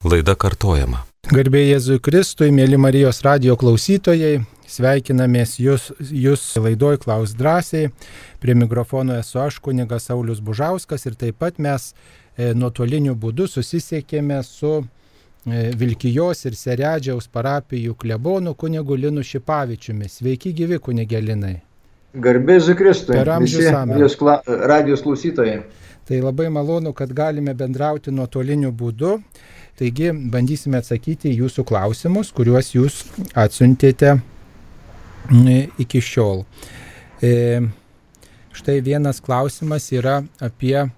Laida kartojama. Garbė Jėzui Kristui, mėly Marijos radio klausytojai, sveikinamės jūs, jūs laidoj Klaus drąsiai. Prie mikrofono esu aš, kunigas Saulis Bužauskas ir taip pat mes e, nuotoliniu būdu susisiekėme su e, Vilkijos ir Seredžiaus parapijų klebonu kunigu Linu Šipavičiumi. Sveiki gyvi kunigelinai. Garbė Jėzui Kristui. Per amžius. Marijos kla- radijos klausytojai. Tai labai malonu, kad galime bendrauti nuotoliniu būdu. Taigi bandysime atsakyti jūsų klausimus, kuriuos jūs atsiuntėte mm, iki šiol. E, štai vienas klausimas yra apie e,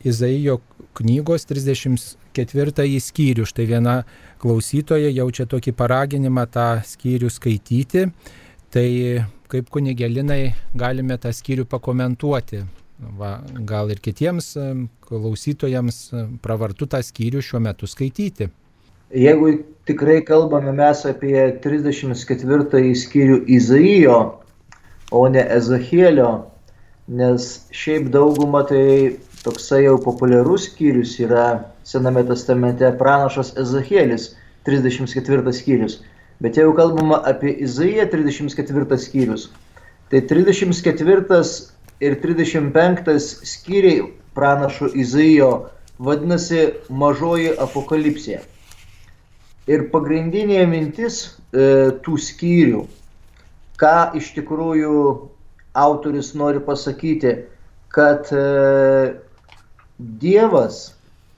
Izaijo knygos 34 skyrių. Štai viena klausytoja jaučia tokį paraginimą tą skyrių skaityti. Tai kaip kunigelinai galime tą skyrių pakomentuoti. Va, gal ir kitiems em, klausytojams em, pravartu tą skyrių šiuo metu skaityti. Jeigu tikrai kalbame mes apie 34 skyrių Izaijo, o ne Ezachielio, nes šiaip dauguma tai toksai jau populiarus skyrius yra Sename testamente pranašas Ezachielis, 34 skyrius. Bet jeigu kalbama apie Izaiją 34 skyrius, tai 34 ir 35 skyriai pranašo Izaijo vadinasi mažoji apokalipsė. Ir pagrindinė mintis e, tų skyrių, ką iš tikrųjų autoris nori pasakyti, kad e, Dievas,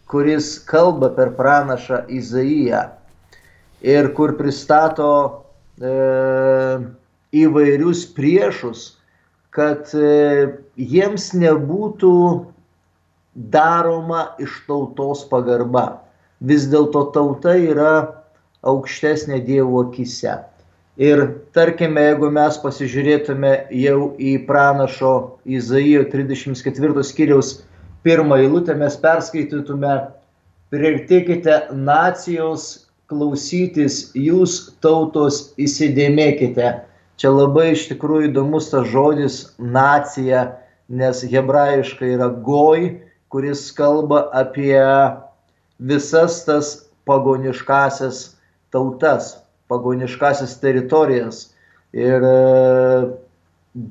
kuris kalba per pranašą Izaiją ir kur pristato e, įvairius priešus, kad e, jiems nebūtų daroma iš tautos pagarba. Vis dėlto tauta yra aukštesnė Dievo akise. Ir tarkime, jeigu mes pasižiūrėtume jau į pranašo Izaijo 34 skyriaus pirmą eilutę, mes perskaitytume, priartėkite nacijos klausytis, jūs tautos įsidėmėkite. Čia labai iš tikrųjų įdomus tas žodis nacija, nes hebrajiškai yra goj, kuris kalba apie visas tas pagoniškasias tautas, pagoniškasias teritorijas. Ir e,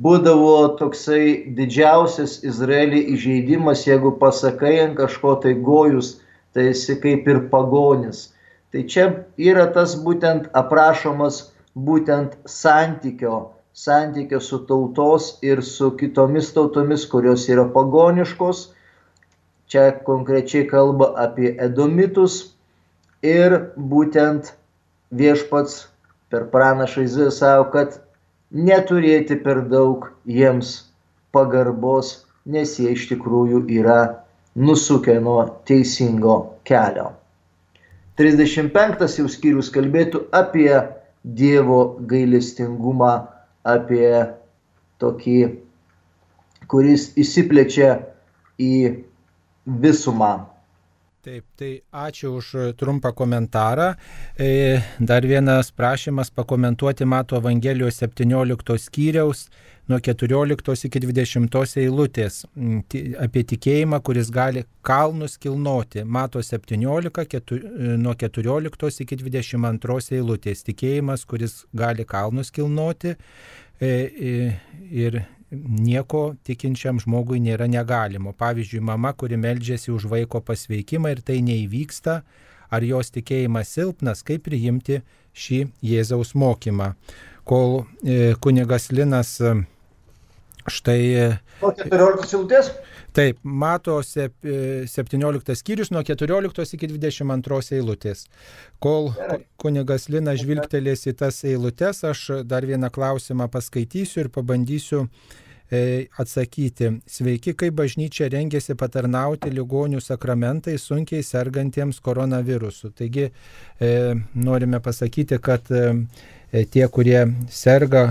būdavo toksai didžiausias Izraelį įžeidimas, jeigu pasakai ant kažko tai gojus, tai esi kaip ir pagonis. Tai čia yra tas būtent aprašomas būtent santykio, santykio su tautos ir su kitomis tautomis, kurios yra pagoniškos. Čia konkrečiai kalba apie edomitus ir būtent viešpats per pranašą Izaiją savo, kad neturėti per daug jiems pagarbos, nes jie iš tikrųjų yra nusukę nuo teisingo kelio. 35 jau skyrius kalbėtų apie Dievo gailestingumą, apie tokį, kuris įsiplečia į visumą. Taip, tai ačiū už trumpą komentarą. E, Dar vienas prašymas pakomentuoti Mato Evangelijos 17 skyriaus nuo 14 iki 20 eilutės mm, apie tikėjimą, kuris gali kalnus kilnoti. Mato 17 ketu, nuo 14 iki 22 eilutės. Tikėjimas, kuris gali kalnus kilnoti e, e, ir nieko tikinčiam žmogui nėra negalimo. Pavyzdžiui, mama, kuri meldžiasi už vaiko pasveikimą ir tai neįvyksta, ar jos tikėjimas silpnas, kaip priimti šį Jėzaus mokymą. Kol e, kunigas Linas štai e, O 14 siltės? Taip, mato sep- e, 17 skyrius nuo 14 iki 22 eilutės. Kol ku- kunigas Linas žvilgtelės į tas eilutes, aš dar vieną klausimą paskaitysiu ir pabandysiu e, atsakyti. Sveiki, kaip bažnyčia rengiasi patarnauti ligonių sakramentai sunkiai sergantiems koronavirusu. Taigi norime pasakyti, kad tie, kurie serga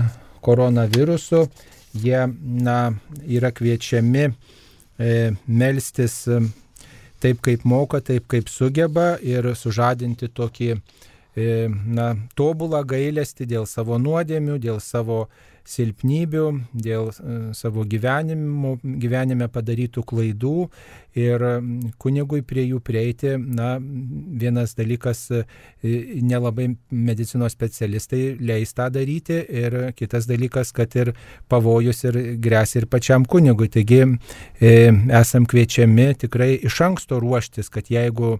koronavirusu, jie na, yra kviečiami e, melstis e, taip, kaip moka, taip, kaip sugeba ir sužadinti tokį e, na, tobulą gailestį dėl savo nuodėmių, dėl savo silpnybių, dėl e, savo gyvenime padarytų klaidų ir kunigui prie jų prieiti, na, vienas dalykas, e, nelabai medicinos specialistai leis tą daryti ir kitas dalykas, kad ir pavojus ir grės ir pačiam kunigui. Taigi e, esam kviečiami tikrai iš anksto ruoštis, kad jeigu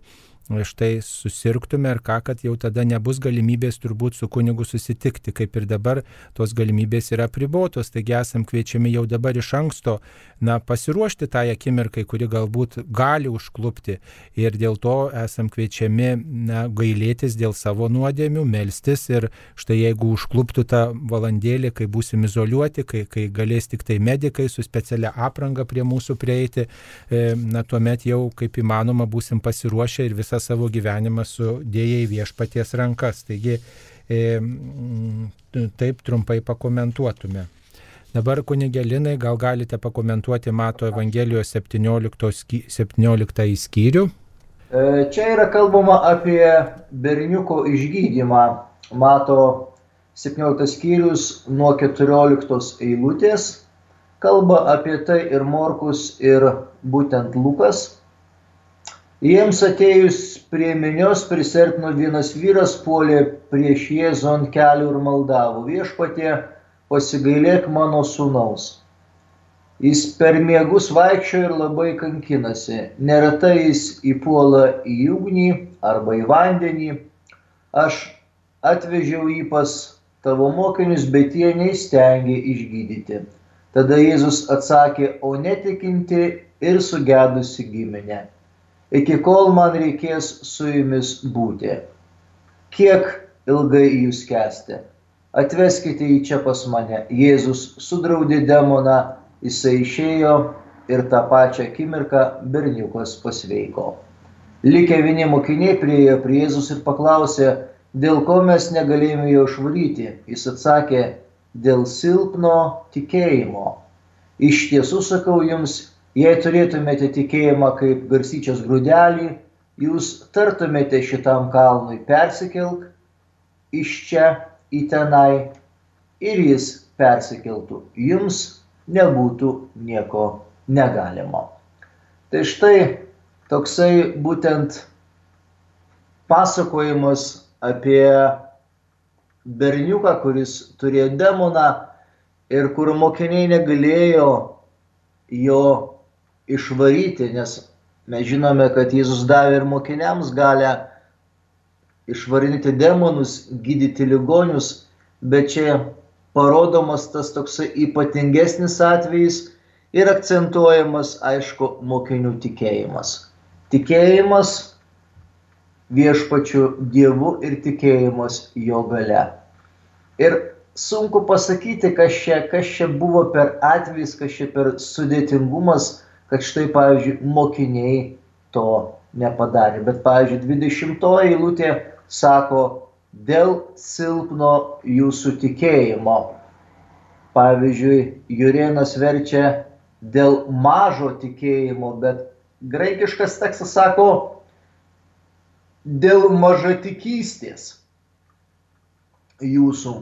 štai susirgtume ar ką, kad jau tada nebus galimybės turbūt su kunigu susitikti, kaip ir dabar tos galimybės yra pribotos, taigi esam kviečiami jau dabar iš anksto, na, pasiruošti tą tai akimirkai, kuri galbūt gali užklupti. Ir dėl to esam kviečiami, na, gailėtis dėl savo nuodėmių, melstis. Ir štai jeigu užkluptų tą valandėlį, kai būsim izoliuoti, kai, kai galės tik tai medikai su specialia apranga prie mūsų prieiti, e, na, tuomet jau kaip įmanoma būsim pasiruošę ir visą visą savo gyvenimą sudėję į viešpaties rankas. Taigi e, taip trumpai pakomentuotume. Dabar kunigelinai gal galite pakomentuoti Mato Evangelijos 17, 17 skyrių. E, čia yra kalbama apie berniuko išgydymą. Mato 17 skyrius nuo 14 eilutės. Kalba apie tai ir Morkus, ir būtent Lukas. Jiems atėjus prie minios prisertino vienas vyras, puolė prieš Jėzų ant kelių ir maldavo viešpatie, pasigailėk mano sūnaus. Jis per miegus vaikščio ir labai kankinasi. Neretai jis įpuola į ugnį arba į vandenį. Aš atvežiau jį pas tavo mokinius, bet jie neįstengė išgydyti. Tada Jėzus atsakė, o netikinti ir sugedusi giminė iki kol man reikės su jumis būti. Kiek ilgai jūs kesti? Atveskite jį čia pas mane. Jėzus sudraudė demoną, jisai išėjo ir tą pačią akimirką berniukas pasveiko. Likę vieni mokiniai priejo prie Jėzus ir paklausė, dėl ko mes negalėjome jo išvalyti. Jis atsakė, dėl silpno tikėjimo. Iš tiesų sakau jums, Jei turėtumėte tikėjimą kaip garsyčios grūdelį, jūs tartumėte šitam kalnui persikelk iš čia į tenai ir jis persikeltų. Jums nebūtų nieko negalimo. Tai štai toksai būtent pasakojimas apie berniuką, kuris turėjo demoną ir kur mokiniai negalėjo jo išvaryti, nes mes žinome, kad Jėzus davė ir mokiniams galę išvarinti demonus, gydyti ligonius, bet čia parodomas tas toksai ypatingesnis atvejis ir akcentuojamas, aišku, mokinių tikėjimas. Tikėjimas viešpačiu Dievu ir tikėjimas jo gale. Ir sunku pasakyti, kas čia, kas čia buvo per atvejis, kas čia per sudėtingumas, kad štai, pavyzdžiui, mokiniai to nepadarė. Bet, pavyzdžiui, 20 eilutė sako, dėl silpno jūsų tikėjimo. Pavyzdžiui, Jurienas verčia dėl mažo tikėjimo, bet graikiškas tekstas sako dėl mažatikystės jūsų.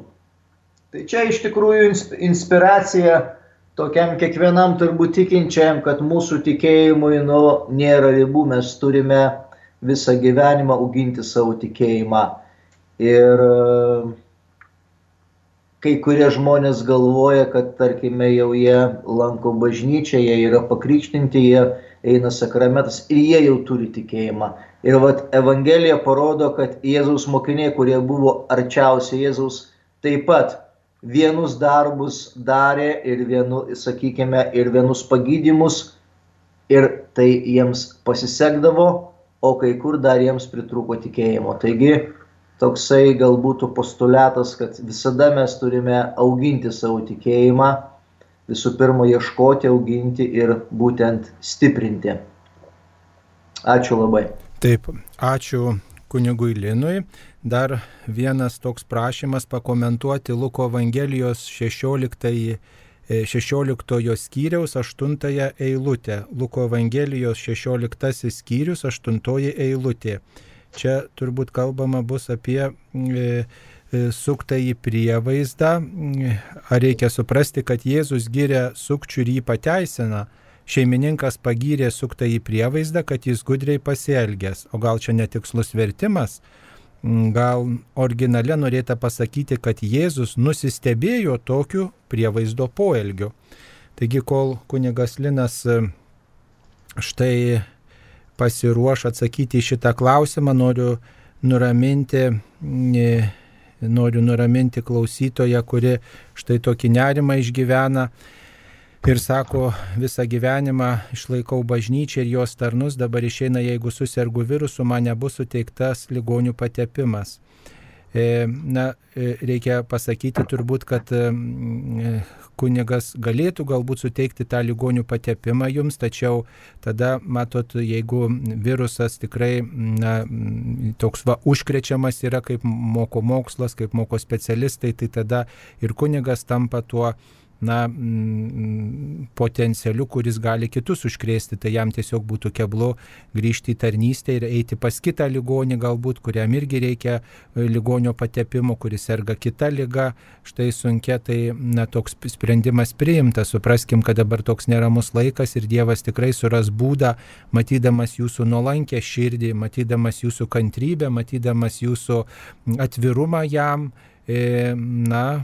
Tai čia iš tikrųjų inspiracija tokiam kiekvienam turbūt tikinčiam, kad mūsų tikėjimui nu, nėra ribų, mes turime visą gyvenimą auginti savo tikėjimą. Ir e, kai kurie žmonės galvoja, kad tarkime jau jie lanko bažnyčią, jie yra pakrikštinti, jie eina sakramentas ir jie jau turi tikėjimą. Ir vat Evangelija parodo, kad Jėzaus mokiniai, kurie buvo arčiausiai Jėzaus, taip pat vienus darbus darė ir vienu, sakykime, ir vienus pagydymus ir tai jiems pasisekdavo, o kai kur dar jiems pritruko tikėjimo. Taigi toksai galbūt postuliatas, kad visada mes turime auginti savo tikėjimą, visų pirma ieškoti, auginti ir būtent stiprinti. Ačiū labai. Taip, ačiū kunigui Linui. Dar vienas toks prašymas pakomentuoti Luko Evangelijos 16, 16 e, skyriaus 8 eilutę. Luko Evangelijos 16 skyrius 8 eilutė. Čia turbūt kalbama bus apie e, suktą į prievaizdą, ar reikia suprasti, kad Jėzus giria sukčių ir jį pateisina. Šeimininkas pagyrė suktą į prievaizdą, kad jis gudriai pasielgęs. O gal čia netikslus vertimas? Gal originale norėta pasakyti, kad Jėzus nusistebėjo tokiu prievaizdo poelgiu. Taigi, kol kunigas Linas štai pasiruoš atsakyti į šitą klausimą, noriu nuraminti, noriu nuraminti klausytoją, kuri štai tokį nerimą išgyvena ir sako, visą gyvenimą išlaikau bažnyčią ir jos tarnus, dabar išeina, jeigu susirgu virusu, man nebus suteiktas ligonių patepimas. E, na, e, reikia pasakyti turbūt, kad e, kunigas galėtų galbūt suteikti tą ligonių patepimą jums, tačiau tada, matot, jeigu virusas tikrai na, toks va užkrečiamas yra, kaip moko mokslas, kaip moko specialistai, tai tada ir kunigas tampa tuo na, mm, potencialiu, kuris gali kitus užkrėsti, tai jam tiesiog būtų keblu grįžti į tarnystę ir eiti pas kitą ligonį galbūt, kuriam irgi reikia e, ligonio patepimo, kuris serga kita lyga, štai sunkia, tai na, toks sprendimas priimtas, supraskim, kad dabar toks neramus laikas ir Dievas tikrai suras būdą, matydamas jūsų nuolankę širdį, matydamas jūsų kantrybę, matydamas jūsų atvirumą jam na,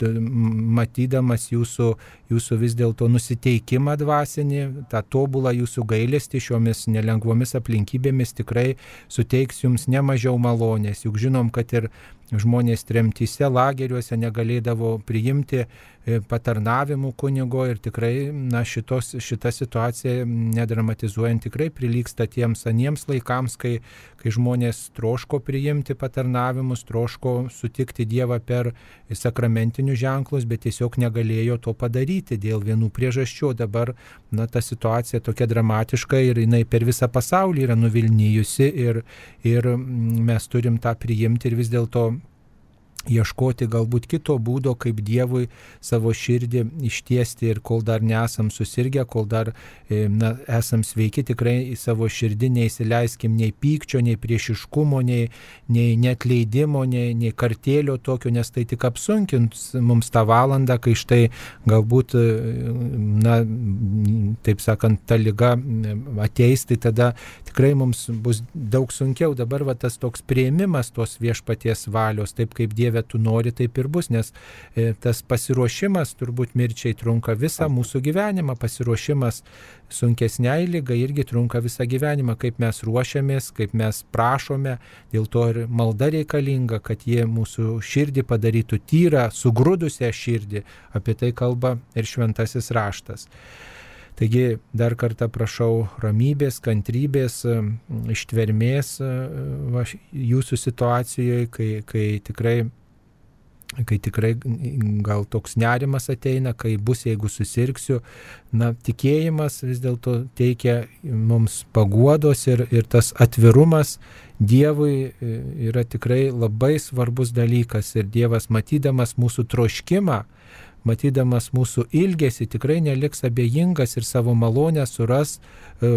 matydamas jūsų, jūsų vis dėlto nusiteikimą dvasinį, tą tobulą jūsų gailestį šiomis nelengvomis aplinkybėmis tikrai suteiks jums nemažiau malonės. Juk žinom, kad ir žmonės tremtyse, lageriuose negalėdavo priimti e, patarnavimų kunigo ir tikrai na, šitos, šita situacija, nedramatizuojant, tikrai prilyksta tiems aniems laikams, kai, kai žmonės troško priimti patarnavimus, troško sutikti Dievą per sakramentinius ženklus, bet tiesiog negalėjo to padaryti dėl vienų priežasčių. Dabar na, ta situacija tokia dramatiška ir jinai per visą pasaulį yra nuvilnyjusi ir, ir mes turim tą priimti ir vis dėlto ieškoti galbūt kito būdo, kaip Dievui savo širdį ištiesti ir kol dar nesam susirgę, kol dar e, na, esam sveiki, tikrai į savo širdį neįsileiskim nei pykčio, nei priešiškumo, nei, nei netleidimo, nei, nei kartėlio tokio, nes tai tik apsunkins mums tą valandą, kai štai galbūt, e, na, taip sakant, ta lyga ateis, tai tada tikrai mums bus daug sunkiau. Dabar va tas toks prieimimas tos viešpaties valios, taip kaip Dievas Dieve tu nori, taip ir bus, nes e, tas pasiruošimas turbūt mirčiai trunka visą mūsų gyvenimą, pasiruošimas sunkesniai lygai irgi trunka visą gyvenimą, kaip mes ruošiamės, kaip mes prašome, dėl to ir malda reikalinga, kad jie mūsų širdį padarytų tyrą, sugrūdusią širdį, apie tai kalba ir šventasis raštas. Taigi dar kartą prašau ramybės, kantrybės, ištvermės va, jūsų situacijoje, kai, kai tikrai kai tikrai gal toks nerimas ateina, kai bus, jeigu susirksiu. Na, tikėjimas vis dėlto teikia mums paguodos ir, ir tas atvirumas Dievui e, yra tikrai labai svarbus dalykas ir Dievas matydamas mūsų troškimą, matydamas mūsų ilgesį, tikrai neliks abejingas ir savo malonę suras e,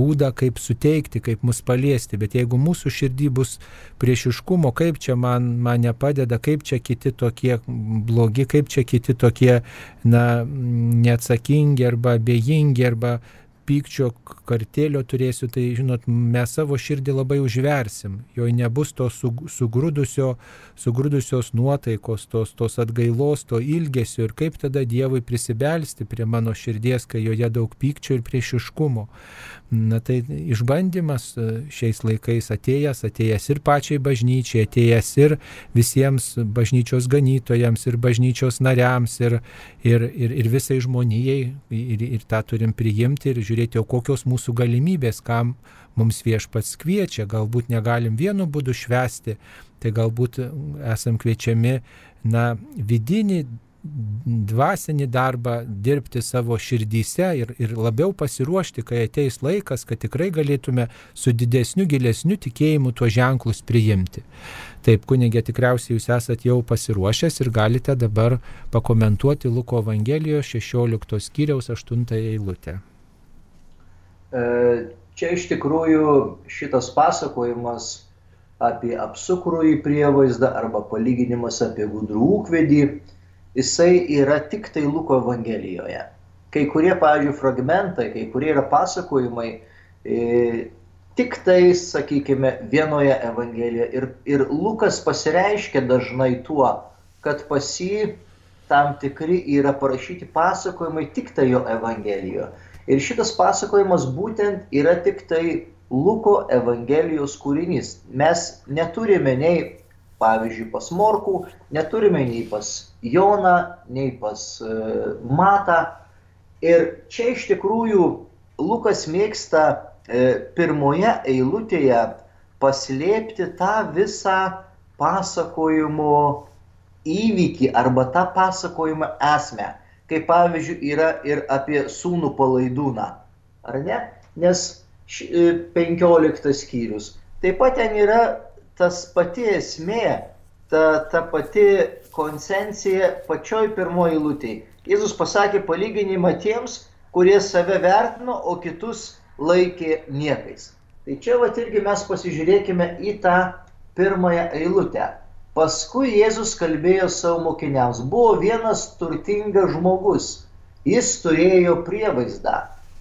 būdą, kaip suteikti, kaip mus paliesti. Bet jeigu mūsų širdį bus priešiškumo, kaip čia man, man nepadeda, kaip čia kiti tokie blogi, kaip čia kiti tokie na, neatsakingi arba abejingi arba pykčio, kartėlio turėsiu, tai žinot, mes savo širdį labai užversim, jo nebus to sugrūdusio, sugrūdusios nuotaikos, tos, tos atgailos, to ilgesio ir kaip tada Dievui prisibelsti prie mano širdies, kai joje daug pykčio ir priešiškumo. Na tai išbandymas e, šiais laikais atėjęs, atėjęs ir pačiai bažnyčiai, atėjęs ir visiems bažnyčios ganytojams, ir bažnyčios nariams, ir, ir, ir, ir visai žmonijai, ir, ir tą turim priimti ir žiūrėti, o kokios mūsų galimybės, kam mums viešpats kviečia, galbūt negalim vienu būdu švesti, tai galbūt esam kviečiami, na, vidinį dvasinį darbą dirbti savo širdyse ir, ir labiau pasiruošti, kai ateis laikas, kad tikrai galėtume su didesniu, gilesniu tikėjimu tuos ženklus priimti. Taip, kunigė, tikriausiai jūs esate jau pasiruošęs ir galite dabar pakomentuoti Luko Evangelijos 16 skyriaus 8 eilutę. E, čia iš tikrųjų šitas pasakojimas apie apsukrųjį prievaizdą arba palyginimas apie gudrų ūkvedį, jisai yra tik tai Luko Evangelijoje. Kai kurie, pavyzdžiui, fragmentai, kai kurie yra pasakojimai, e, tik tai, sakykime, vienoje Evangelijoje. Ir, ir Lukas pasireiškia dažnai tuo, kad pas jį tam tikri yra parašyti pasakojimai tik tai jo Evangelijoje. Ir šitas pasakojimas būtent yra tik tai Luko Evangelijos kūrinys. Mes neturime nei, pavyzdžiui, pas Morkų, neturime nei pas Joną, nei pas uh, Matą. Ir čia iš tikrųjų Lukas mėgsta uh, pirmoje eilutėje paslėpti tą visą pasakojimo įvykį arba tą pasakojimo esmę. Kaip pavyzdžiui yra ir apie sūnų palaidūną. Ar ne? Nes 15 e, skyrius. Taip pat ten yra tas pati esmė, ta, ta pati konsencija pačioj pirmoji lūtėje. Jėzus pasakė palyginimą tiems, kurie save vertino, o kitus laikė niekais. Tai čia va irgi mes pasižiūrėkime į tą pirmąją eilutę. Paskui Jėzus kalbėjo savo mokiniams. Buvo vienas turtingas žmogus. Jis turėjo prievaizdą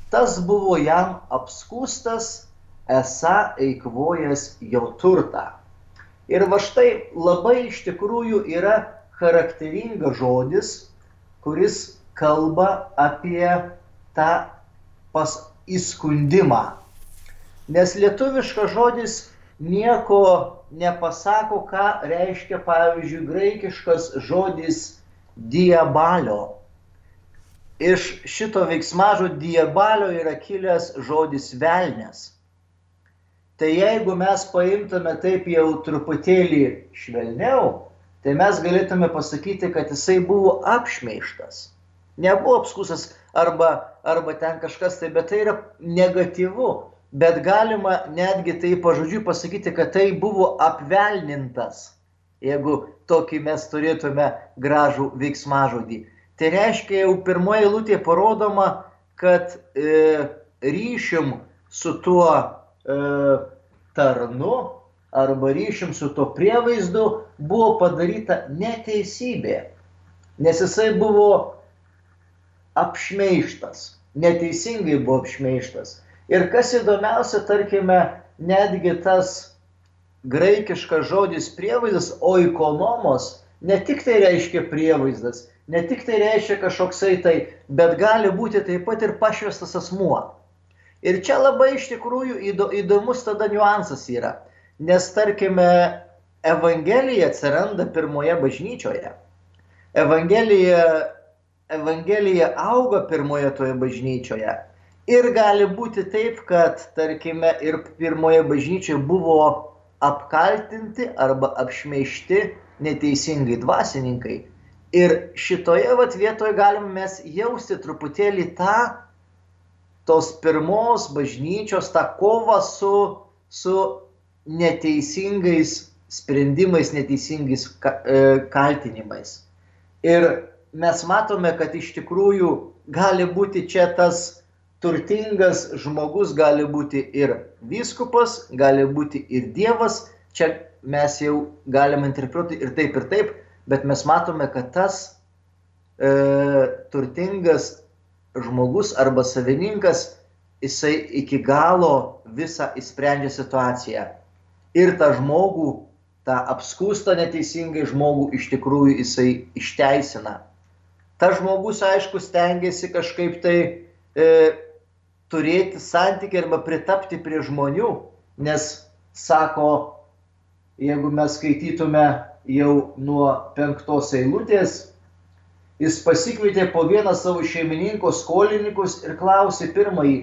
tas buvo jam apskūstas, esą eikvojęs jo turtą. Ir va štai labai iš tikrųjų yra charakteringas žodis, kuris kalba apie tą pas įskundimą. Nes lietuviškas žodis nieko nepasako, ką reiškia, pavyzdžiui, graikiškas žodis diabalio iš šito veiksmažo diebalio yra kilęs žodis velnės. Tai jeigu mes paimtume taip jau truputėlį švelniau, tai mes galėtume pasakyti, kad jisai buvo apšmeištas. Nebuvo apskusas arba, arba ten kažkas tai, bet tai yra negatyvu. Bet galima netgi tai pažodžiui pasakyti, kad tai buvo apvelnintas, jeigu tokį mes turėtume gražų veiksmažodį. Tai reiškia jau pirmoje eilutėje parodoma, kad e, ryšim su tuo tarnu arba ryšim su tuo prievaizdu buvo padaryta neteisybė, nes jisai buvo apšmeištas, neteisingai buvo apšmeištas. Ir kas įdomiausia, tarkime, netgi tas graikiškas žodis prievaizdas, oikonomos, ne tik tai reiškia prievaizdas, ne tik tai reiškia kažkoksai tai, bet gali būti taip pat ir pašvestas asmuo. Ir čia labai iš tikrųjų įdomus tada niuansas yra, nes tarkime, Evangelija atsiranda pirmoje bažnyčioje. Evangelija, Evangelija auga pirmoje toje bažnyčioje. Ir gali būti taip, kad, tarkime, ir pirmoje bažnyčioje buvo apkaltinti arba apšmeišti neteisingai dvasininkai, Ir šitoje vat vietoje galim mes jausti truputėlį tą tos pirmos bažnyčios, tą kovą su, su neteisingais sprendimais, neteisingais e, kaltinimais. Ir mes matome, kad iš tikrųjų gali būti čia tas turtingas žmogus, gali būti ir vyskupas, gali būti ir Dievas, čia mes jau galime interpretuoti ir taip, ir taip, bet mes matome, kad tas e, turtingas žmogus arba savininkas, jisai iki galo visą įsprendžia situaciją. Ir tą žmogų, tą apskūstą neteisingai žmogų iš tikrųjų jisai išteisina. Ta žmogus, aišku, stengiasi kažkaip tai e, turėti santykių arba pritapti prie žmonių, nes sako, jeigu mes skaitytume jau nuo penktos eilutės, jis pasikvietė po vieną savo šeimininko skolininkus ir klausė pirmąjį,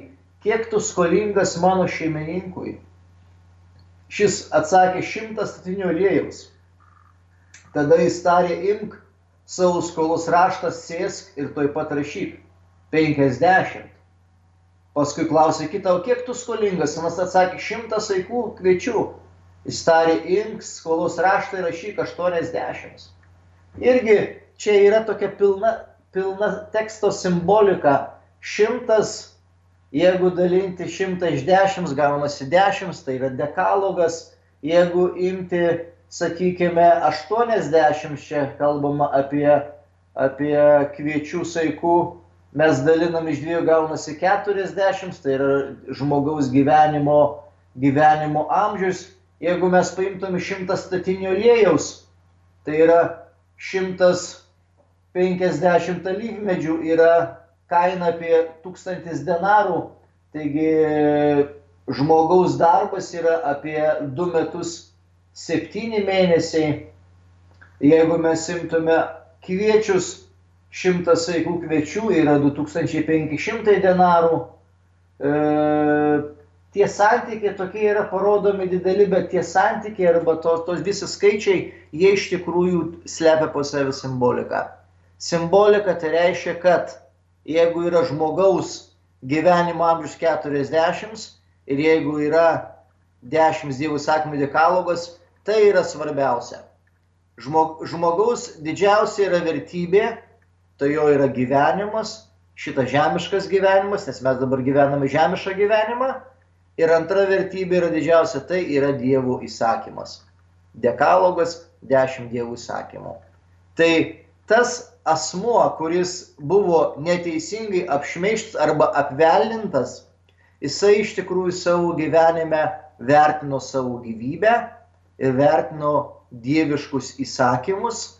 kiek tu skolingas mano šeimininkui. Šis atsakė šimtas statinių aliejaus. Tada jis tarė, imk savo skolos raštas, sėsk ir toj pat rašyk. 50. Paskui klausė kitą, kiek tu skolingas? Anas atsakė, šimtas vaikų kviečių. Jis tarė, imk skolos raštą ir rašyk 80. Irgi čia yra tokia pilna, pilna teksto simbolika. Šimtas, jeigu dalinti šimtą iš dešimt, gaunasi dešimt, tai yra dekalogas. jeigu imti, sakykime, 80, čia kalbama apie, apie kviečių saikų, mes dalinam iš dviejų gaunasi 40, tai yra žmogaus gyvenimo, gyvenimo amžius. Jeigu mes paimtum 100 statinio lėjaus, tai yra 150 alyvmedžių, yra kaina apie 1000 denarų, taigi žmogaus darbas yra apie 2 metus 7 mėnesiai. Jeigu mes imtume kviečius, 100 saikų kviečių yra 2500 denarų. E, tie santykiai tokie yra parodomi dideli, bet tie santykiai arba tos to visi skaičiai, jie iš tikrųjų slepia po savį simboliką. Simbolika tai reiškia, kad jeigu yra žmogaus gyvenimo amžius 40 ir jeigu yra 10 dievų sakymų dekalogas, tai yra svarbiausia. Žmog, žmogaus didžiausia yra vertybė tai jo yra gyvenimas, šitas žemiškas gyvenimas, nes mes dabar gyvename žemišką gyvenimą. Ir antra vertybė yra didžiausia, tai yra dievų įsakymas. Dekalogas - dešimt dievų įsakymų. Tai tas asmuo, kuris buvo neteisingai apšmeištas arba apvelintas, jisai iš tikrųjų savo gyvenime vertino savo gyvybę ir vertino dieviškus įsakymus.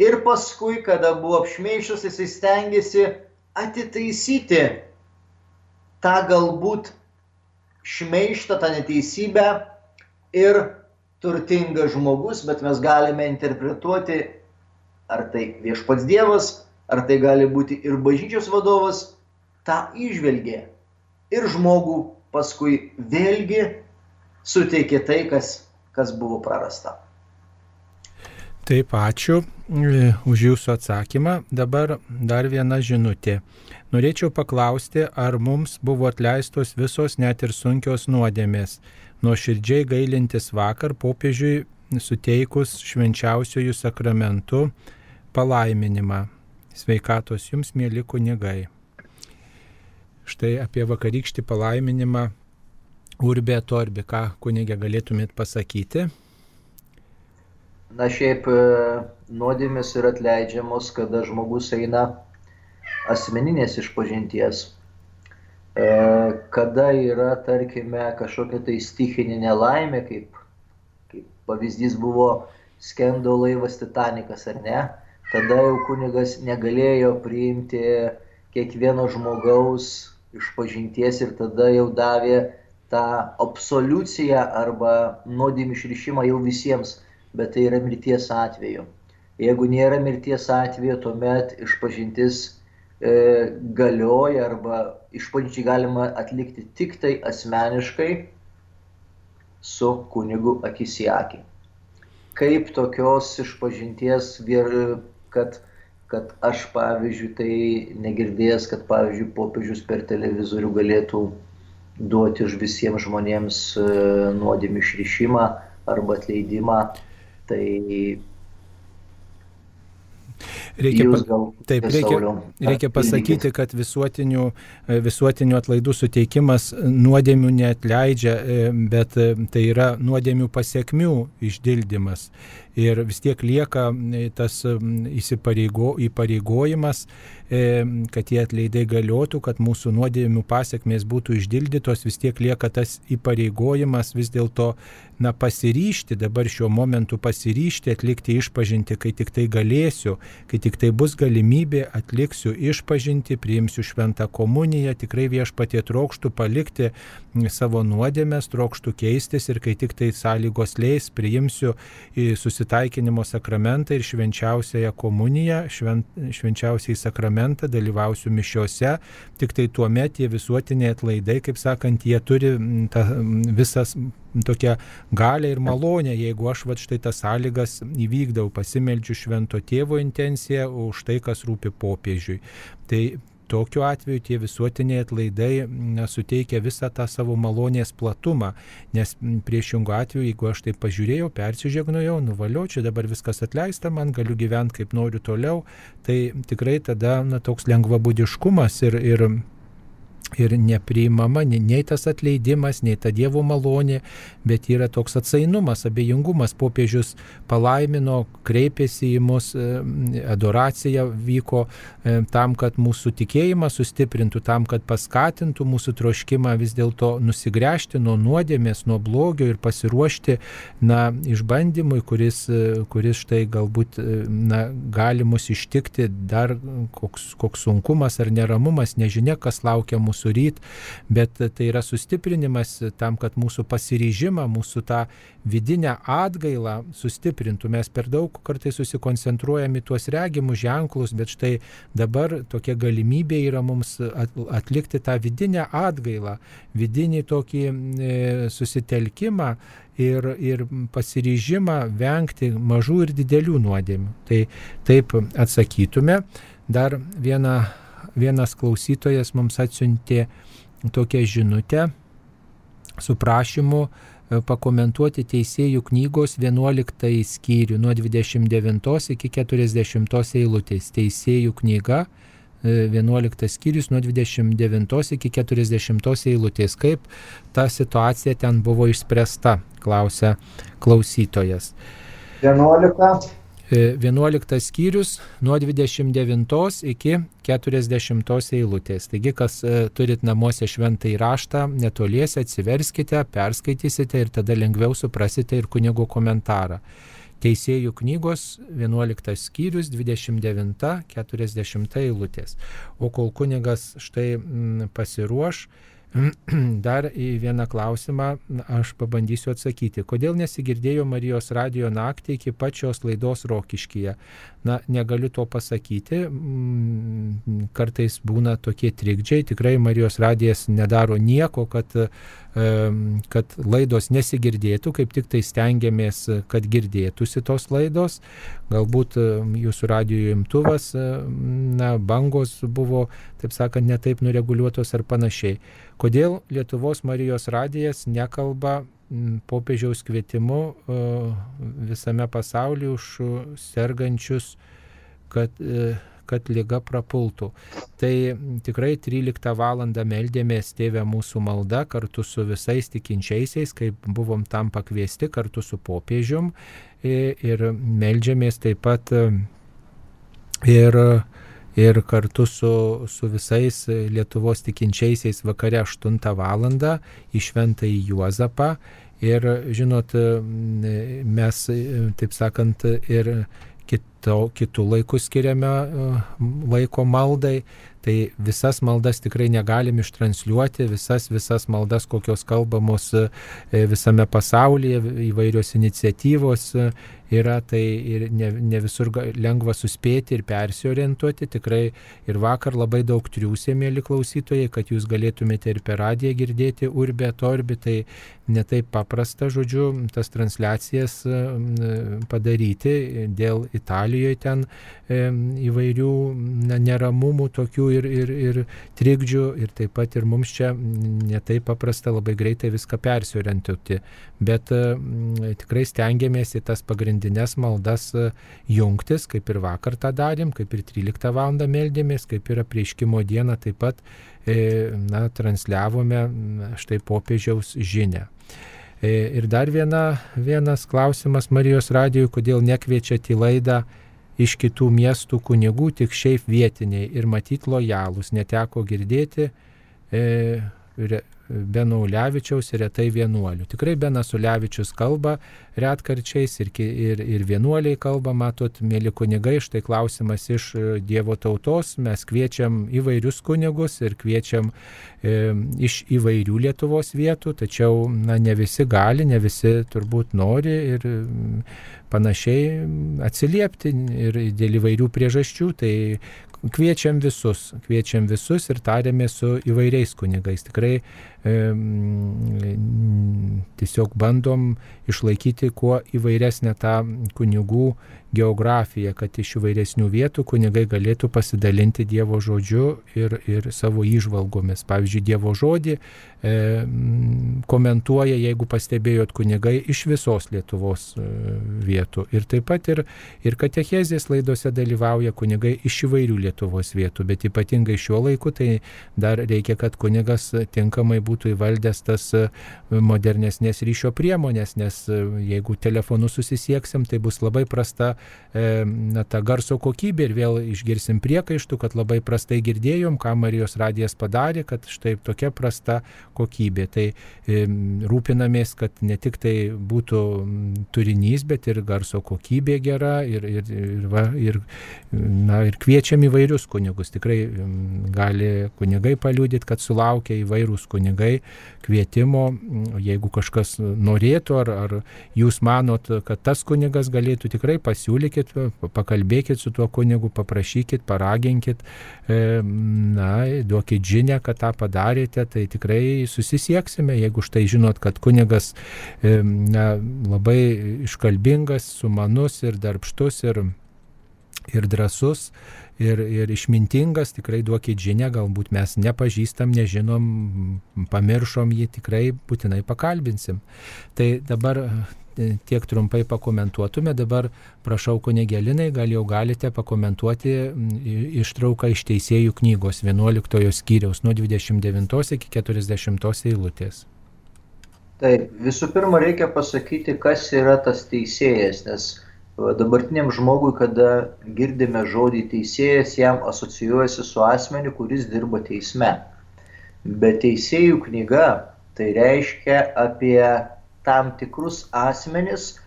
Ir paskui, kada buvo apšmeišęs, jisai stengiasi atitaisyti tą galbūt šmeištą, tą neteisybę ir turtingas žmogus, bet mes galime interpretuoti, ar tai viešpats Dievas, ar tai gali būti ir bažnyčios vadovas, tą išvelgė. Ir žmogų paskui vėlgi suteikė tai, kas, kas buvo prarasta. Taip, ačiū e, už Jūsų atsakymą. Dabar dar viena žinutė. Norėčiau paklausti, ar mums buvo atleistos visos net ir sunkios nuodėmės. Nuo širdžiai gailintis vakar popiežiui suteikus švenčiausiojų sakramentų palaiminimą. Sveikatos jums, mėly kunigai. Štai apie vakarykštį palaiminimą Urbė Torbi, ką kunigė galėtumėt pasakyti? Na šiaip e, nuodėmės yra atleidžiamos, kada žmogus eina asmeninės išpažinties. E, kada yra, tarkime, kažkokia tai stichinė nelaimė, kaip, kaip pavyzdys buvo skendo laivas Titanikas ar ne, tada jau kunigas negalėjo priimti kiekvieno žmogaus išpažinties ir tada jau davė tą absoliuciją arba nuodėmį išrišimą jau visiems bet tai yra mirties atveju. Jeigu nėra mirties atveju, tuomet išpažintis e, galioja arba išpažinčiai galima atlikti tik tai asmeniškai su kunigu akis į akį. Kaip tokios išpažinties, kad, kad aš pavyzdžiui tai negirdėjęs, kad pavyzdžiui popiežius per televizorių galėtų duoti už visiems žmonėms e, nuodėmį išrišimą arba atleidimą, Tai Reikia, pa, taip, reikia, reikia pasakyti, kad visuotinių, e, visuotinių atlaidų suteikimas nuodėmių neatleidžia, e, bet e, tai yra nuodėmių pasiekmių išdildymas ir vis tiek lieka e, tas įsipareigo, įpareigojimas, e, kad tie atleidai galiotų, kad mūsų nuodėmių pasiekmės būtų išdildytos, vis tiek lieka tas įpareigojimas vis dėlto na, pasiryšti, dabar šiuo momentu pasiryšti, atlikti išpažinti, kai tik tai galėsiu, kai tik tai bus galimybė, atliksiu išpažinti, priimsiu šventą komuniją, tikrai viešpatie trokštų palikti savo nuodėmės, trokštų keistis ir kai tik tai sąlygos leis, priimsiu susitikimą susitaikinimo sakramentą ir švenčiausiąją komuniją, švent, švenčiausiai sakramentą, dalyvausiu mišiuose, tik tai tuo metu tie visuotiniai atlaidai, kaip sakant, jie turi ta, visas tokią galę ir malonę, jeigu aš va štai tas sąlygas įvykdau, pasimeldžiu švento tėvo intenciją už tai, kas rūpi popiežiui. Tai Tokiu atveju tie visuotiniai atlaidai na, suteikia visą tą savo malonės platumą, nes priešingų atveju, jeigu aš taip pažiūrėjau, persižegnojau, nuvaliau, čia dabar viskas atleista, man galiu gyventi kaip noriu toliau, tai tikrai tada na, toks lengvabudiškumas ir, ir ir nepriimama nei tas atleidimas, nei ta Dievo malonė, bet yra toks atsainumas, abejingumas. Popiežius palaimino, kreipėsi į mus, e, adoracija vyko e, tam, kad mūsų tikėjimą sustiprintų, tam, kad paskatintų mūsų troškimą vis dėlto nusigręžti nuo nuodėmės, nuo blogio ir pasiruošti na, išbandymui, kuris, e, kuris štai galbūt na, gali mus ištikti dar koks, koks sunkumas ar neramumas, nežinia, kas laukia mūsų mūsų ryt, bet tai yra sustiprinimas tam, kad mūsų pasiryžimą, mūsų tą vidinę atgailą sustiprintų. Mes per daug kartais susikoncentruojame į tuos regimus ženklus, bet štai dabar tokia galimybė yra mums atlikti tą vidinę atgailą, vidinį tokį e, susitelkimą ir, ir pasiryžimą vengti mažų ir didelių nuodėmių. Tai taip atsakytume. Dar vieną vienas klausytojas mums atsiuntė tokią žinutę su prašymu e, pakomentuoti teisėjų knygos 11 skyrių nuo 29 iki 40 eilutės. Teisėjų knyga 11 e, skyrius nuo 29 iki 40 eilutės. Kaip ta situacija ten buvo išspręsta, klausia klausytojas. 11. 11 skyrius nuo 29 iki 40 eilutės. Taigi, kas e, turit namuose šventą įraštą, netoliese atsiverskite, perskaitysite ir tada lengviau suprasite ir kunigo komentarą. Teisėjų knygos 11 skyrius 29-40 eilutės. O kol kunigas štai pasiruoš, Dar į vieną klausimą aš pabandysiu atsakyti. Kodėl nesigirdėjo Marijos radio naktį iki pačios laidos Rokiškyje? Na, negaliu to pasakyti. Mm, kartais būna tokie trikdžiai. Tikrai Marijos radijas nedaro nieko, kad kad laidos nesigirdėtų, kaip tik tai stengiamės, kad girdėtųsi tos laidos. Galbūt jūsų radio imtuvas, na, bangos buvo, taip sakant, netaip nureguliuotos ar panašiai. Kodėl Lietuvos Marijos radijas nekalba popiežiaus kvietimu visame pasaulyje už sergančius, kad kad lyga prapultų. Tai tikrai 13 val. meldėmės tėvę mūsų maldą kartu su visais tikinčiaisiais, kaip buvom tam pakviesti kartu su popiežium ir meldžiamės taip pat ir ir kartu su, su visais Lietuvos tikinčiaisiais vakare 8 val. į Šventąjį Juozapą. Ir žinot, mes, taip sakant, ir kito, kitų laikų skiriame e, laiko maldai, tai visas maldas tikrai negalim ištransliuoti, visas, visas maldas, kokios kalbamos e, visame pasaulyje, įvairios iniciatyvos e, yra, tai ir ne, ne visur lengva suspėti ir persiorientuoti. Tikrai ir vakar labai daug triūsė, mėly klausytojai, kad jūs galėtumėte ir per radiją girdėti urbę, torbį, tai netaip paprasta, žodžiu, tas transliacijas padaryti dėl Italijoje ten įvairių neramumų tokių ir, ir, ir trikdžių ir taip pat ir mums čia netaip paprasta labai greitai viską persiorientuoti. Bet tikrai stengiamės į tas pagrindinės maldas e, jungtis, kaip ir vakar tą darėm, kaip ir 13 val. meldėmės, kaip ir prieškimo dieną taip pat e, na, transliavome štai popiežiaus žinę. E, ir dar viena, vienas klausimas Marijos radijui, kodėl nekviečiate į laidą iš kitų miestų kunigų, tik šiaip vietiniai ir matyt lojalūs, neteko girdėti e, Beno Ulevičiaus ir retai vienuolių. Tikrai Benas Ulevičius kalba retkarčiais ir, ir, ir vienuoliai kalba, matot, mėly kunigai, štai klausimas iš e, Dievo tautos, mes kviečiam įvairius kunigus ir kviečiam e, iš įvairių Lietuvos vietų, tačiau na, ne visi gali, ne visi turbūt nori ir panašiai atsiliepti ir dėl įvairių priežasčių. Tai kviečiam visus, kviečiam visus ir tarėmės su įvairiais kunigais. Tikrai tiesiog bandom išlaikyti kuo įvairesnę tą kunigų geografiją, kad iš įvairesnių vietų kunigai galėtų pasidalinti Dievo žodžiu ir, ir savo įžvalgomis. Pavyzdžiui, Dievo žodį e, komentuoja, jeigu pastebėjot kunigai iš visos Lietuvos e, vietų. Ir taip pat ir, ir katechezės laidose dalyvauja kunigai iš įvairių Lietuvos vietų, bet ypatingai šiuo laiku tai dar reikia, kad kunigas tinkamai būtų įvaldęs tas e, modernesnės ryšio priemonės, nes e, jeigu telefonu susisieksim, tai bus labai prasta E, na, ta garso kokybė ir vėl išgirsim priekaištų, kad labai prastai girdėjom, ką Marijos radijas padarė, kad štai tokia prasta kokybė. Tai rūpinamės, kad ne tik tai būtų turinys, bet ir garso kokybė gera ir, ir, ir, va, ir, na, ir kviečiam įvairius kunigus. Tikrai gali kunigai paliūdyti, kad sulaukia įvairūs kunigai kvietimo, jeigu kažkas norėtų ar, ar jūs manot, kad tas kunigas galėtų tikrai pasiūlykit, pakalbėkit su tuo kunigu, paprašykit, paraginkit, e, na, duokit žinę, kad tą padarėte, tai tikrai susisieksime, jeigu štai žinot, kad kunigas e, na, labai iškalbingas, sumanus ir darbštus ir, ir drasus ir, ir išmintingas, tikrai duokit žinę, galbūt mes nepažįstam, nežinom, pamiršom jį, tikrai būtinai pakalbinsim. Tai dabar E, tiek trumpai pakomentuotume. Dabar prašau, kunegelinai, gal jau galite pakomentuoti ištrauką iš teisėjų knygos 11 skyriaus nuo 29 iki 40 eilutės. Taip, visų pirma, reikia pasakyti, kas yra tas teisėjas, nes dabartiniam žmogui, kada girdime žodį teisėjas, jam asocijuojasi su asmeniu, kuris dirba teisme. Bet teisėjų knyga tai reiškia apie tam tikrus asmenis,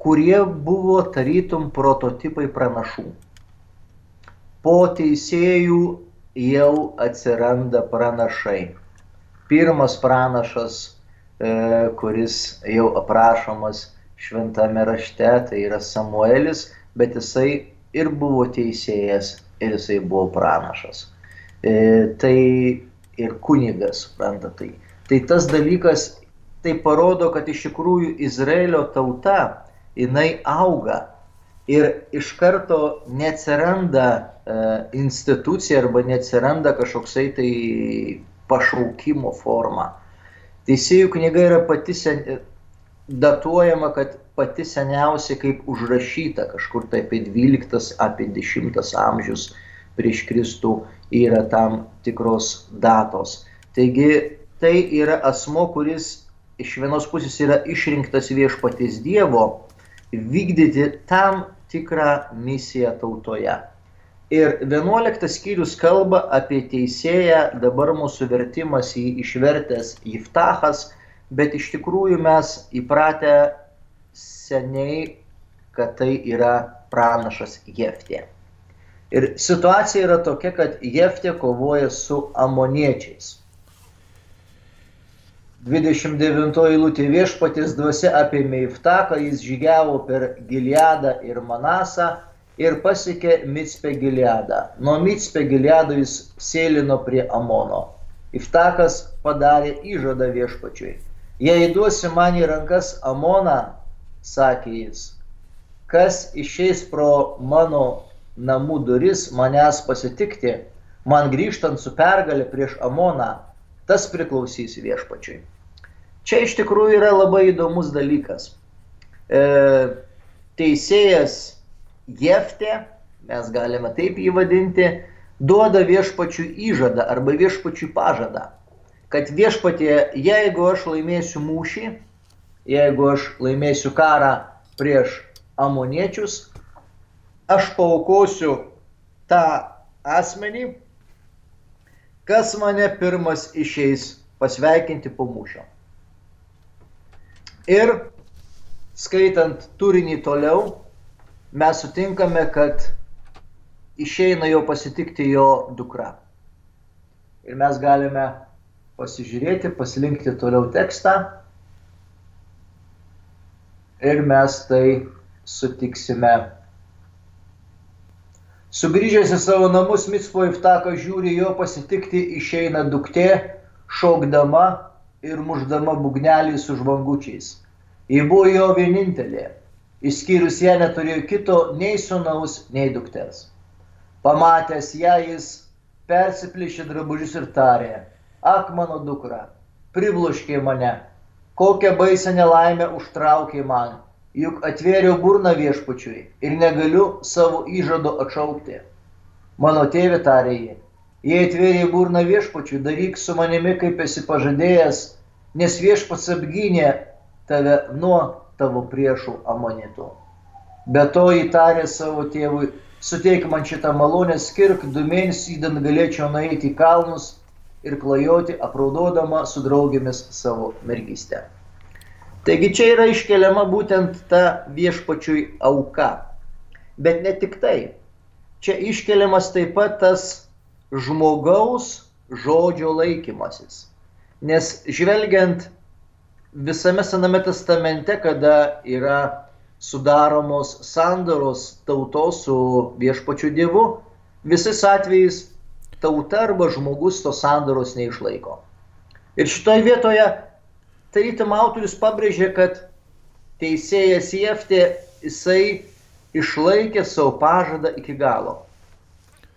kurie buvo tarytum prototipai pranašų. Po teisėjų jau atsiranda pranašai. Pirmas pranašas, e, kuris jau aprašomas šventame rašte, tai yra Samuelis, bet jisai ir buvo teisėjas, ir jisai buvo pranašas. E, tai ir kunigas, suprantate. Tai, tai tas dalykas tai parodo, kad iš tikrųjų Izraelio tauta, jinai auga ir iš karto neatsiranda e, institucija arba neatsiranda kažkoksai tai pašaukimo forma. Teisėjų knyga yra pati sen, datuojama, kad pati seniausia kaip užrašyta, kažkur tai apie 12, apie 10 amžius prieš Kristų yra tam tikros datos. Taigi tai yra asmo, kuris iš vienos pusės yra išrinktas viešpaties Dievo vykdyti tam tikrą misiją tautoje. Ir 11 skyrius kalba apie teisėją, dabar mūsų vertimas jį išvertęs Jiftachas, bet iš tikrųjų mes įpratę seniai, kad tai yra pranašas Jeftė. Ir situacija yra tokia, kad Jeftė kovoja su amoniečiais. 29 eilutė viešpatės dvasia apėmė Iftaką, jis žygiavo per Gileadą ir Manasą ir pasiekė Mitspę Gileadą. Nuo Mitspę Gileado jis sėlino prie Amono. Iftakas padarė įžadą viešpačiui. Jei duosi man į rankas Amoną, sakė jis, kas išeis pro mano namų duris manęs pasitikti, man grįžtant su pergalė prieš Amoną, tas priklausys viešpačiui. Čia iš tikrųjų yra labai įdomus dalykas. E, teisėjas Jeftė, mes galime taip jį vadinti, duoda viešpačių įžadą arba viešpačių pažadą, kad viešpatė, jeigu aš laimėsiu mūšį, jeigu aš laimėsiu karą prieš amoniečius, aš paukosiu tą asmenį, kas mane pirmas išeis pasveikinti po mūšio. Ir skaitant turinį toliau, mes sutinkame, kad išeina jo pasitikti jo dukra. Ir mes galime pasižiūrėti, paslinkti toliau tekstą. Ir mes tai sutiksime. Sugrįžęs į savo namus, Mitspo Iftaka žiūri jo pasitikti, išeina duktė, šaukdama, ir muždama bugnelį su žvangučiais. Ji buvo jo vienintelė, išskyrus ją neturėjo kito nei sunaus, nei dukters. Pamatęs ją jis persiplišė drabužius ir tarė, ak mano dukra, pribloškė mane, kokią baisę nelaimę užtraukė man, juk atvėriau burną viešpačiui ir negaliu savo įžado atšaukti. Mano tėvė tarė jį, jei atvėrė burną viešpačiui, daryk su manimi, kaip esi pažadėjęs, nes viešpats apgynė tave nuo tavo priešų amonitų. Be to įtarė savo tėvui, suteik man šitą malonę, skirk du mėnesius, įdant galėčiau nueiti į kalnus ir klajoti, apraudodama su draugėmis savo mergystę. Taigi čia yra iškeliama būtent ta viešpačiui auka. Bet ne tik tai čia iškeliamas taip pat tas žmogaus žodžio laikymasis. Nes žvelgiant visame Sename testamente, kada yra sudaromos sandoros tautos su viešpačiu Dievu, visais atvejais tauta arba žmogus tos sandoros neišlaiko. Ir šitoje vietoje tarytum autorius pabrėžė, kad teisėjas Jeftė, jisai išlaikė savo pažadą iki galo.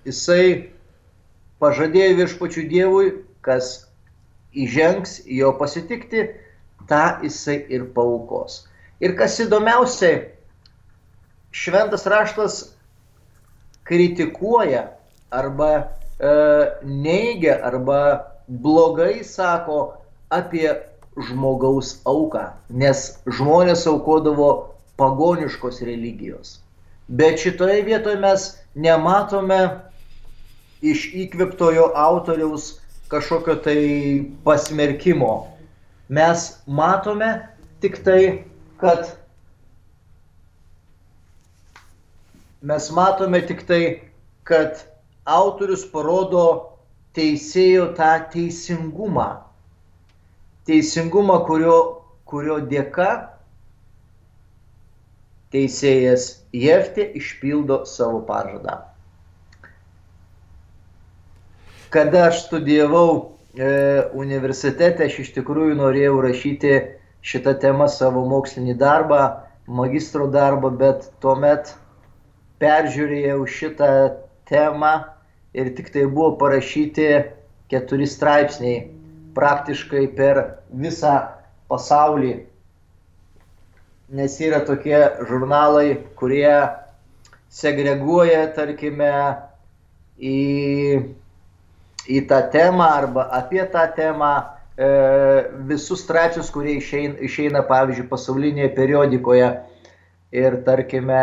Jisai pažadėjo viešpačių Dievui, kas įžengs jo pasitikti, tą jisai ir paukos. Ir kas įdomiausia, šventas raštas kritikuoja arba neigia arba blogai sako apie žmogaus auką, nes žmonės aukodavo pagoniškos religijos. Bet šitoje vietoje mes nematome iš įkveptojo autoriaus kažkokio tai pasmerkimo. Mes matome tik tai, kad mes matome tik tai, kad autorius parodo teisėjo tą teisingumą. Teisingumą, kurio, kurio dėka teisėjas Jeftė išpildo savo pažadą. Kada aš studijavau e, universitete, aš iš tikrųjų norėjau rašyti šitą temą savo mokslinį darbą, magistro darbą, bet tuomet peržiūrėjau šitą temą ir tik tai buvo parašyti keturi straipsniai praktiškai per visą pasaulį nes yra tokie žurnalai, kurie segreguoja, tarkime, į, į tą temą arba apie tą temą e, visus straipsnius, kurie išeina, išeina, pavyzdžiui, pasaulinėje periodikoje. Ir tarkime,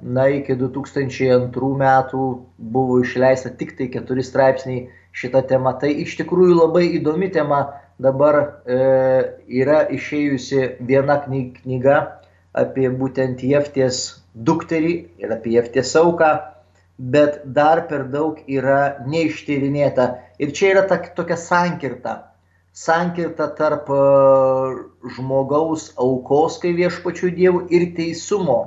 na, iki 2002 metų buvo išleista tik tai keturi straipsniai šitą temą. Tai iš tikrųjų labai įdomi tema. Dabar e, yra išėjusi viena knyga apie būtent Jefties dukterį ir apie Jefties auką, bet dar per daug yra neištyrinėta. Ir čia yra ta, tokia sankirta. Sankirta tarp e, žmogaus aukos, kai viešpačių dievų, ir teisumo.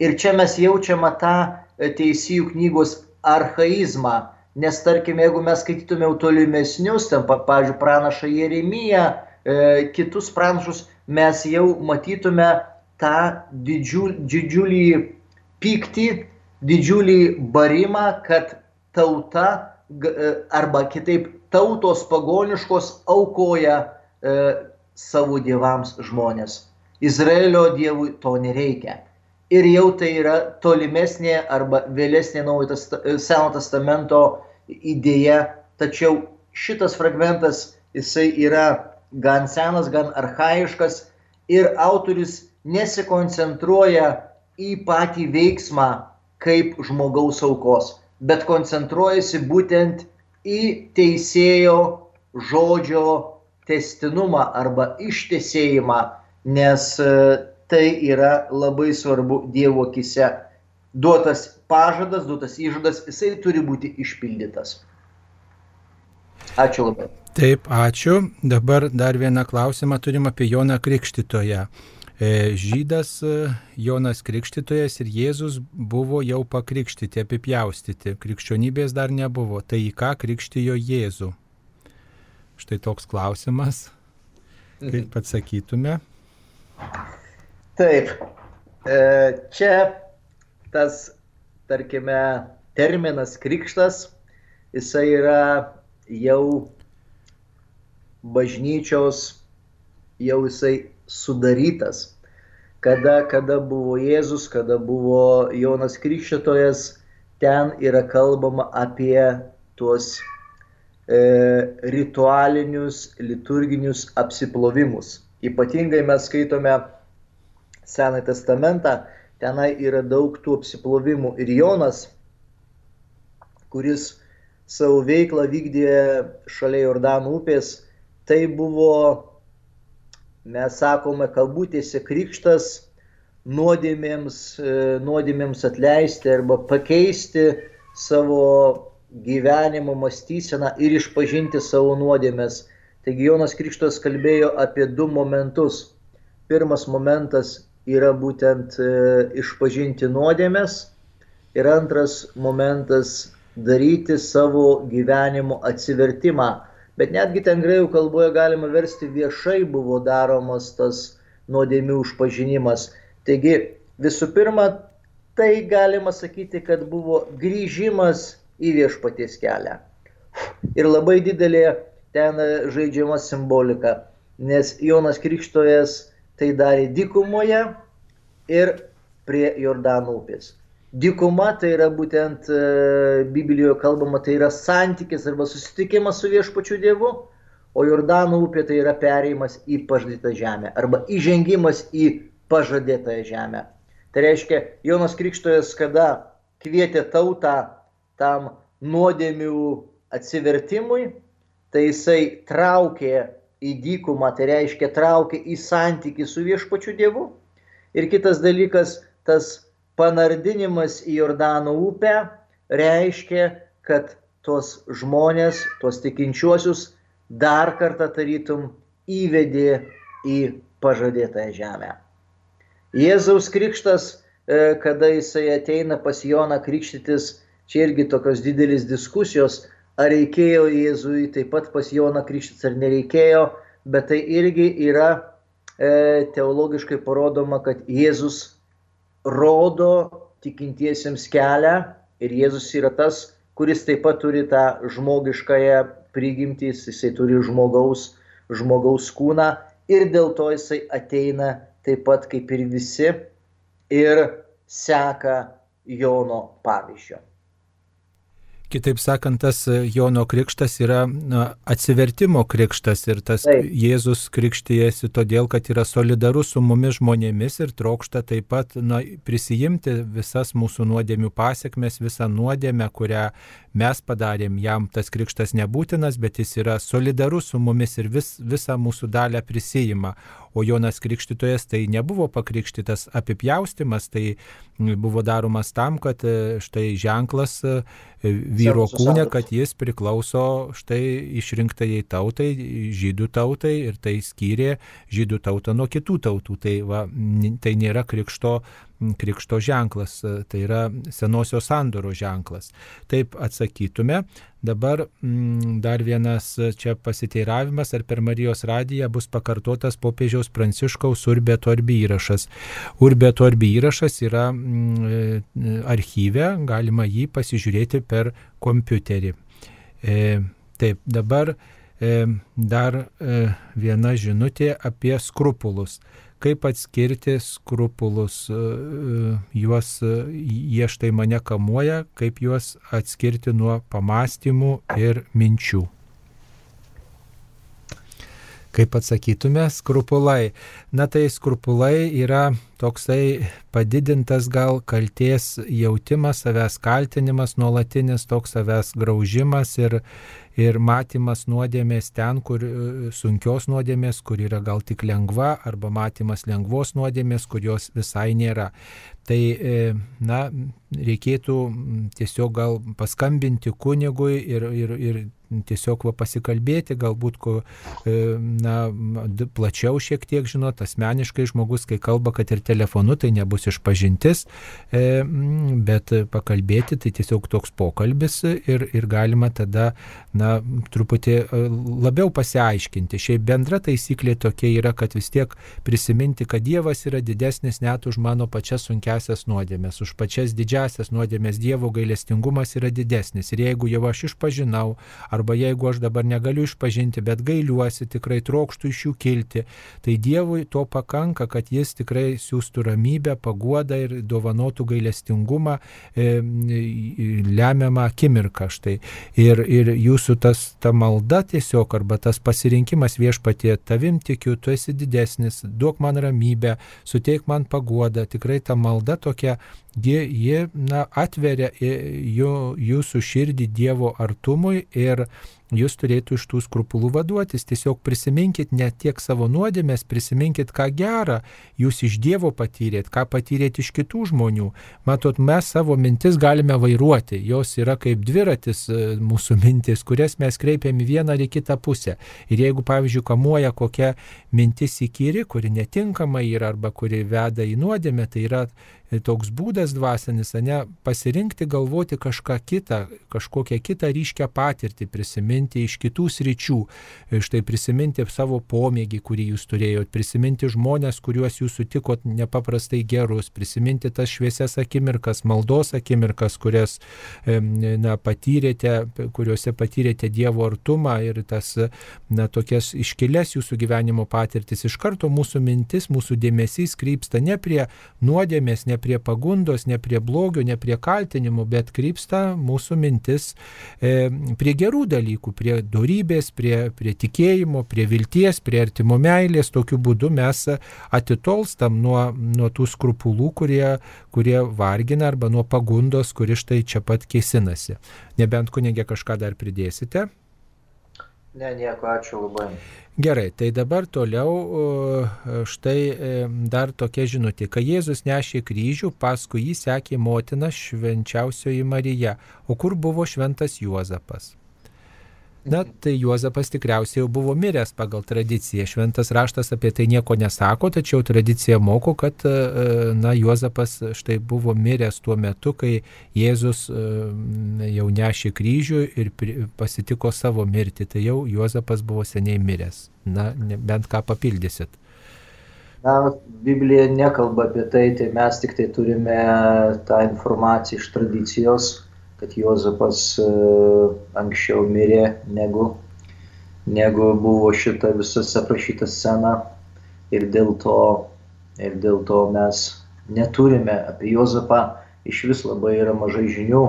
Ir čia mes jaučiame tą e, teisėjų knygos archaizmą. Nes tarkim, jeigu mes skaitytume tolimesnius, ten, pavyzdžiui, pranašą Jeremiją, e, kitus pranašus, mes jau matytume tą didžiulį, didžiulį pyktį, didžiulį barimą, kad tauta e, arba kitaip tautos pagoniškos aukoja e, savo dievams žmonės. Izraelio dievui to nereikia. Ir jau tai yra tolimesnė arba vėlesnė e, Seno testamento idėja, tačiau šitas fragmentas jisai yra gan senas, gan arhaiškas ir autorius nesikoncentruoja į patį veiksmą kaip žmogaus aukos, bet koncentruojasi būtent į teisėjo žodžio testinumą arba ištesėjimą, nes e, tai yra labai svarbu Dievo akise. Duotas pažadas, duotas įžadas, jisai turi būti išpildytas. Ačiū labai. Taip, ačiū. Dabar dar vieną klausimą turim apie Joną Krikštytoją. E, žydas e, Jonas Krikštytojas ir Jėzus buvo jau pakrikštyti, apipjaustyti. Krikščionybės dar nebuvo. Tai į ką krikštijo Jėzų? Štai toks klausimas. Kaip atsakytume? Taip, e, čia tas, tarkime, terminas krikštas, jisai yra jau bažnyčios, jau jisai sudarytas. Kada, kada buvo Jėzus, kada buvo Jonas Krikščitojas, ten yra kalbama apie tuos e, ritualinius, liturginius apsiplovimus. Ypatingai mes skaitome Seną testamentą, tenai yra daug tų apsiplovimų. Ir Jonas, kuris savo veiklą vykdė šalia Jordano upės, tai buvo, mes sakome, kabutėse krikštas nuodėmėms, e, nuodėmėms atleisti arba pakeisti savo gyvenimo mąstyseną ir išpažinti savo nuodėmės. Taigi Jonas Krikštas kalbėjo apie du momentus. Pirmas momentas yra būtent e, išpažinti nuodėmės ir antras momentas daryti savo gyvenimo atsivertimą. Bet netgi ten greikų kalboje galima versti viešai buvo daromas tas nuodėmių užpažinimas. Taigi visų pirma, tai galima sakyti, kad buvo grįžimas į viešpaties kelią. Ir labai didelė ten žaidžiama simbolika, nes Jonas Krikštojas tai darė dykumoje ir prie Jordano upės. Dykuma tai yra būtent e, Biblijoje kalbama, tai yra santykis arba susitikimas su viešpačiu Dievu, o Jordano upė tai yra perėjimas į pažadytą žemę arba įžengimas į pažadėtąją žemę. Tai reiškia, Jonas Krikštojas, kada kvietė tautą tam nuodėmių atsivertimui, tai jisai traukė į dykumą, tai reiškia traukė į santykių su viešpačiu Dievu. Ir kitas dalykas, tas panardinimas į Jordano upę reiškia, kad tos žmonės, tos tikinčiuosius dar kartą tarytum įvedė į pažadėtąją žemę. Jėzaus krikštas, e, kada jisai ateina pas Joną krikštytis, čia irgi tokios didelis diskusijos, ar reikėjo Jėzui taip pat pas Joną krikštytis ar nereikėjo, bet tai irgi yra e, teologiškai parodoma, kad Jėzus rodo tikintiesiems kelią ir Jėzus yra tas, kuris taip pat turi tą žmogiškąją prigimtį, jisai turi žmogaus, žmogaus kūną ir dėl to jisai ateina taip pat kaip ir visi ir seka Jono pavyzdžio. Kitaip sakant, tas Jono krikštas yra na, atsivertimo krikštas ir tas taip. Jėzus krikštyjasi todėl, kad yra solidarus su mumis žmonėmis ir trokšta taip pat na, prisijimti visas mūsų nuodėmių pasiekmes, visą nuodėmę, kurią mes padarėm. Jam tas krikštas nebūtinas, bet jis yra solidarus su mumis ir vis, visą mūsų dalę prisijima o Jonas Krikštytojas tai nebuvo pakrikštytas apipjaustimas, tai buvo daromas tam, kad e, štai ženklas e, vyro kūne, kad jis priklauso štai išrinktai tautai, žydų tautai ir tai skyrė žydų tautą nuo kitų tautų. Tai, va, tai nėra krikšto krikšto ženklas, e, tai yra senosios sandoro ženklas. Taip atsakytume. Dabar m, dar vienas čia pasiteiravimas, ar per Marijos radiją bus pakartotas popiežiaus Pranciškaus Urbeto arbi įrašas. Urbeto arbi įrašas yra m, e, archyve, galima jį pasižiūrėti per kompiuterį. E, taip, dabar e, dar e, viena žinutė apie skrupulus kaip atskirti skrupulus, e, e, juos e, jie štai mane kamuoja, kaip juos atskirti nuo pamastymų ir minčių. Kaip atsakytume, skrupulai. Na tai skrupulai yra toksai padidintas gal kalties jautimas, savęs kaltinimas, nuolatinis toks savęs graužimas ir, ir matymas nuodėmės ten, kur e, sunkios nuodėmės, kur yra gal tik lengva, arba matymas lengvos nuodėmės, kur jos visai nėra. Tai, e, na, reikėtų tiesiog gal paskambinti kunigui ir, ir, ir tiesiog va, pasikalbėti, galbūt ko, e, na, plačiau šiek tiek, žinot, asmeniškai žmogus, kai kalba, kad ir telefonu, tai nebus bus išpažintis, e, bet pakalbėti tai tiesiog toks pokalbis ir, ir galima tada, na, truputį e, labiau pasiaiškinti. Šiaip bendra taisyklė tokia yra, kad vis tiek prisiminti, kad Dievas yra didesnis net už mano pačias sunkesias nuodėmės, už pačias didžiasias nuodėmės Dievo gailestingumas yra didesnis. Ir jeigu jau aš išpažinau, arba jeigu aš dabar negaliu išpažinti, bet gailiuosi, tikrai trokštų iš jų kilti, tai Dievui to pakanka, kad jis tikrai siūstų ramybę, paguodą ir dovanotų gailestingumą e, lemiamą akimirką. Štai. Ir, ir jūsų tas, ta malda tiesiog, arba tas pasirinkimas viešpatie, tavim tikiu, tu esi didesnis, duok man ramybę, suteik man paguodą, tikrai ta malda tokia ji, ji na, atveria jūsų širdį Dievo artumui ir jūs turėtų iš tų skrupulų vaduotis. Tiesiog prisiminkit ne tiek savo nuodėmės, prisiminkit, ką gerą jūs iš Dievo patyrėt, ką patyrėt iš kitų žmonių. Matot, mes savo mintis galime vairuoti, jos yra kaip dviratis e, mūsų mintis, kurias mes kreipiam į vieną ar į kitą pusę. Ir jeigu, pavyzdžiui, kamuoja kokia mintis įkyri, kuri netinkama yra arba kuri veda į nuodėmę, tai yra toks būdas dvasinis, ne, pasirinkti galvoti kažką kitą, kažkokią kitą ryškę patirtį, prisiminti iš kitų sričių, štai prisiminti savo pomėgį, kurį jūs turėjot, prisiminti žmonės, kuriuos jūs sutikot nepaprastai gerus, prisiminti tas šviesias akimirkas, maldos akimirkas, kurias na, patyrėte, kuriuose patyrėte Dievo artumą ir tas na, tokias iškilės jūsų gyvenimo patirtis. Iš karto mūsų mintis, mūsų dėmesys krypsta ne prie nuodėmės, ne prie pagundos, ne prie blogio, ne prie kaltinimų, bet krypsta mūsų mintis e, prie gerų dalykų, prie darybės, prie, prie tikėjimo, prie vilties, prie artimo meilės. Tokiu būdu mes atitolstam nuo, nuo tų skrupulų, kurie, kurie vargina, arba nuo pagundos, kuri štai čia pat kėsinasi. Nebent kunigė kažką dar pridėsite. Ne, nieko, ačiū labai. Gerai, tai dabar toliau štai e, dar tokia žinutė. Kai Jėzus nešė kryžių, paskui jį sekė motina švenčiausioji Marija. O kur buvo šventas Juozapas? Na, tai Juozapas tikriausiai jau buvo miręs pagal tradiciją. Šventas raštas apie tai nieko nesako, tačiau tradicija moko, kad, e, na, Juozapas štai buvo miręs tuo metu, kai Jėzus e, jau nešė kryžių ir pasitiko savo mirtį. Tai jau Juozapas buvo seniai miręs. Na, bent ką papildysit. Na, Biblija nekalba apie tai, tai mes tik tai turime tą informaciją iš tradicijos kad Jozapas e, anksčiau mirė negu, negu buvo šita visas aprašyta scena. Ir dėl to, ir dėl to mes neturime apie Jozapą iš vis labai yra mažai žinių,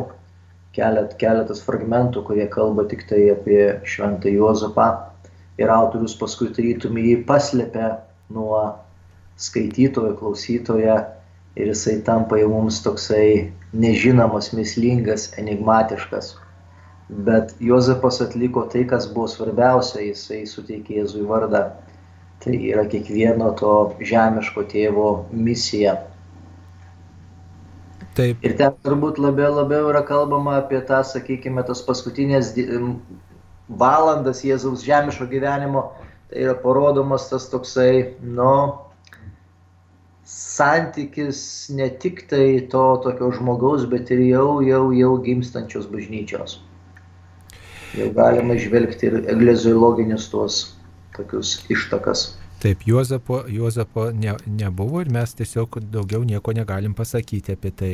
kelet, keletas fragmentų, kurie kalba tik tai apie šventą Jozapą ir autorius paskui tarytum jį paslėpia nuo skaitytojo, klausytojo ir jisai tampa jau mums toksai nežinomas, mislingas, enigmatiškas. Bet Jozapas atliko tai, kas buvo svarbiausia, jisai suteikė Jėzui vardą. Tai yra kiekvieno to žemiško tėvo misija. Taip. Ir ten turbūt labiau, labiau yra kalbama apie tą, sakykime, tas paskutinės valandas Jėzaus žemiško gyvenimo. Tai yra parodomas tas toksai, nu, santykis ne tik tai to tokio žmogaus, bet ir jau, jau, jau gimstančios bažnyčios. Jau galima žvelgti ir egleziologinius tuos tokius ištakas. Taip, Juozapo, Juozapo ne, nebuvo ir mes tiesiog daugiau nieko negalim pasakyti apie tai.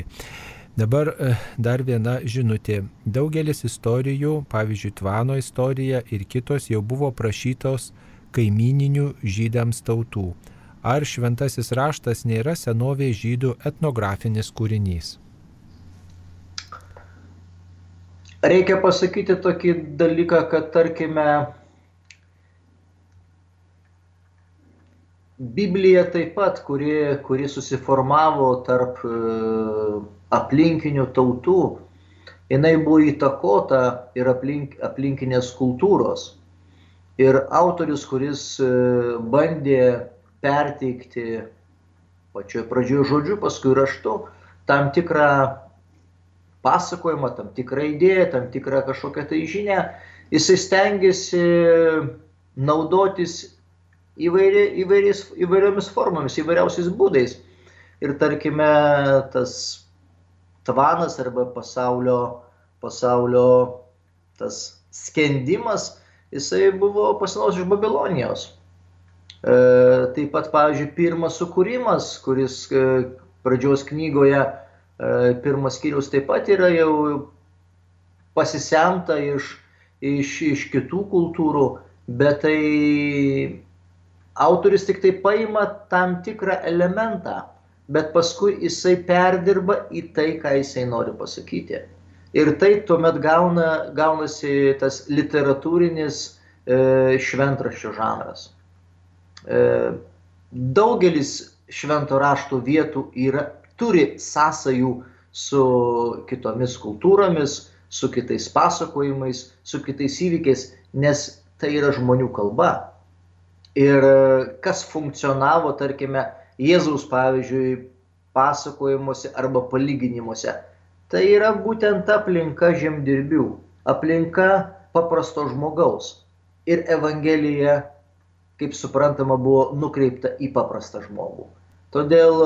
Dabar e, dar viena žinutė. Daugelis istorijų, pavyzdžiui, Tvano istorija ir kitos jau buvo prašytos kaimininių žydams tautų ar šventasis raštas nėra senovės žydų etnografinis kūrinys? Reikia pasakyti tokį dalyką, kad tarkime, Biblija taip pat, kuri, kuri susiformavo tarp e, aplinkinių tautų, jinai buvo įtakota ir aplink, aplinkinės kultūros. Ir autorius, kuris e, bandė perteikti pačioje pradžioje žodžiu, paskui raštu tam tikrą pasakojimą, tam tikrą idėją, tam tikrą kažkokią tai žinę, jisai stengiasi naudotis įvairi, įvairiais, įvairiomis formomis, įvairiausiais būdais, ir tarkime tas tvanas arba pasaulio, pasaulio tas skendimas, jisai buvo pasinaudos iš Babilonijos. E, taip pat, pavyzdžiui, pirmas sukūrimas, kuris e, pradžios knygoje, e, pirmas skyrius taip pat yra jau pasisemta iš, iš, iš kitų kultūrų, bet tai autoris tik tai paima tam tikrą elementą, bet paskui jisai perdirba į tai, ką jisai nori pasakyti. Ir tai tuomet gauna, gaunasi tas literatūrinis e, šventraščio žanras. E, daugelis švento rašto vietų yra, turi sąsajų su kitomis kultūromis, su kitais pasakojimais, su kitais įvykiais, nes tai yra žmonių kalba. Ir kas funkcionavo, tarkime, Jėzaus, pavyzdžiui, pasakojimuose arba palyginimuose, tai yra būtent aplinka žemdirbių, aplinka paprasto žmogaus. Ir Evangelija, kaip suprantama, buvo nukreipta į paprastą žmogų. Todėl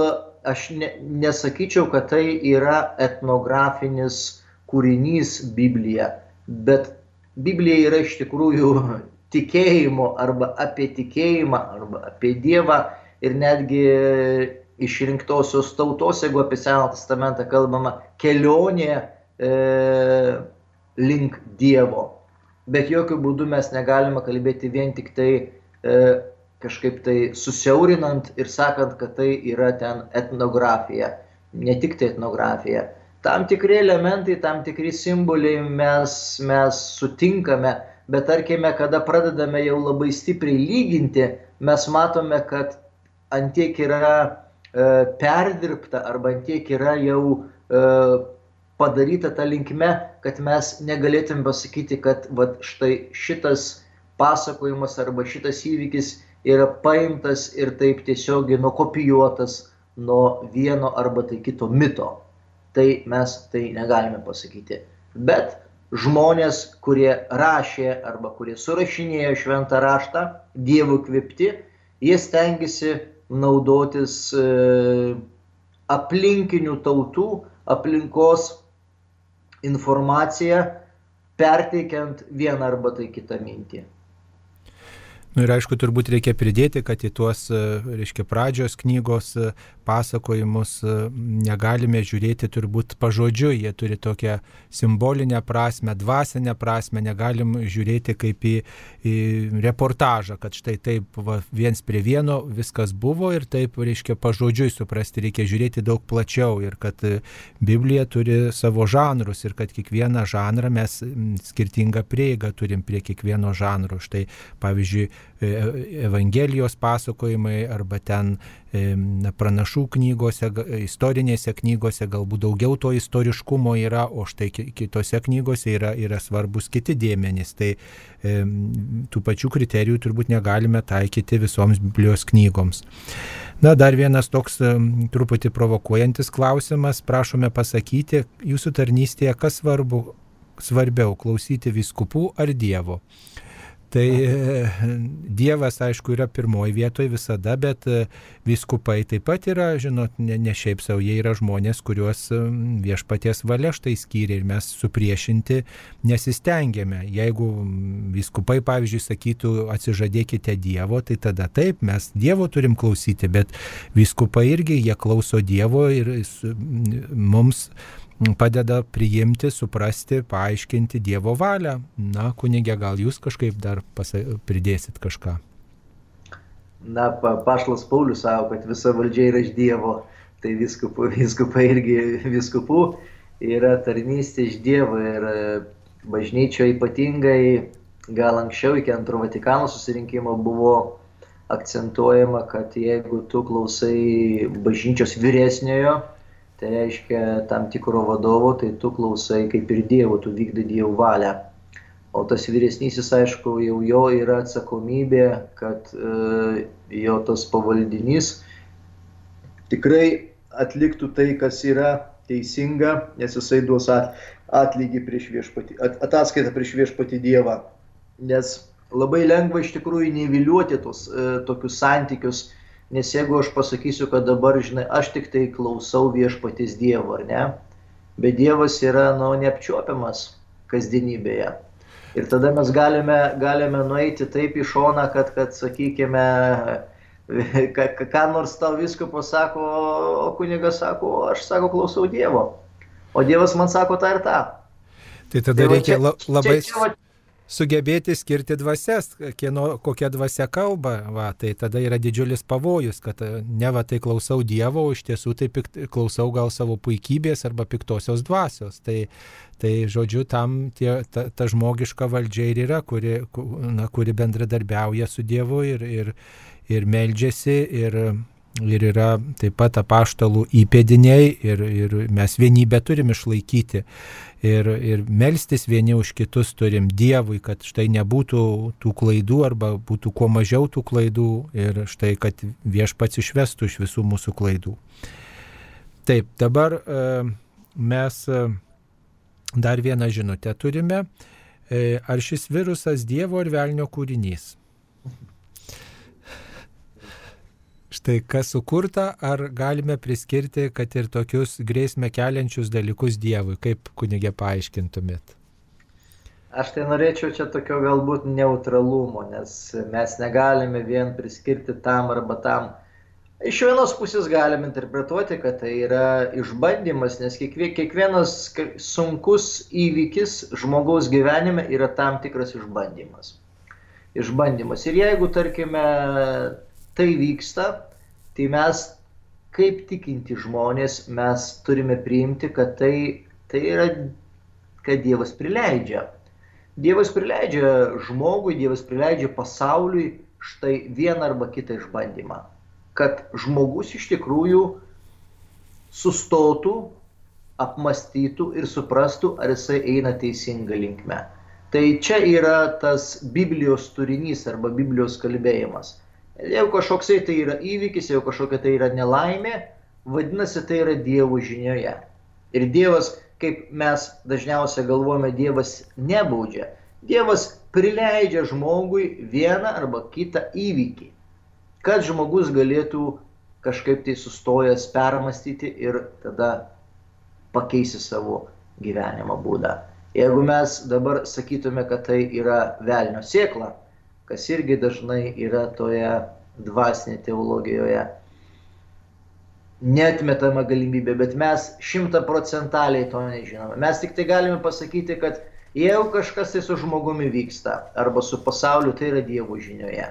aš ne, nesakyčiau, kad tai yra etnografinis kūrinys Biblija, bet Biblija yra iš tikrųjų tikėjimo arba apie tikėjimą arba apie Dievą ir netgi išrinktosios tautos, jeigu apie Seną testamentą kalbama, kelionė e, link Dievo. Bet jokių būdų mes negalime kalbėti vien tik tai e, kažkaip tai susiaurinant ir sakant, kad tai yra ten etnografija. Ne tik tai etnografija. Tam tikri elementai, tam tikri simboliai mes, mes sutinkame, bet tarkime, kada pradedame jau labai stipriai lyginti, mes matome, kad antiek yra E, perdirbta arba tiek yra jau e, padaryta ta linkme, kad mes negalėtum pasakyti, kad vat, štai šitas pasakojimas arba šitas įvykis yra paimtas ir taip tiesiogiai nukopijuotas nuo vieno arba tai kito mito. Tai mes tai negalime pasakyti. Bet žmonės, kurie rašė arba kurie surašinėjo šventą raštą, dievų kvipti, jie stengiasi naudotis e, aplinkinių tautų, aplinkos informaciją, perteikiant vieną arba tai kitą mintį. Nu ir aišku, turbūt reikia pridėti, kad į tuos, e, reiškia, pradžios knygos e, pasakojimus e, negalime žiūrėti turbūt pažodžiui, jie turi tokią simbolinę prasme, dvasinę prasme, negalim žiūrėti kaip į, į reportažą, kad štai taip va, viens prie vieno viskas buvo ir taip, reiškia, pažodžiui suprasti reikia žiūrėti daug plačiau ir kad Biblija turi savo žanrus ir kad kiekvieną žanrą mes skirtingą prieigą turim prie kiekvieno žanro. Štai, pavyzdžiui, Evangelijos pasakojimai arba ten na, pranašų knygose, istorinėse knygose galbūt daugiau to istoriškumo yra, o štai kitose knygose yra, yra svarbus kiti dėmenys. Tai e, tų pačių kriterijų turbūt negalime taikyti visoms Biblijos knygoms. Na, dar vienas toks e, truputį provokuojantis klausimas. Prašome pasakyti, jūsų tarnystėje kas svarbu, svarbiau klausyti viskupų ar Dievo? Tai e, Dievas, aišku, yra pirmoji vietoje visada, bet e, viskupai taip pat yra, žinot, ne, ne šiaip savo, jie yra žmonės, kuriuos e, viešpaties valia štai skyrė ir mes supriešinti nesistengėme. Jeigu viskupai, pavyzdžiui, sakytų, atsižadėkite Dievo, tai tada taip, mes Dievo turim klausyti, bet viskupai irgi jie klauso Dievo ir mums padeda priimti, suprasti, paaiškinti Dievo valią. Na, kunigė, gal jūs kažkaip dar pasa, pridėsit kažką? Na, pa, pašlas Paulius savo, kad visa valdžia yra iš Dievo, tai viskupų, viskupai irgi viskupų yra tarnystė iš Dievo ir e, bažnyčioje ypatingai, gal anksčiau iki antro Vatikano susirinkimo buvo akcentuojama, kad jeigu tu klausai bažnyčios vyresniojo, Tai reiškia tam tikro vadovo, tai tu klausai kaip ir Dievo, tu vykdai Dievo valią. O tas vyresnysis, aišku, jau jo yra atsakomybė, kad e, jo tas pavaldinys tikrai atliktų tai, kas yra teisinga, nes jisai duos atlygį prieš viešpatį, at, ataskaitą prieš viešpatį Dievą. Nes labai lengva iš tikrųjų neviliuoti tos e, tokius santykius Nes jeigu aš pasakysiu, kad dabar, žinai, aš tik tai klausau viešpatis Dievo, ar ne? Bet Dievas yra, nu, neapčiuopiamas kasdienybėje. Ir tada mes galime, galime nueiti taip į šoną, kad, kad sakykime, ką, ką nors tau visko pasako, o kunigas sako, aš sako, klausau Dievo. O Dievas man sako tą ir tą. Tai tada tai reikia čia, labai čia, čia, sugebėti skirti dvasias, kieno, kokia dvasia kalba, va, tai tada yra didžiulis pavojus, kad e, ne va tai klausau Dievo, o iš tiesų tai pikt, klausau gal savo puikybės arba piktosios dvasios. Tai, tai žodžiu, tam tie, ta, ta žmogiška valdžia ir yra, kuri, na, kuri bendradarbiauja su Dievu ir, ir, ir meldžiasi ir ir yra taip pat apaštalų įpėdiniai ir, ir mes vienybę turim išlaikyti ir, ir melstis vieni už kitus turim Dievui, kad štai nebūtų tų klaidų arba būtų kuo mažiau tų klaidų ir štai, kad viešpats išvestų iš visų mūsų klaidų. Taip, dabar e, mes e, dar vieną žinutę turime. E, ar šis virusas Dievo ar velnio kūrinys? Štai kas sukurta, ar galime priskirti, kad ir tokius grėsmę keliančius dalykus Dievui, kaip kunigė paaiškintumėt? Aš tai norėčiau čia tokio galbūt neutralumo, nes mes negalime vien priskirti tam arba tam. Iš vienos pusės galime interpretuoti, kad tai yra išbandymas, nes kiekvienas sunkus įvykis žmogaus gyvenime yra tam tikras išbandymas. Išbandymas. Ir jeigu, tarkime, tai vyksta, tai mes kaip tikinti žmonės mes turime priimti, kad tai, tai yra, kad Dievas prileidžia. Dievas prileidžia žmogui, Dievas prileidžia pasauliui štai vieną arba kitą išbandymą. Kad žmogus iš tikrųjų sustotų, apmastytų ir suprastų, ar jisai eina teisinga linkme. Tai čia yra tas Biblijos turinys arba Biblijos kalbėjimas. Jeigu kažkoksai tai yra įvykis, jeigu kažkokia tai yra nelaimė, vadinasi, tai yra Dievo žinioje. Ir Dievas, kaip mes dažniausiai galvojame, Dievas nebaudžia. Dievas prileidžia žmogui vieną arba kitą įvykį, kad žmogus galėtų kažkaip tai sustojęs permastyti ir tada pakeisti savo gyvenimo būdą. Jeigu mes dabar sakytume, kad tai yra velnio sėkla, kas irgi dažnai yra toje dvasinėje teologijoje. Netmetama galimybė, bet mes šimtaprocentaliai to nežinome. Mes tik tai galime pasakyti, kad jeigu kažkas tai su žmogumi vyksta arba su pasauliu, tai yra Dievo žinioje.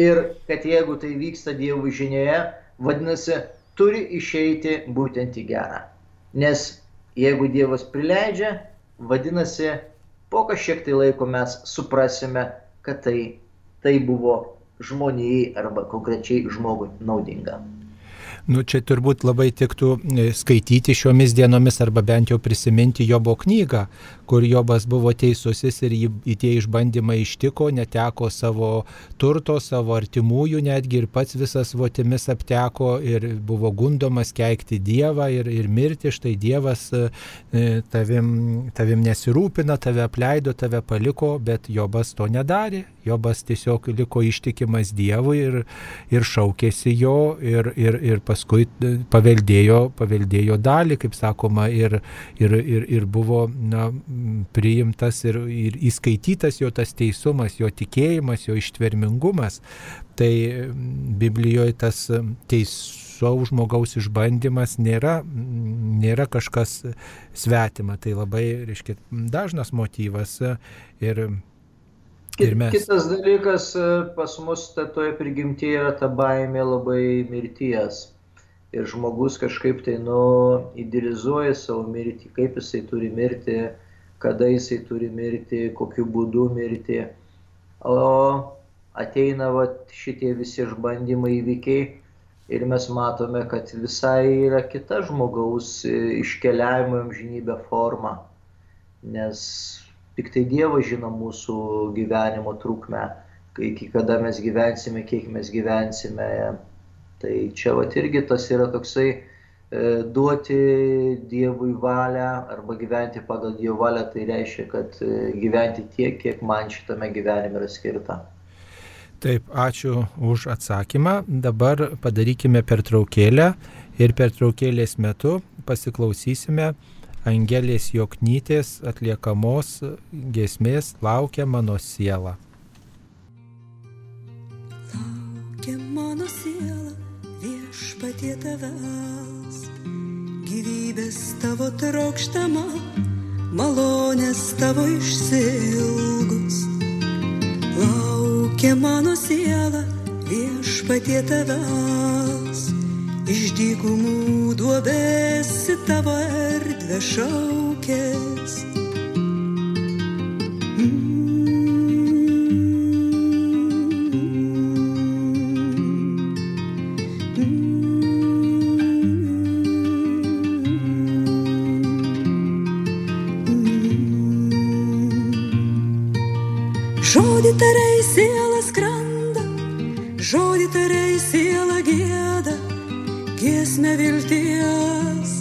Ir kad jeigu tai vyksta Dievo žinioje, vadinasi, turi išeiti būtent į gerą. Nes jeigu Dievas prileidžia, vadinasi, po kažkiek tai laiko mes suprasime, kad tai, tai buvo žmonijai arba konkrečiai žmogui naudinga. Nu, čia turbūt labai tiktų e, skaityti šiomis dienomis arba bent jau prisiminti Jobo knygą, kur Jobas buvo teisusis ir jį, tie išbandymai ištiko, neteko savo turto, savo artimųjų netgi ir pats visas votimis apteko ir buvo gundomas keikti Dievą ir, ir mirti. Štai Dievas e, tavim, tavim nesirūpina, tave apleido, tave paliko, bet Jobas to nedarė. Jobas tiesiog liko ištikimas Dievui ir, ir šaukėsi jo ir, ir, ir paskui e, paveldėjo, paveldėjo dalį, kaip sakoma, ir, ir, ir, ir buvo na, priimtas ir, ir įskaitytas jo tas teisumas, jo tikėjimas, jo ištvermingumas. Tai Biblijoje tas teisaus žmogaus išbandymas nėra, nėra kažkas svetima, tai labai, reiškia, dažnas motyvas. Ir, Ir mes. Kitas dalykas, pas mus toje prigimtyje yra ta baimė labai mirties ir žmogus kažkaip tai, nu, idealizuoja savo mirtį, kaip jisai turi mirti, kada jisai turi mirti, kokiu būdu mirti. O ateina va, šitie visi išbandymai įvykiai ir mes matome, kad visai yra kita žmogaus iškeliavimo amžinybė forma. Nes tik tai Dievas žino mūsų gyvenimo trukmę, iki kada mes gyvensime, kiek mes gyvensime Tai čia vat irgi tas yra toksai e, duoti Dievui valią arba gyventi pagal Dievo valią, tai reiškia, kad e, gyventi tiek, kiek man šitame gyvenime yra skirta. Taip, ačiū už atsakymą. Dabar padarykime pertraukėlę ir pertraukėlės metu pasiklausysime Angelės Joknytės atliekamos gesmės Laukia mano siela. Laukia mano siela viešpatie tavęs, gyvybės tavo trokštama, malonės tavo išsilgus. Laukia mano siela viešpatie tavęs, iš dykumų duobėsi tavo erdvė šaukės. Žodį tariai siela skrenda, žodį tariai siela gėda, giesmė vilties,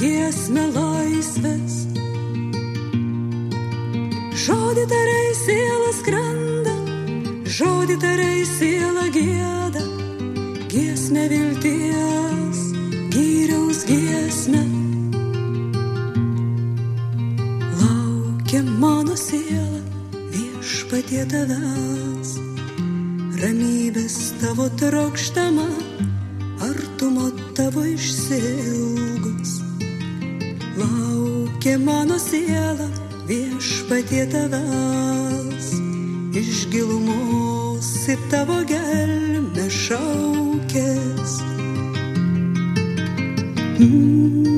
giesmė laisvės. Žodį tariai siela skrenda, žodį tariai siela gėda, giesmė vilties, gyriaus giesmė. Viešpatie tavęs, ramybės tavo trokštama, artumo tavo išsilgus. Laukia mano siela viešpatie tavęs, iš gilumos į tavo gelmę šaukės. Sulaukiau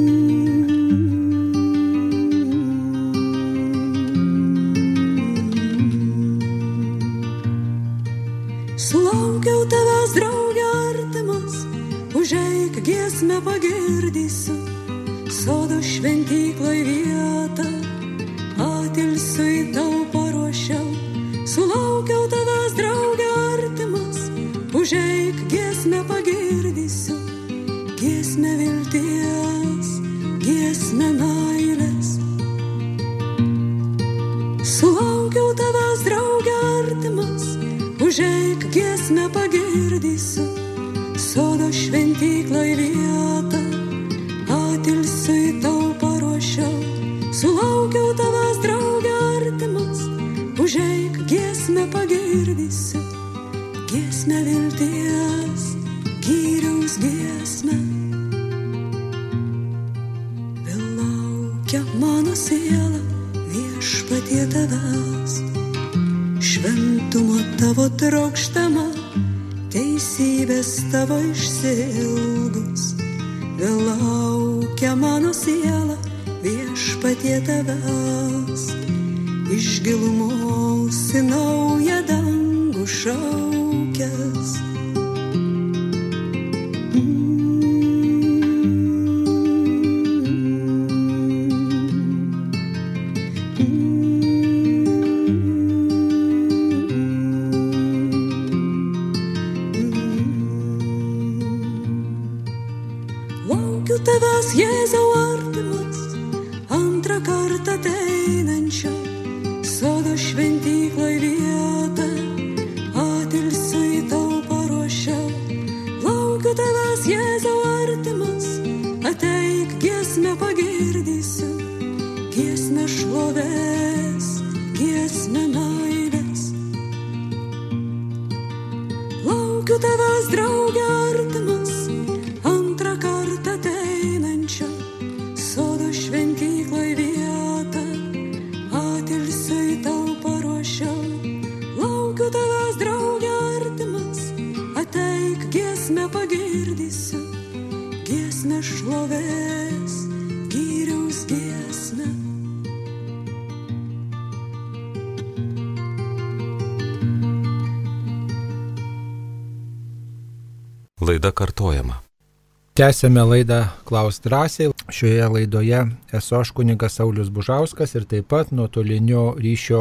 Tęsėme laidą Klaus drąsiai. Šioje laidoje esu aš kunigas Saulis Bužauskas ir taip pat nuotolinio ryšio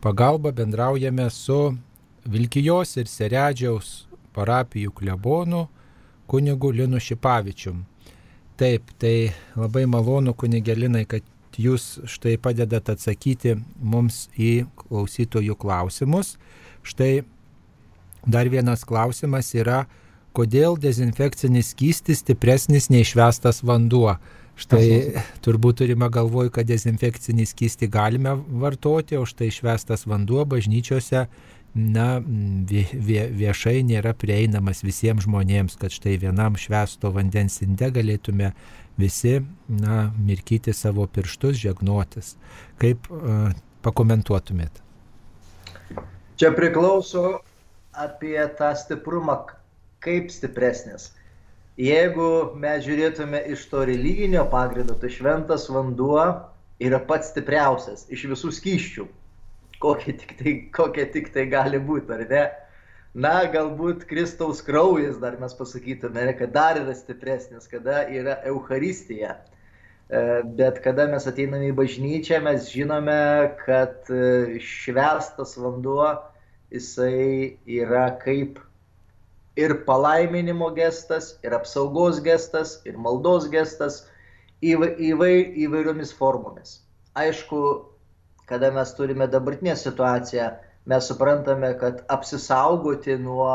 pagalba bendraujame su Vilkijos ir Seredžiaus parapijų klebonu kunigu Linu Šipavičium. Taip, tai labai malonu kunigelinai, kad jūs štai padedat atsakyti mums į klausytojų klausimus. Štai Dar vienas klausimas yra, kodėl dezinfekcinis skystis stipresnis nei švestas vanduo. Štai turbūt turime galvoj, kad dezinfekcinį skystį galime vartoti, o štai švestas vanduo bažnyčiose na, vie, viešai nėra prieinamas visiems žmonėms, kad štai vienam švesto vandens inde galėtume visi, na, mirkyti savo pirštus, žegnotis. Kaip uh, pakomentuotumėt? Čia priklauso apie tą stiprumą, kaip stipresnis. Jeigu mes žiūrėtume iš to religinio pagrindo, tai šventas vanduo yra pats stipriausias iš visų skyščių, kokie tik tai, kokie tik tai gali būti, ar ne? Na, galbūt Kristaus kraujas, dar mes pasakytume, kad dar yra stipresnis, kada yra Euharistija. E, bet kada mes ateiname į bažnyčią, mes žinome, kad e, švestas vanduo, jisai yra kaip ir palaiminimo gestas, ir apsaugos gestas, ir maldos gestas įvai, įvairiomis formomis. Aišku, kada mes turime dabartinę situaciją, mes suprantame, kad apsisaugoti nuo,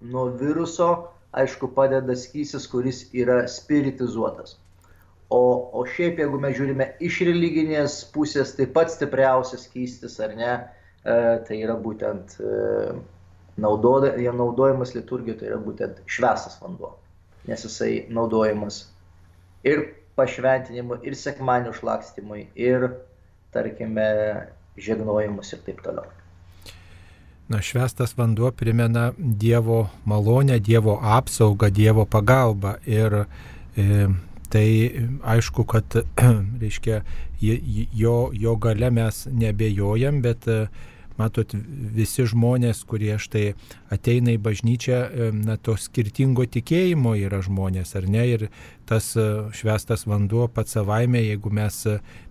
nuo viruso, aišku, padeda skysis, kuris yra spiritizuotas. O, o šiaip, jeigu mes žiūrime iš religinės pusės, tai pats stipriausias skystis, ar ne, e, tai yra būtent e, naudoda, jam naudojamas liturgijoje, tai yra būtent švesas vanduo, nes jisai naudojamas ir pašventinimui, ir sekmanių šlakstymui, ir, tarkime, žegnojimus ir taip toliau. Na, švestas vanduo primena Dievo malonę, Dievo apsaugą, Dievo pagalbą. Ir e, tai aišku, kad reiškia, jo, jo gale mes nebejojam, bet e, matot, visi žmonės, kurie štai ateina į bažnyčią, e, na, to skirtingo tikėjimo yra žmonės, ar ne? Ir tas e, švestas vanduo pats savaime, jeigu mes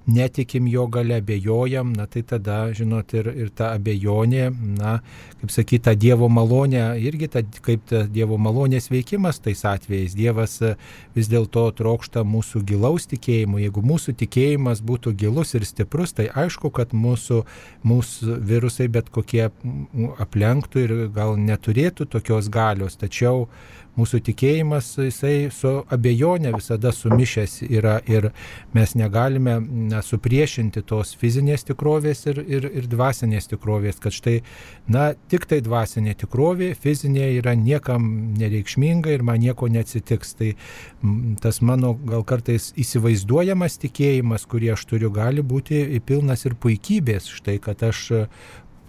netikim jo gale, abejojam, na tai tada, žinot, ir, ir ta abejonė, na, kaip sakyt, ta Dievo malonė, irgi ta, kaip ta Dievo malonės veikimas tais atvejais. Dievas e, vis dėlto trokšta mūsų gilaus tikėjimo. Jeigu mūsų tikėjimas būtų gilus ir stiprus, tai aišku, kad mūsų, mūsų virusai bet kokie aplenktų ir gal neturėtų tokios galios. Tačiau mūsų tikėjimas, jisai su abejonė visada sumišęs yra ir mes negalime na, supriešinti tos fizinės tikrovės ir, ir, ir dvasinės tikrovės, kad štai, na, tik tai dvasinė tikrovė, fizinė yra niekam nereikšminga ir man nieko neatsitiks. Tai tas mano gal kartais įsivaizduojamas tikėjimas, kurį aš turiu, gali būti pilnas ir puikybės, štai kad aš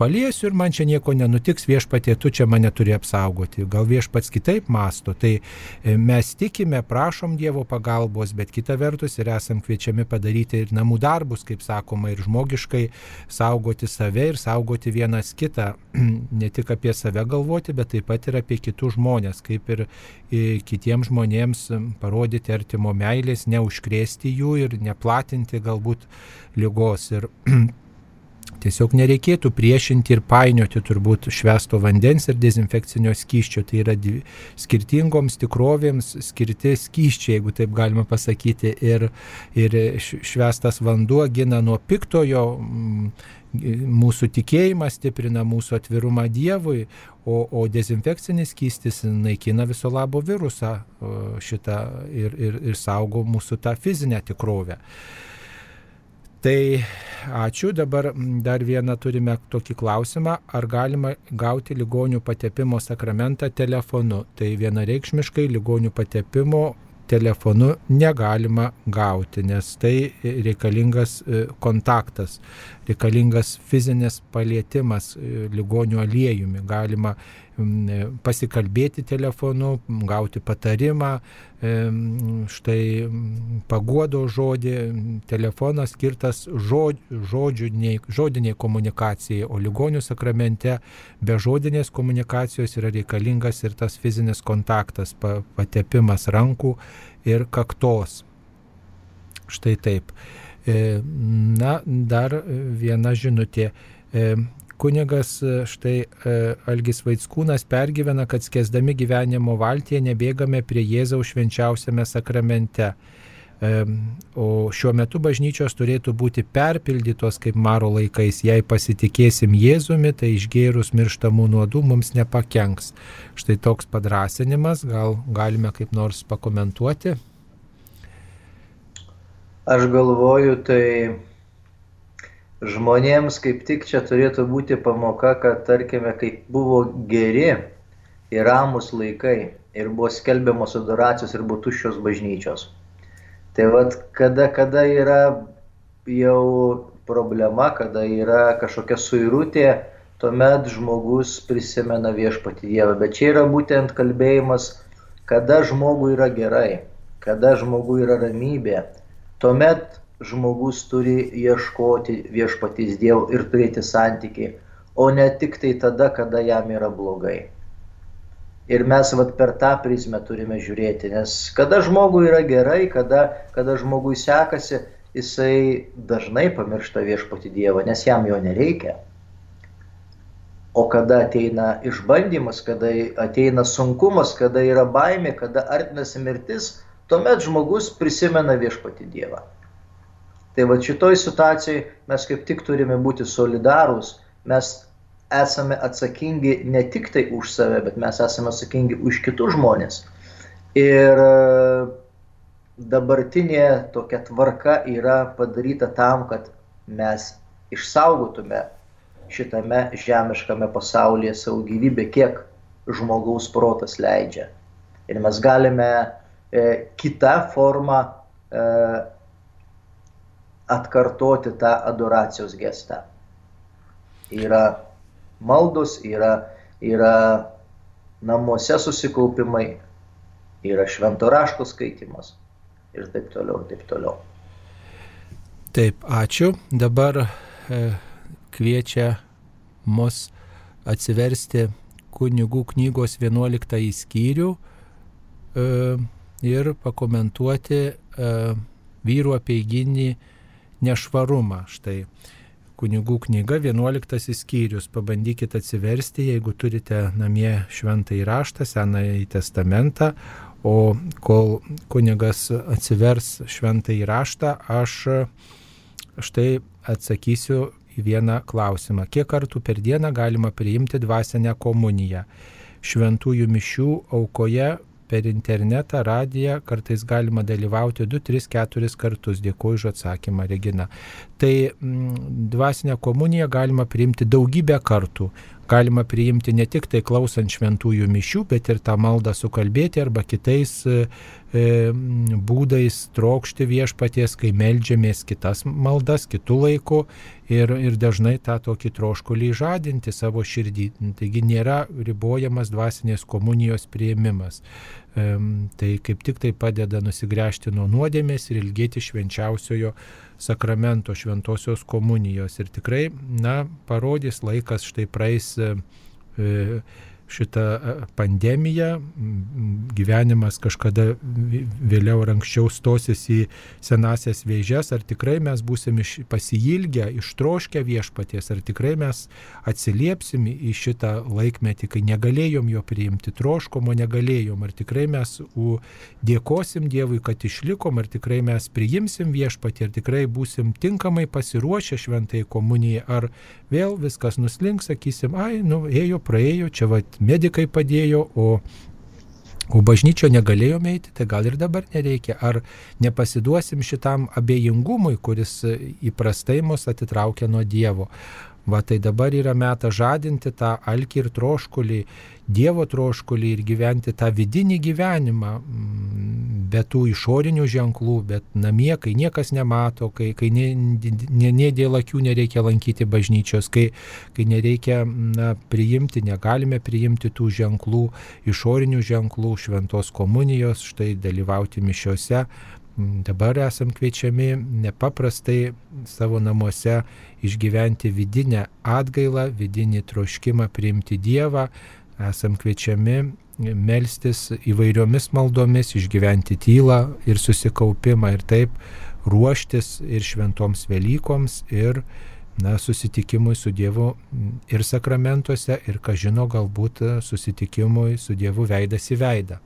paliesiu ir man čia nieko nenutiks, viešpatie, tu čia mane turi apsaugoti. Gal viešpats kitaip masto. Tai e, mes tikime, prašom Dievo pagalbos, bet kita vertus ir esam kviečiami padaryti ir namų darbus, kaip sakoma, ir žmogiškai saugoti save ir saugoti vienas kitą. ne tik apie save galvoti, bet taip pat ir apie kitus žmonės, kaip ir e, kitiems žmonėms parodyti artimo meilės, neužkrėsti jų ir neplatinti galbūt lygos. Ir Tiesiog nereikėtų priešinti ir painioti turbūt švesto vandens ir dezinfekcinio skyščio. Tai yra skirtingoms tikrovėms skirti skyščiai, jeigu taip galima pasakyti. Ir, ir švestas vanduo gina nuo piktojo, mūsų tikėjimą stiprina mūsų atvirumą Dievui, o, o dezinfekcinis skystis naikina viso labo virusą šitą ir, ir, ir saugo mūsų tą fizinę tikrovę. Tai ačiū. Dabar dar vieną turime tokį klausimą. Ar galima gauti ligonių patepimo sakramentą telefonu? Tai vienareikšmiškai ligonių patepimo telefonu negalima gauti, nes tai reikalingas e, kontaktas, reikalingas fizinis palietimas e, ligonių aliejumi. Galima pasikalbėti telefonu, gauti patarimą, štai paguodo žodį, telefonas skirtas žodžiai, žodiniai komunikacijai, o ligonių sakramente be žodinės komunikacijos yra reikalingas ir tas fizinis kontaktas, patepimas rankų ir kaktos. Štai taip. E, na, dar viena žinutė. E, Kunigas e, štai Algis Vaitskūnas pergyvena, kad skėsdami gyvenimo valtyje nebėgame prie Jėzaus švenčiausiame sakramente. O šiuo metu bažnyčios turėtų būti perpildytos kaip maro laikais. Jei pasitikėsim Jėzumi, tai išgėrus mirštamų nuodų mums nepakenks. Štai toks padrasinimas, gal galime kaip nors pakomentuoti. Aš galvoju, tai žmonėms kaip tik čia turėtų būti pamoka, kad tarkime, kaip buvo geri ir ramus laikai ir buvo skelbiamos adoracijos ir buvo tuščios bažnyčios. Tai vad, kada, kada yra jau problema, kada yra kažkokia suirutė, tuomet žmogus prisimena viešpati Dievą. Bet čia yra būtent kalbėjimas, kada žmogui yra gerai, kada žmogui yra ramybė. Tuomet žmogus turi ieškoti viešpatys Dievo ir turėti santykiai, o ne tik tai tada, kada jam yra blogai. Ir mes vat, per tą prizmę turime žiūrėti, nes kada žmogui yra gerai, kada, kada žmogui sekasi, jisai dažnai pamiršta viešpati Dievą, nes jam jo nereikia. O kada ateina išbandymas, kada ateina sunkumas, kada yra baimė, kada artinasi mirtis, tuomet žmogus prisimena viešpati Dievą. Tai va šitoj situacijai mes kaip tik turime būti solidarūs, mes esame atsakingi ne tik tai už save, bet mes esame atsakingi už kitus žmonės. Ir e, dabartinė tokia tvarka yra padaryta tam, kad mes išsaugotume šitame žemiškame pasaulyje savo gyvybę, kiek žmogaus protas leidžia. Ir mes galime e, kitą formą e, atkartoti tą adoracijos gestą. Yra maldos, yra, yra namuose susikaupimai, yra švento rašto skaitimas ir taip toliau, taip toliau. Taip, ačiū. Dabar e, kviečia mus atsiversti kunigų knygos 11 skyrių e, ir pakomentuoti e, vyrų apieiginį nešvarumą. Štai kunigų knyga 11 skyrius. Pabandykite atsiversti, jeigu turite namie šventą įraštą, senąjį testamentą, o kol kunigas atsivers šventą įraštą, aš štai atsakysiu į vieną klausimą. Kiek kartų per dieną galima priimti dvasinę komuniją? Šventųjų mišių aukoje per internetą, radiją, kartais galima dalyvauti 2, 3, 4 kartus. Dėkuoju už atsakymą, Regina. Tai mm, dvasinę komuniją galima priimti daugybę kartų galima priimti ne tik tai klausant šventųjų mišių, bet ir tą maldą sukalbėti arba kitais e, e, būdais trokšti viešpaties, kai melžiamės kitas maldas, kitų laikų ir, ir dažnai tą tokį troškulį žadinti savo širdį. Taigi nėra ribojamas dvasinės komunijos prieimimas. Tai kaip tik tai padeda nusigręžti nuo nuodėmės ir ilgėti švenčiausiojo sakramento šventosios komunijos. Ir tikrai, na, parodys laikas štai praeis e, šitą e, pandemiją, gyvenimas kažkada vėliau ar anksčiau stosis į senasias vėžes, ar tikrai mes būsim iš, pasilgę, ištroškę viešpaties, ar tikrai mes atsiliepsim į šitą laikmetį, kai negalėjom jo priimti, troškomo negalėjom, ar tikrai mes dėkosim Dievui, kad išlikom, ar tikrai mes priimsim viešpatį, ar tikrai būsim tinkamai pasiruošę šventai komunijai, ar vėl viskas nuslinks, sakysim, ai, nu, ėjo, praėjo, čia va, medikai padėjo, o, o bažnyčio negalėjome eiti, tai gal ir dabar nereikia. Ar nepasiduosim šitam abejingumui, kuris įprastai mus atitraukia nuo Dievo. Va tai dabar yra metas žadinti tą alkį ir troškulį, Dievo troškulį ir gyventi tą vidinį gyvenimą, mm, be tų išorinių ženklų, bet namie, kai niekas nemato, kai, kai ne, ne, ne dėl akių nereikia lankyti bažnyčios, kai, kai nereikia na, priimti, negalime priimti tų ženklų, išorinių ženklų, šventos komunijos, štai dalyvauti mišiuose, Dabar esam kviečiami nepaprastai savo namuose išgyventi vidinę atgailą, vidinį troškimą priimti Dievą. Esam kviečiami melstis įvairiomis maldomis, išgyventi tylą ir susikaupimą ir taip ruoštis ir šventoms Velykoms ir na, susitikimui su Dievu ir sakramentuose ir, ką žino, galbūt susitikimui su Dievu veidas į veidą.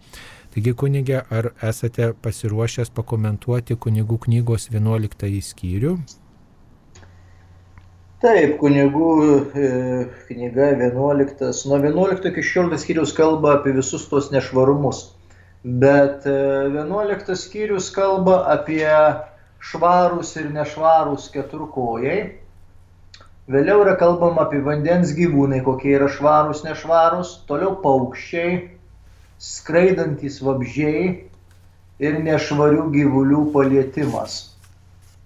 Taigi kunigė, ar esate pasiruošęs pakomentuoti kunigų knygos 11 skyrių? Taip, kunigų e, knyga 11. Nuo 11 iki 16 skyrius kalba apie visus tos nešvarumus. Bet 11 e, skyrius kalba apie švarus ir nešvarus keturkojai. Vėliau yra kalbama apie vandens gyvūnai, kokie yra švarus, nešvarus. Toliau paukščiai, skraidantis vabžiai ir nešvarių gyvulių palietimas.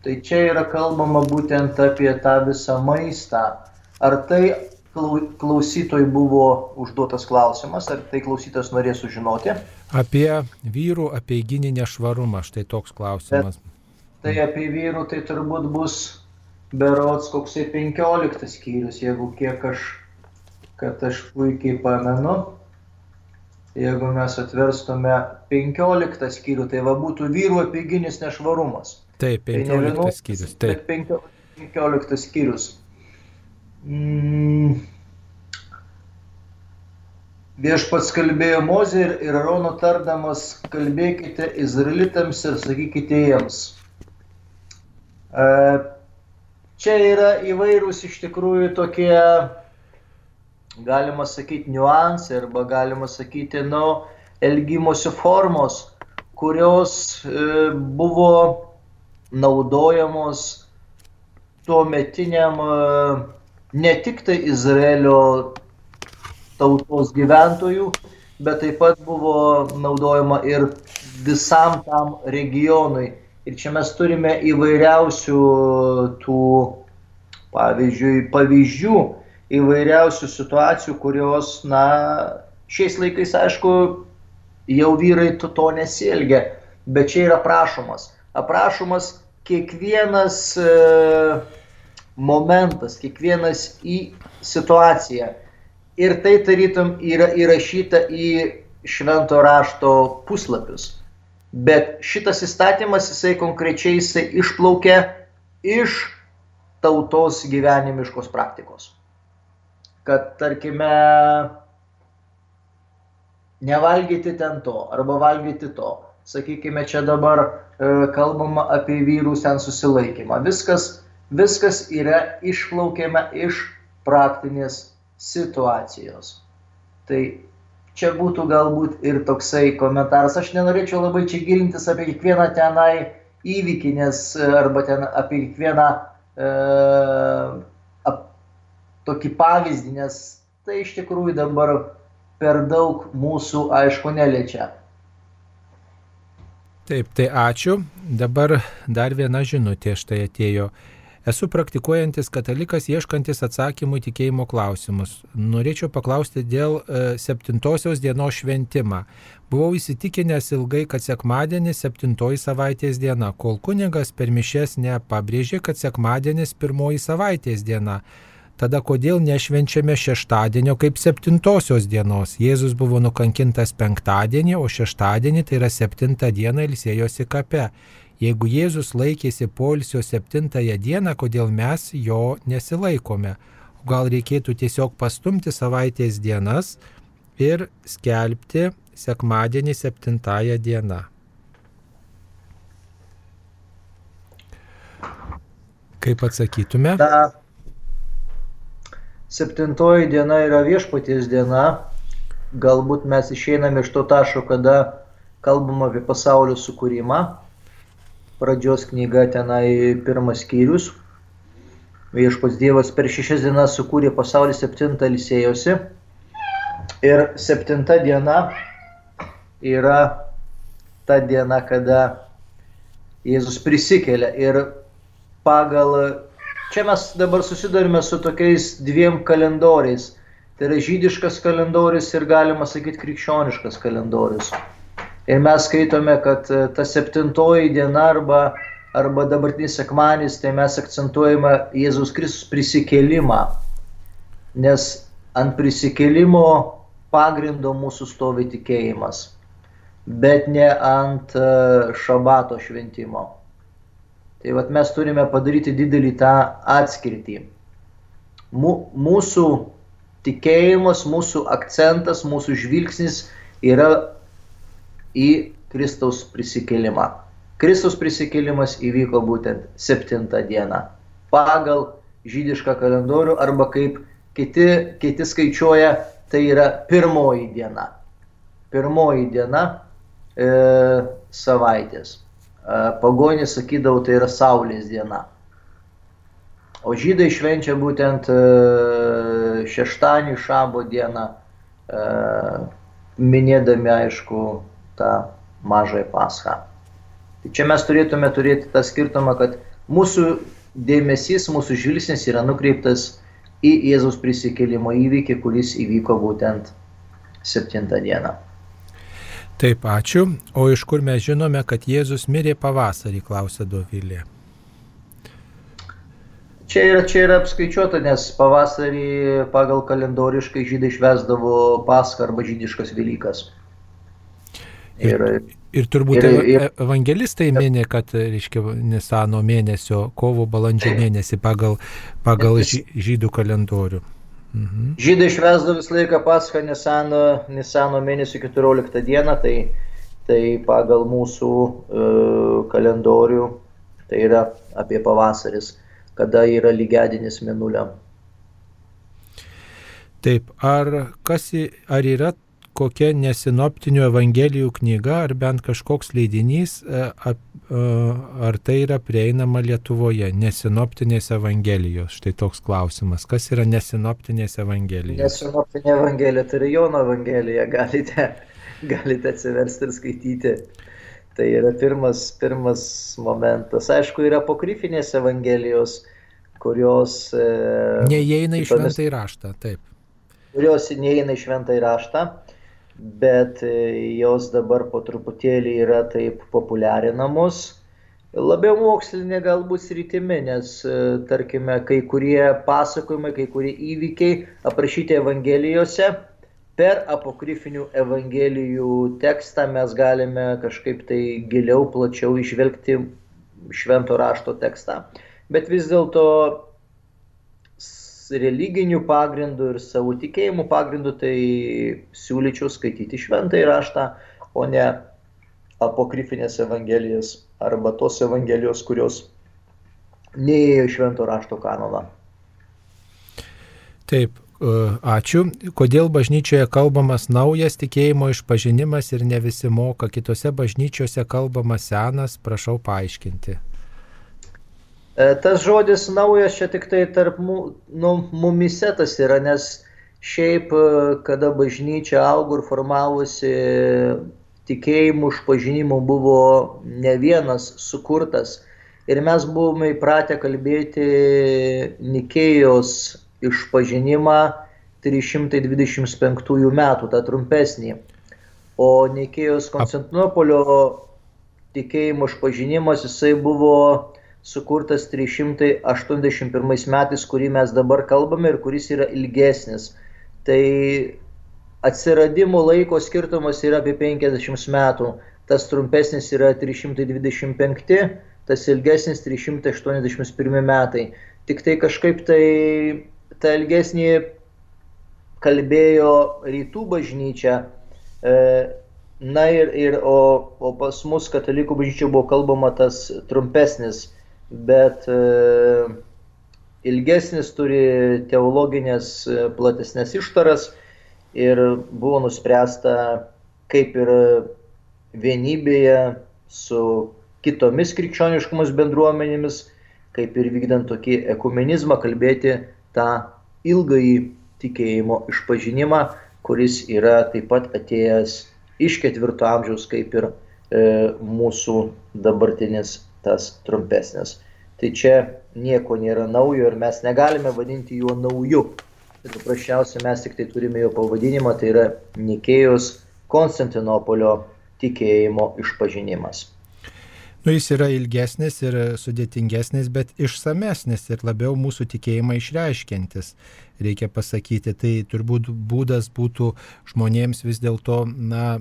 Tai čia yra kalbama būtent apie tą visą maistą. Ar tai klausytojai buvo užduotas klausimas, ar tai klausytas norės sužinoti? Apie vyrų apeiginį nešvarumą, štai toks klausimas. Bet, tai apie vyrų tai turbūt bus berots koksai 15 skyrius, jeigu kiek aš, kad aš puikiai pamenu. Jeigu mes atverstume 15 skyrių, tai va būtų vyrų apeiginis nešvarumas. Taip, 15 tai skyrius. Taip. 15 skyrius. Mm. Viešpats kalbėjo Mozė ir, ir Arono tardamas, kalbėkite izraelitams ir sakykite jiems. E, čia yra įvairūs iš tikrųjų tokie, galima sakyti, niuansai arba galima sakyti, nu, elgimosi formos, kurios e, buvo naudojamos tuo metiniam e, ne tik tai Izraelio tautos gyventojų, bet taip pat buvo naudojama ir visam tam regionui. Ir čia mes turime įvairiausių tų, pavyzdžiui, pavyzdžių, įvairiausių situacijų, kurios, na, šiais laikais, aišku, jau vyrai to, to nesielgia, bet čia yra prašomas aprašomas kiekvienas e, momentas, kiekvienas į situaciją. Ir tai tarytum yra įrašyta į švento rašto puslapius. Bet šitas įstatymas, jisai konkrečiai jisai išplaukia iš tautos gyvenimiškos praktikos. Kad, tarkime, nevalgyti ten to, arba valgyti to, sakykime, čia dabar e, kalbama apie vyrų sen susilaikymą. Viskas, viskas yra išplaukiama iš praktinės situacijos. Tai čia būtų galbūt ir toksai komentaras. Aš nenorėčiau labai čia gilintis apie kiekvieną tenai įvykį, nes arba ten apie kiekvieną e, tokį pavyzdį, nes tai iš tikrųjų dabar per daug mūsų aišku neliečia. Taip, tai ačiū. Dabar dar viena žinutė štai atėjo. Esu praktikuojantis katalikas ieškantis atsakymų į tikėjimo klausimus. Norėčiau paklausti dėl e, septintosios dienos šventimą. Buvau įsitikinęs ilgai, kad sekmadienis septintoji savaitės diena, kol kunigas per mišes nepabrėžė, kad sekmadienis pirmoji savaitės diena. Tada kodėl nešvenčiame šeštadienio kaip septintosios dienos? Jėzus buvo nukankintas penktadienį, o šeštadienį tai yra septintą dieną ilsėjosi kape. Jeigu Jėzus laikėsi polisio septintąją dieną, kodėl mes jo nesilaikome? Gal reikėtų tiesiog pastumti savaitės dienas ir skelbti sekmadienį septintąją dieną? Kaip atsakytume? Ta septintoji diena yra viešpaties diena, galbūt mes išeiname iš to taško, kada kalbam apie pasaulio sukūrimą. Pradžios knyga tenai pirmas skyrius. Viešpats Dievas per šešias dienas sukūrė pasaulį, septintą ilsėjosi. Ir septinta diena yra ta diena, kada Jėzus prisikelia. Ir pagal Čia mes dabar susidurime su tokiais dviem kalendoriais. Tai yra žydiškas kalendorius ir galima sakyti krikščioniškas kalendorius. Ir mes skaitome, kad e, ta septintoji diena arba, arba dabartinis sekmanis, tai mes akcentuojame Jėzus Kristus prisikėlimą. Nes ant prisikėlimo pagrindo mūsų stovi tikėjimas, bet ne ant e, šabato šventimo. Tai vat mes turime padaryti didelį tą atskirtį. Mūsų tikėjimas, mūsų akcentas, mūsų žvilgsnis yra į Kristaus prisikėlimą. Kristaus prisikėlimas įvyko būtent septintą dieną pagal žydišką kalendorių arba kaip kiti, kiti skaičiuoja, tai yra pirmoji diena. Pirmoji diena e, savaitės. E, pagonys sakydavo, tai yra Saulės diena. O žydai švenčia būtent e, šeštąjį šabo dieną, e, minėdami, aišku, tą mažąją paschą. Tai čia mes turėtume turėti tą skirtumą, kad mūsų dėmesys, mūsų žvilgsnis yra nukreiptas į Jėzaus prisikėlimo įvykį, kuris įvyko būtent septintą dieną. Taip, ačiū. O iš kur mes žinome, kad Jėzus mirė pavasarį, klausė Dovilė. Čia yra, čia yra apskaičiuota, nes pavasarį pagal kalendoriškai žydai švesdavo Paschą arba žydiškas Velykas. Ir, ir, ir turbūt ir, ir, evangelistai minė, kad, reiškia, Nisano mėnesio, kovo balandžio mėnesį pagal, pagal žydų kalendorių. Mhm. Žydai švesdavo visą laiką Paschą Nisano, Nisano mėnesio 14 dieną, tai, tai pagal mūsų uh, kalendorių tai yra apie pavasaris kada yra lygiadienis mėnuliam. Taip, ar, kas, ar yra kokia nesinoptinių evangelijų knyga ar bent kažkoks leidinys, e, e, ar tai yra prieinama Lietuvoje, nesinoptinės evangelijos? Štai toks klausimas. Kas yra nesinoptinės evangelijos? Nesinoptinė evangelija, tai yra Jono evangelija, galite, galite atsiversti ir skaityti. Tai yra pirmas, pirmas momentas. Aišku, yra apokrifinės evangelijos, kurios... E, neįeina į šventą įraštą, taip. Kurios neįeina į šventą įraštą, bet e, jos dabar po truputėlį yra taip populiarinamos. Labiau mokslinė galbūt sritimi, nes, e, tarkime, kai kurie pasakojimai, kai kurie įvykiai aprašyti Evangelijose per apokrifinių evangelijų tekstą mes galime kažkaip tai giliau, plačiau išvelgti švento rašto tekstą. Bet vis dėlto religinių pagrindų ir savo tikėjimų pagrindų tai siūlyčiau skaityti šventąjį raštą, o ne apokrifinės evangelijas arba tos evangelijos, kurios neėjo švento rašto kanoną. Taip, E, ačiū. Kodėl bažnyčioje kalbamas naujas tikėjimo išpažinimas ir ne visi moka, kitose bažnyčiose kalbamas senas, prašau paaiškinti. E, tas žodis naujas čia tik tai tarp mu, nu, mumise tas yra, nes šiaip, e, kada bažnyčia augo ir formavosi, tikėjimų išpažinimų buvo ne vienas sukurtas. Ir mes buvome įpratę kalbėti Nikėjos išpažinimą 325 metų, tą trumpesnį. O Nikėjos Konstantinopolio tikėjimo išpažinimas, jisai buvo sukurtas 381 metais, kurį mes dabar kalbame ir kuris yra ilgesnis. Tai atsiradimo laiko skirtumas yra apie 50 metų. Tas trumpesnis yra 325, tas ilgesnis 381 metai. Tik tai kažkaip tai tą ilgesnį kalbėjo rytų bažnyčia. E, na ir, ir o, o pas mus katalikų bažnyčia buvo kalbama tas trumpesnis, bet e, ilgesnis turi teologinės e, platesnės ištaras ir buvo nuspręsta kaip ir vienybėje su kitomis krikščioniškomis bendruomenėmis, kaip ir vykdant tokį ekumenizmą, kalbėti tą ilgąjį tikėjimo išpažinimą, kuris yra taip pat atėjęs iš ketvirto amžiaus, kaip ir e, mūsų dabartinis tas trumpesnis. Tai čia nieko nėra naujo ir mes negalime vadinti juo nauju. Tai paprasčiausiai mes tik tai turime jo pavadinimą, tai yra Nikėjos Konstantinopolio tikėjimo išpažinimas. Nu, jis yra ilgesnis ir sudėtingesnis, bet išsamesnis ir labiau mūsų tikėjimą išreiškiantis, reikia pasakyti. Tai turbūt būdas būtų žmonėms vis dėlto, na,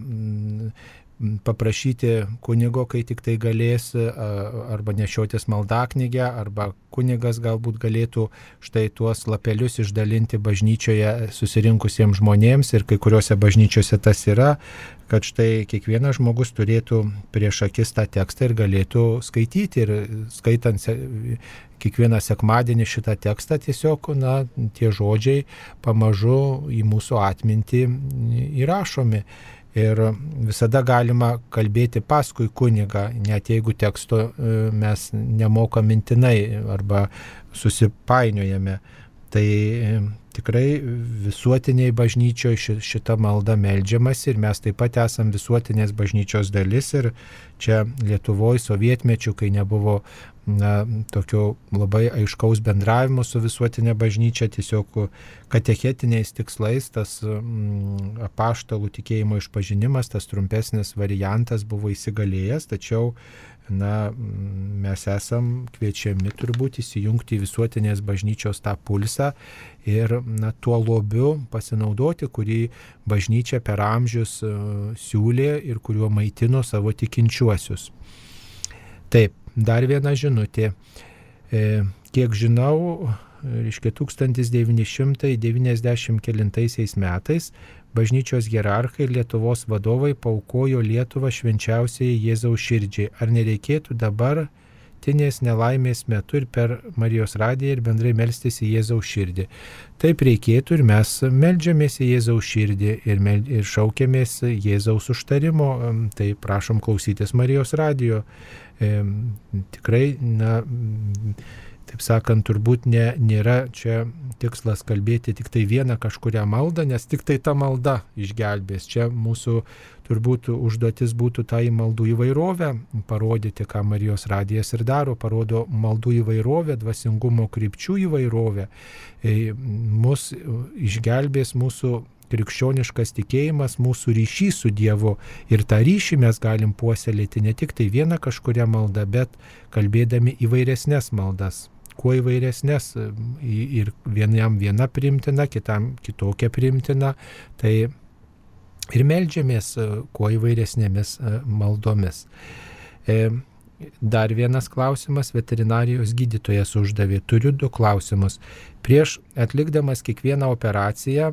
paprašyti kunigo, kai tik tai galės, arba nešiotis maldaknygę, arba kunigas galbūt galėtų štai tuos lapelius išdalinti bažnyčioje susirinkusiems žmonėms ir kai kuriuose bažnyčiose tas yra, kad štai kiekvienas žmogus turėtų prieš akis tą tekstą ir galėtų skaityti ir skaitant kiekvieną sekmadienį šitą tekstą tiesiog, na, tie žodžiai pamažu į mūsų atmintį įrašomi. Ir visada galima kalbėti paskui kunigą, net jeigu teksto e, mes nemokam mintinai arba susipainiojame. Tai e, tikrai visuotiniai bažnyčioje šita malda melžiamas ir mes taip pat esam visuotinės bažnyčios dalis ir čia Lietuvoje sovietmečių, kai nebuvo na, tokio labai aiškaus bendravimo su visuotinė bažnyčia, tiesiog katechetiniais tikslais tas mm, apaštalų tikėjimo išpažinimas, tas trumpesnis variantas buvo įsigalėjęs, tačiau na, mes esam kviečiami turbūt įsijungti į visuotinės bažnyčios tą pulsą ir na, tuo lobiu pasinaudoti, kurį bažnyčia per amžius uh, siūlė ir kuriuo maitino savo tikinčiuosius. Taip, Dar viena žinutė. E, kiek žinau, reiškia 1990 metais bažnyčios hierarchai ir Lietuvos vadovai paukojo Lietuvą švenčiausiai Jėzaus širdžiai. Ar nereikėtų dabar tinės nelaimės metu ir per Marijos radiją ir bendrai melstis į Jėzaus širdį. Taip reikėtų ir mes melžiamės į Jėzaus širdį ir, mel, ir šaukiamės Jėzaus užtarimo. Tai prašom klausytis Marijos radijo e, tikrai, na, taip sakant, turbūt ne, nėra čia tikslas kalbėti tik tai vieną kažkuria maldą, nes tik tai ta malda išgelbės. Čia mūsų turbūt užduotis būtų tą į maldų įvairovę parodyti, ką Marijos radijas ir daro, parodo maldų įvairovę, dvasingumo krypčių įvairovę. E, mus išgelbės mūsų krikščioniškas tikėjimas, mūsų ryšys su Dievu ir tą ryšį mes galim puoselėti ne tik tai vieną kažkuria maldą, bet kalbėdami įvairesnės maldas. Kuo įvairesnės ir vienam viena primtina, kitam kitokia primtina, tai ir melžiamės kuo įvairesnėmis maldomis. E, dar vienas klausimas veterinarijos gydytojas uždavė. Turiu du klausimus. Prieš atlikdamas kiekvieną operaciją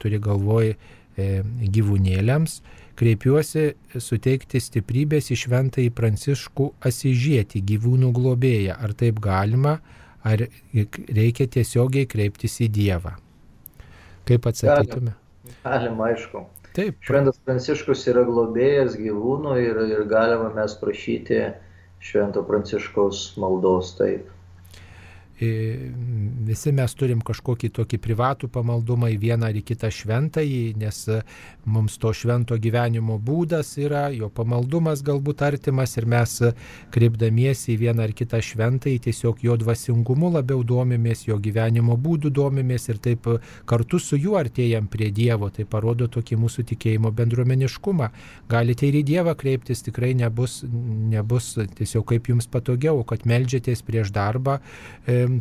turi galvoj e, gyvūnėliams, kreipiuosi suteikti stiprybės į šventąjį pranciškų asižietį gyvūnų globėją. Ar taip galima, ar reikia tiesiogiai kreiptis į Dievą? Kaip atsakytume? Galima, galima aišku. Taip. Šventas pranciškus yra globėjas gyvūnų ir, ir galima mes prašyti švento pranciškaus maldos taip visi mes turim kažkokį tokį privatų pamaldumą į vieną ar į kitą šventąjį, nes e, mums to švento gyvenimo būdas yra, jo pamaldumas galbūt artimas ir mes e, kreipdamiesi į vieną ar kitą šventąjį tiesiog jo dvasingumu labiau domimės, jo gyvenimo būdų domimės ir taip e, kartu su juo artėjam prie Dievo, tai parodo tokį mūsų tikėjimo bendruomeniškumą. Galite ir į Dievą kreiptis, tikrai nebus, nebus tiesiog kaip jums patogiau, kad melžiatės prieš darbą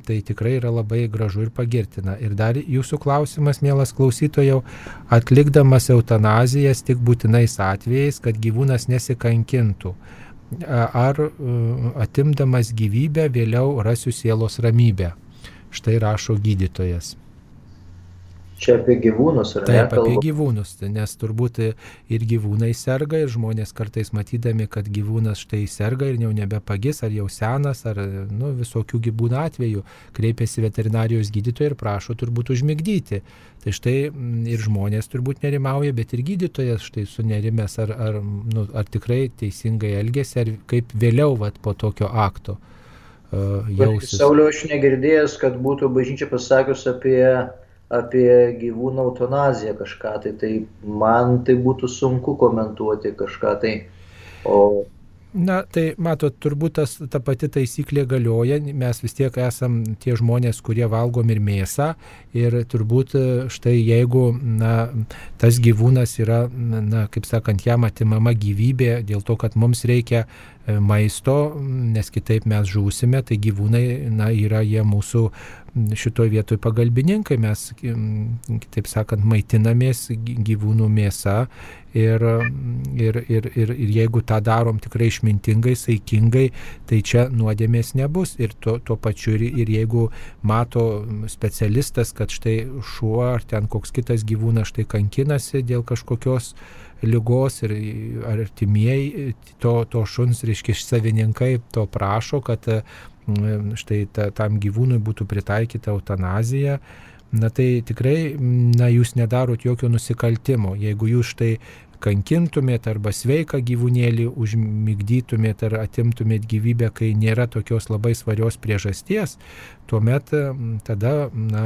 tai tikrai yra labai gražu ir pagirtina. Ir dar jūsų klausimas, mielas klausytojau, atlikdamas eutanazijas tik būtinais atvejais, kad gyvūnas nesikankintų. Ar atimdamas gyvybę vėliau rasiu sielos ramybę. Štai rašo gydytojas. Čia apie gyvūnus, ar ne? Taip, apie gyvūnus, nes turbūt ir gyvūnai serga, ir žmonės kartais matydami, kad gyvūnas štai serga ir jau nebepagis, ar jau senas, ar nu, visokių gyvūnų atveju, kreipiasi veterinarijos gydytojai ir prašo turbūt užmigdyti. Tai štai mm, ir žmonės turbūt nerimauja, bet ir gydytojas štai sunerimęs, ar, ar, nu, ar tikrai teisingai elgesi, ar kaip vėliau vat, po tokio akto. Uh. Sauliau, aš negirdėjęs, kad būtų bažnyčia pasakius apie apie gyvūnų eutanaziją kažką, tai, tai man tai būtų sunku komentuoti kažką tai. O Na, tai matot, turbūt tas, ta pati taisyklė galioja, mes vis tiek esam tie žmonės, kurie valgom ir mėsą ir turbūt štai jeigu na, tas gyvūnas yra, na, kaip sakant, jam atimama gyvybė dėl to, kad mums reikia maisto, nes kitaip mes žūsime, tai gyvūnai, na, yra jie mūsų šitoje vietoje pagalbininkai, mes, kitaip sakant, maitinamės gyvūnų mėsa ir, ir, ir, ir, ir jeigu tą darom tikrai išmintingai, saikingai, tai čia nuodėmės nebus. Ir tuo, tuo pačiu, ir, ir jeigu mato specialistas, kad štai šuo ar ten koks kitas gyvūnas štai kankinasi dėl kažkokios lygos ir artimieji to, to šuns, reiškia, savininkai to prašo, kad štai ta, tam gyvūnui būtų pritaikyta eutanazija, na tai tikrai, na jūs nedarot jokio nusikaltimo. Jeigu jūs štai kankintumėt arba sveiką gyvūnėlį užmigdytumėt ar atimtumėt gyvybę, kai nėra tokios labai svarios priežasties, tuomet tada, na,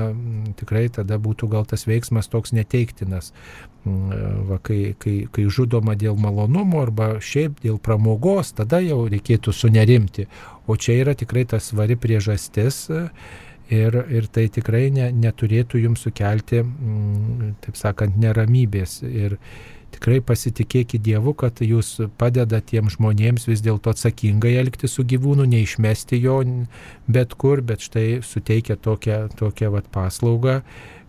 tikrai tada būtų gal tas veiksmas toks neteiktinas. Va, kai, kai, kai žudoma dėl malonumo arba šiaip dėl pramogos, tada jau reikėtų sunerimti. O čia yra tikrai ta svari priežastis ir, ir tai tikrai ne, neturėtų jums sukelti, taip sakant, neramybės. Ir, tikrai pasitikėkit Dievu, kad jūs padeda tiem žmonėms vis dėlto atsakingai elgti su gyvūnu, neišmesti jo bet kur, bet štai suteikia tokią, tokią vat, paslaugą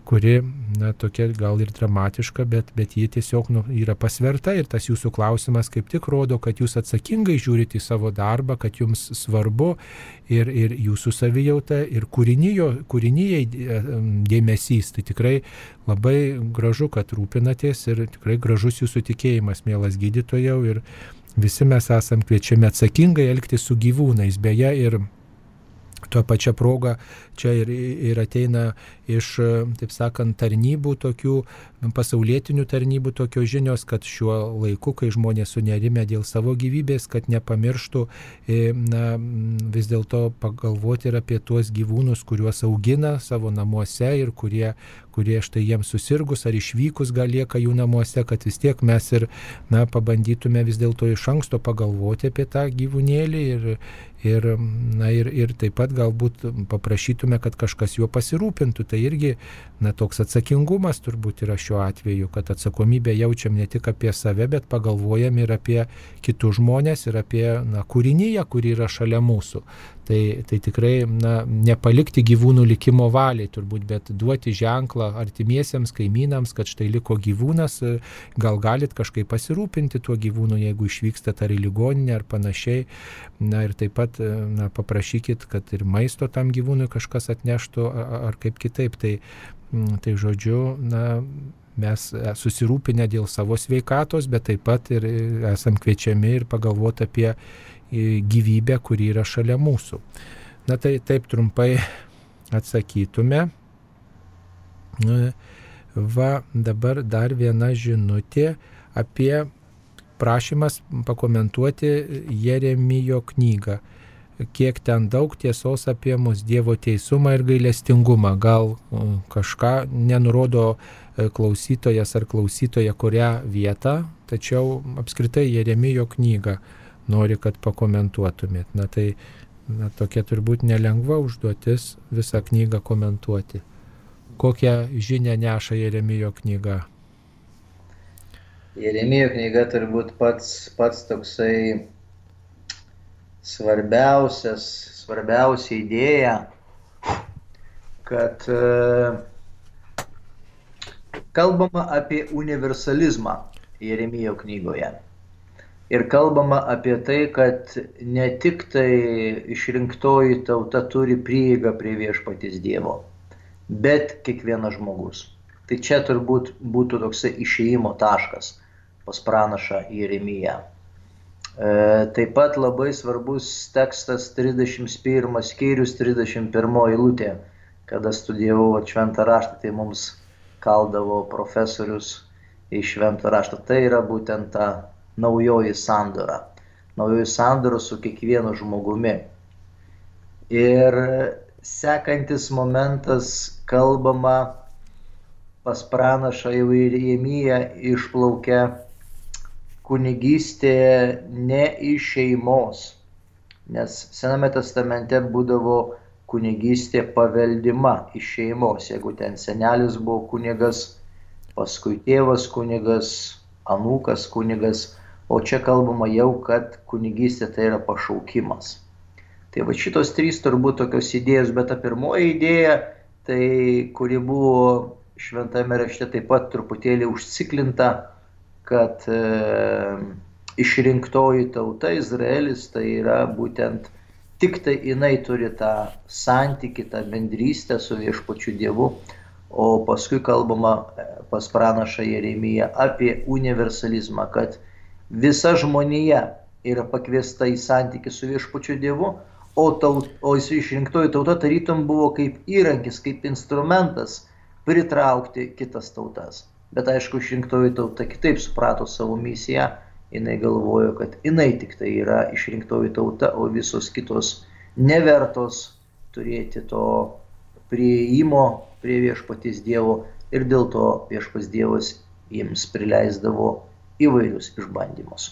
kuri, na, tokia gal ir dramatiška, bet, bet ji tiesiog nu, yra pasverta ir tas jūsų klausimas kaip tik rodo, kad jūs atsakingai žiūrite į savo darbą, kad jums svarbu ir, ir jūsų savijauta, ir kūrinyjo, kūrinyjei e, dėmesys. Tai tikrai labai gražu, kad rūpinatės ir tikrai gražus jūsų tikėjimas, mielas gydytojau. Ir visi mes esam kviečiami atsakingai elgtis su gyvūnais. Beje, ir tuo pačia proga čia ir, ir ateina iš, taip sakant, tarnybų tokių, pasaulietinių tarnybų tokios žinios, kad šiuo laiku, kai žmonės sunerime dėl savo gyvybės, kad nepamirštų e, na, vis dėlto pagalvoti ir apie tuos gyvūnus, kuriuos augina savo namuose ir kurie, kurie štai jiems susirgus ar išvykus gal lieka jų namuose, kad vis tiek mes ir na, pabandytume vis dėlto iš anksto pagalvoti apie tą gyvūnėlį ir, ir, na, ir, ir taip pat galbūt paprašytume, kad kažkas juo pasirūpintų. Tai irgi na, toks atsakingumas turbūt yra šiuo atveju, kad atsakomybę jaučiam ne tik apie save, bet pagalvojam ir apie kitus žmonės, ir apie na, kūrinyje, kuri yra šalia mūsų. Tai, tai tikrai na, nepalikti gyvūnų likimo valiai turbūt, bet duoti ženklą artimiesiems kaimynams, kad štai liko gyvūnas, gal galit kažkaip pasirūpinti tuo gyvūnu, jeigu išvykstate ar į ligoninę ar panašiai. Na ir taip pat na, paprašykit, kad ir maisto tam gyvūnui kažkas atneštų ar kaip kitaip. Tai, tai žodžiu, na, mes susirūpinę dėl savo sveikatos, bet taip pat ir esam kviečiami ir pagalvoti apie gyvybę, kuri yra šalia mūsų. Na tai taip trumpai atsakytume. Va, dabar dar viena žinutė apie prašymas pakomentuoti Jeremijo knygą. Kiek ten daug tiesos apie mus Dievo teisumą ir gailestingumą. Gal kažką nenurodo e, klausytojas ar klausytoja kurią vietą, tačiau apskritai Jeremijo knygą nori, kad pakomentuotumėt. Na tai na, tokia turbūt nelengva užduotis visą knygą komentuoti. Kokią žinę neša Jeremijo knyga? Jeremijo knyga turbūt pats, pats toksai svarbiausias, svarbiausia idėja, kad e, kalbama apie universalizmą Jeremijo knygoje ir kalbama apie tai, kad ne tik tai išrinktoji tauta turi prieigą prie viešpatys Dievo, bet kiekvienas žmogus. Tai čia turbūt būtų toksai išėjimo taškas pas pranašą Jeremiją. E, taip pat labai svarbus tekstas 31 skyrius 31 eilutė. Kada studijavau šventą raštą, tai mums kaldavo profesorius iš šventą raštą. Tai yra būtent ta naujoji sandora. Naujoji sandora su kiekvienu žmogumi. Ir sekantis momentas kalbama pas pranašą jau ir Jemyje išplaukia kunigystė ne iš šeimos. Nes Sename testamente būdavo kunigystė paveldima iš šeimos. Jeigu ten senelis buvo kunigas, paskui tėvas kunigas, anūkas kunigas, o čia kalbama jau, kad kunigystė tai yra pašaukimas. Tai va šitos trys turbūt tokios idėjos, bet ta pirmoji idėja, tai kuri buvo šventame rašte taip pat truputėlį užciklinta, kad e, išrinktoji tauta Izraelis tai yra būtent tik tai jinai turi tą santyki, tą bendrystę su viešpačiu Dievu, o paskui kalbama e, pas pranašą Jeremiją apie universalizmą, kad visa žmonija yra pakviesta į santykių su viešpačiu Dievu, o, taut, o išrinktoji tauta tarytum buvo kaip įrankis, kaip instrumentas pritraukti kitas tautas. Bet aišku, išrinktoji tauta kitaip suprato savo misiją, jinai galvojo, kad jinai tik tai yra išrinktoji tauta, o visos kitos nevertos turėti to prieimo prie viešpatys Dievo ir dėl to viešpas Dievas jiems prileisdavo įvairius išbandymus.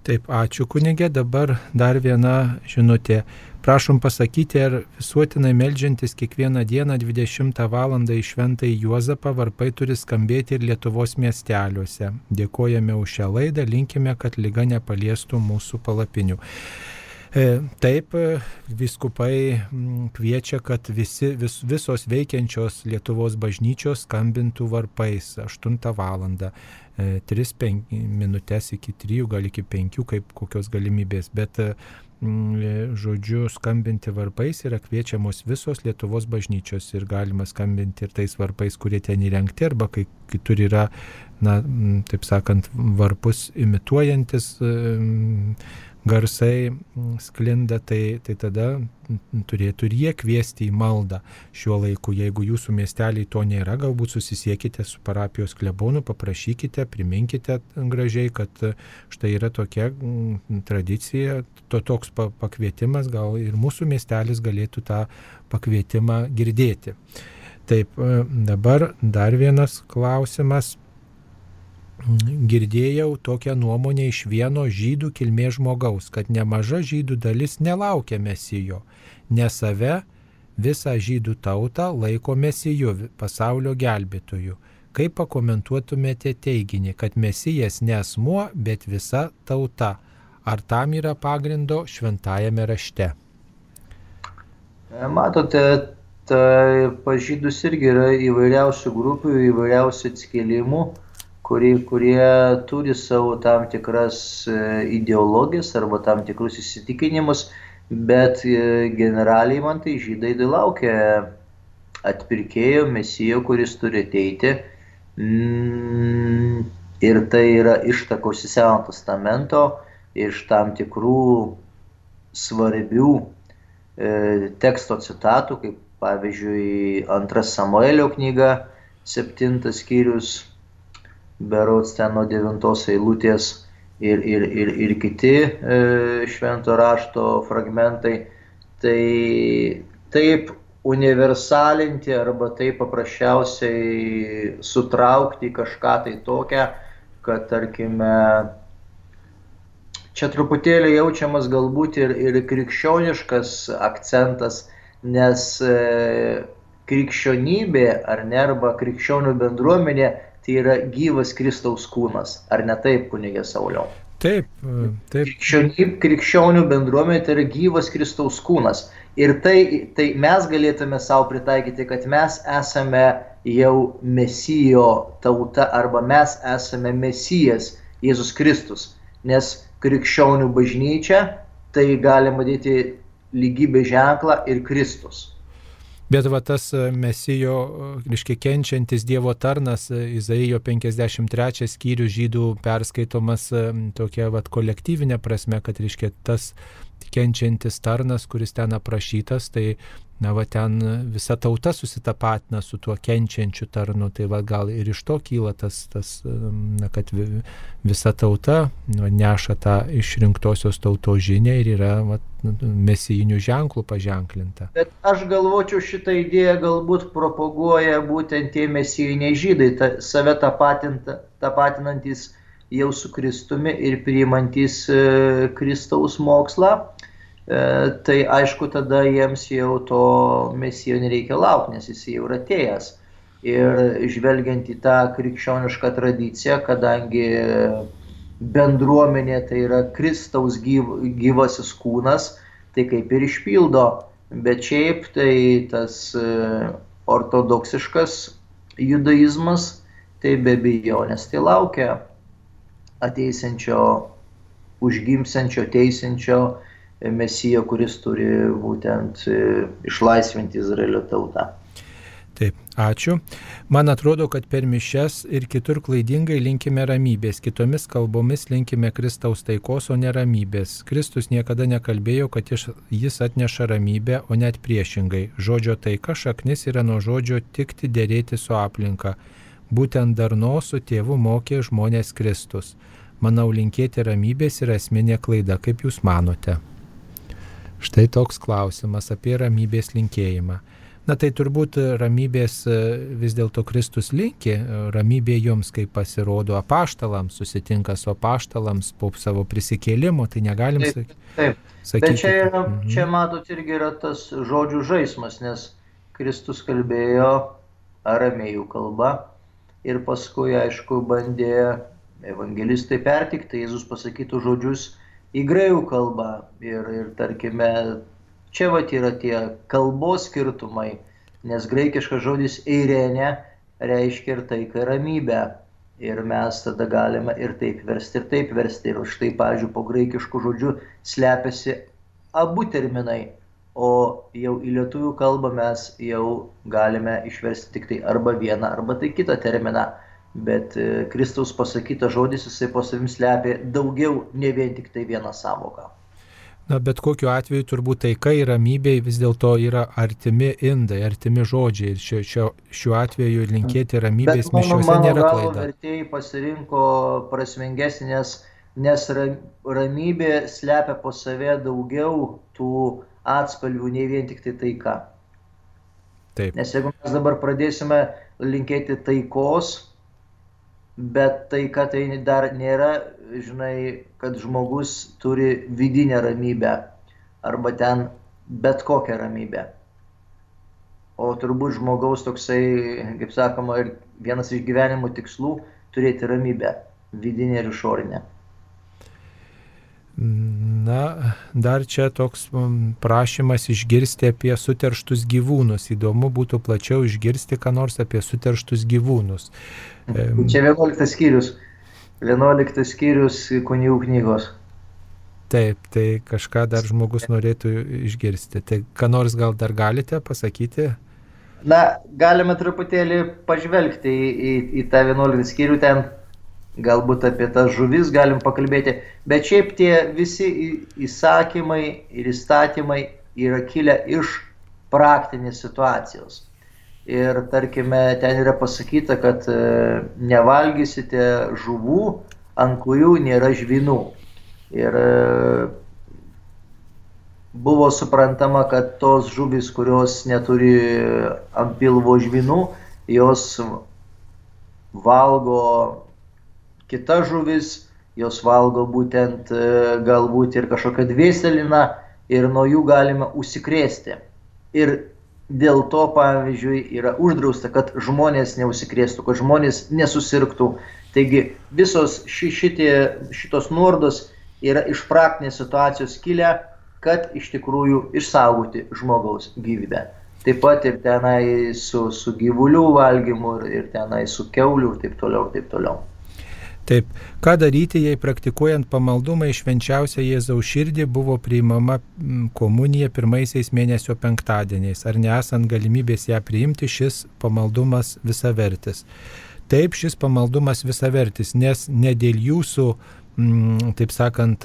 Taip, ačiū kunigė. Dabar dar viena žinutė. Prašom pasakyti, ar visuotinai melžiantis kiekvieną dieną 20 val. į Šventąjį Juozapą varpai turi skambėti ir Lietuvos miesteliuose. Dėkojame už šią laidą, linkime, kad lyga nepaliestų mūsų palapinių. E, taip, viskupai kviečia, kad visi, vis, visos veikiančios Lietuvos bažnyčios skambintų varpais 8 val. 3-5 minutės iki 3, gal iki 5, kaip kokios galimybės, bet Mm, žodžiu, skambinti varpais yra kviečiamos visos Lietuvos bažnyčios ir galima skambinti ir tais varpais, kurie ten įrengti, arba kai kitur yra, na, taip sakant, varpus imituojantis garsai mm, sklinda, tai, tai tada turėtų ir jie kviesti į maldą šiuo laiku. Jeigu jūsų miesteliai to nėra, galbūt susisiekite su parapijos klebonu, paprašykite, priminkite gražiai, kad štai yra tokia mm, tradicija, to toks pakvietimas, gal ir mūsų miestelis galėtų tą pakvietimą girdėti. Taip, dabar dar vienas klausimas girdėjau tokią nuomonę iš vieno žydų kilmės žmogaus, kad nemaža žydų dalis nelaukia mesijo, nes save visą žydų tautą laiko mesiju, pasaulio gelbėtoju. Kaip pakomentuotumėte teiginį, kad mesijas ne asmuo, bet visa tauta? Ar tam yra pagrindo šventajame rašte? Matote, tai pažydus irgi yra įvairiausių grupių, įvairiausių atskilimų kurie, kurie turi savo tam tikras e, ideologijas arba tam tikrus įsitikinimus, bet e, generaliai man tai žydai tai laukia atpirkėjo, mesijo, kuris turi ateiti. Mm, ir tai yra ištakos į Seno testamento, iš tam tikrų svarbių e, teksto citatų, kaip pavyzdžiui antras Samuelio knyga, septintas skyrius, berots ten nuo devintos eilutės ir, ir, ir, ir kiti e, švento rašto fragmentai. Tai taip universalinti arba taip paprasčiausiai sutraukti kažką tai tokią, kad tarkime čia truputėlį jaučiamas galbūt ir, ir krikščioniškas akcentas, nes e, krikščionybė ar ne, arba krikščionių bendruomenė tai yra gyvas Kristaus kūnas. Ar ne taip, kunigė Sauliau? Taip, taip. Krikščionių, krikščionių bendruomenė tai yra gyvas Kristaus kūnas. Ir tai, tai mes galėtume savo pritaikyti, kad mes esame jau mesijo tauta arba mes esame mesijas Jėzus Kristus. Nes krikščionių bažnyčia tai galima dėti lygybė ženklą ir Kristus. Bet va tas e, mesijo, e, reiškia, kenčiantis Dievo tarnas, e, Izaijo 53 skyrių žydų perskaitomas tokia va kolektyvinė prasme, kad, reiškia, tas kenčiantis tarnas, kuris ten aprašytas, tai na, va ten visa tauta susitapatina su tuo kenčiančiu tarnu, tai va gal ir iš to kyla tas, tas na, kad visa tauta na, neša tą išrinktosios tautos žinę ir yra va, mesijinių ženklų paženklinta. Bet aš galvočiau, šitą idėją galbūt propaguoja būtent tie mesijiniai žydai, ta, save tapatinantis jau su Kristumi ir priimantis e, Kristaus mokslą tai aišku, tada jiems jau to mesijo nereikia laukti, nes jis jau yra atėjęs. Ir žvelgiant į tą krikščionišką tradiciją, kadangi bendruomenė tai yra Kristaus gyv, gyvasis kūnas, tai kaip ir išpildo. Bet šiaip tai tas e, ortodoksiškas judaizmas, tai be abejonės tai laukia ateisančio, užgimsančio, teisinčio mesijo, kuris turi būtent e, išlaisvinti Izraelio tautą. Taip, ačiū. Man atrodo, kad per mišes ir kitur klaidingai linkime ramybės, kitomis kalbomis linkime Kristaus taikos, o ne ramybės. Kristus niekada nekalbėjo, kad jis atneša ramybę, o net priešingai. Žodžio taika šaknis yra nuo žodžio tikti dėrėti su aplinka. Būtent darno su tėvu mokė žmonės Kristus. Manau, linkėti ramybės yra esminė klaida, kaip Jūs manote. Štai toks klausimas apie ramybės linkėjimą. Na tai turbūt ramybės e, vis dėlto Kristus linki, e, ramybė jums, kaip pasirodo apaštalams, susitinka su apaštalams po savo prisikėlimo, tai negalim taip, taip. sakyti. Bet čia, yra, mhm. čia matot irgi yra tas žodžių žaidimas, nes Kristus kalbėjo aramėjų kalba ir paskui, aišku, bandė evangelistai pertikti Jėzus pasakytų žodžius į graikų kalbą ir, ir tarkime, Čia vat yra tie kalbos skirtumai, nes graikiškas žodis eirenė reiškia ir taiką ramybę. Ir mes tada galime ir taip versti, ir taip versti. Ir štai, pavyzdžiui, po graikiškų žodžių slepiasi abu terminai. O jau į lietuvių kalbą mes jau galime išversti tik tai arba vieną, arba tai kitą terminą. Bet e, Kristaus pasakytas žodis, jisai po savim slepia daugiau, ne vien tik tai vieną savoką. Na, bet kokiu atveju turbūt taika ir ramybė vis dėlto yra artimi indai, artimi žodžiai. Ir šiuo, šiuo, šiuo atveju linkėti ramybės mišiuose nėra klaida. Vertėjai pasirinko prasmingesnį, nes, ramybė slepia po save daugiau tų atspalvių, nei vien tik tai taika. Taip. Nes jeigu mes dabar pradėsime linkėti taikos, bet taika tai dar nėra žinai, kad žmogus turi vidinę ramybę arba ten bet kokią ramybę. O turbūt žmogaus toksai, kaip sakoma, ir vienas iš gyvenimo tikslų - turėti ramybę - vidinę ir išorinę. Na, dar čia toks prašymas išgirsti apie suterštus gyvūnus. Įdomu būtų plačiau išgirsti, ką nors apie suterštus gyvūnus. Čia 11 skyrius. 11 skyrius kunigų knygos. Taip, tai kažką dar žmogus norėtų išgirsti. Tai ką nors gal dar galite pasakyti? Na, galime truputėlį pažvelgti į, į, į tą 11 skyrių, ten galbūt apie tas žuvis galim pakalbėti, bet šiaip tie visi įsakymai ir įstatymai yra kilę iš praktinės situacijos ir tarkime ten yra pasakyta, kad e, nevalgysite žuvų, ant kurių nėra žvinų. Ir e, buvo suprantama, kad tos žuvis, kurios neturi ant pilvo žvinų, jos valgo kita žuvis, jos valgo būtent e, galbūt ir kažkokią dvėseliną ir nuo jų galima užsikrėsti. Ir dėl to, pavyzdžiui, yra uždrausta, kad žmonės neusikrėstų, kad žmonės nesusirgtų. Taigi visos ši, šitie, šitos nuordos yra iš praktinės situacijos kilę, kad iš tikrųjų išsaugoti žmogaus gyvybę. Taip pat ir tenai su, su gyvulių valgymu, ir, ir tenai su keuliu ir taip toliau, ir taip toliau. Taip, ką daryti, jei praktikuojant pamaldumą į švenčiausią Jėzaus širdį buvo priimama komunija pirmaisiais mėnesio penktadieniais, ar nesant galimybės ją priimti, šis pamaldumas visavertis. Taip, šis pamaldumas visavertis, nes ne dėl jūsų Mm, taip sakant,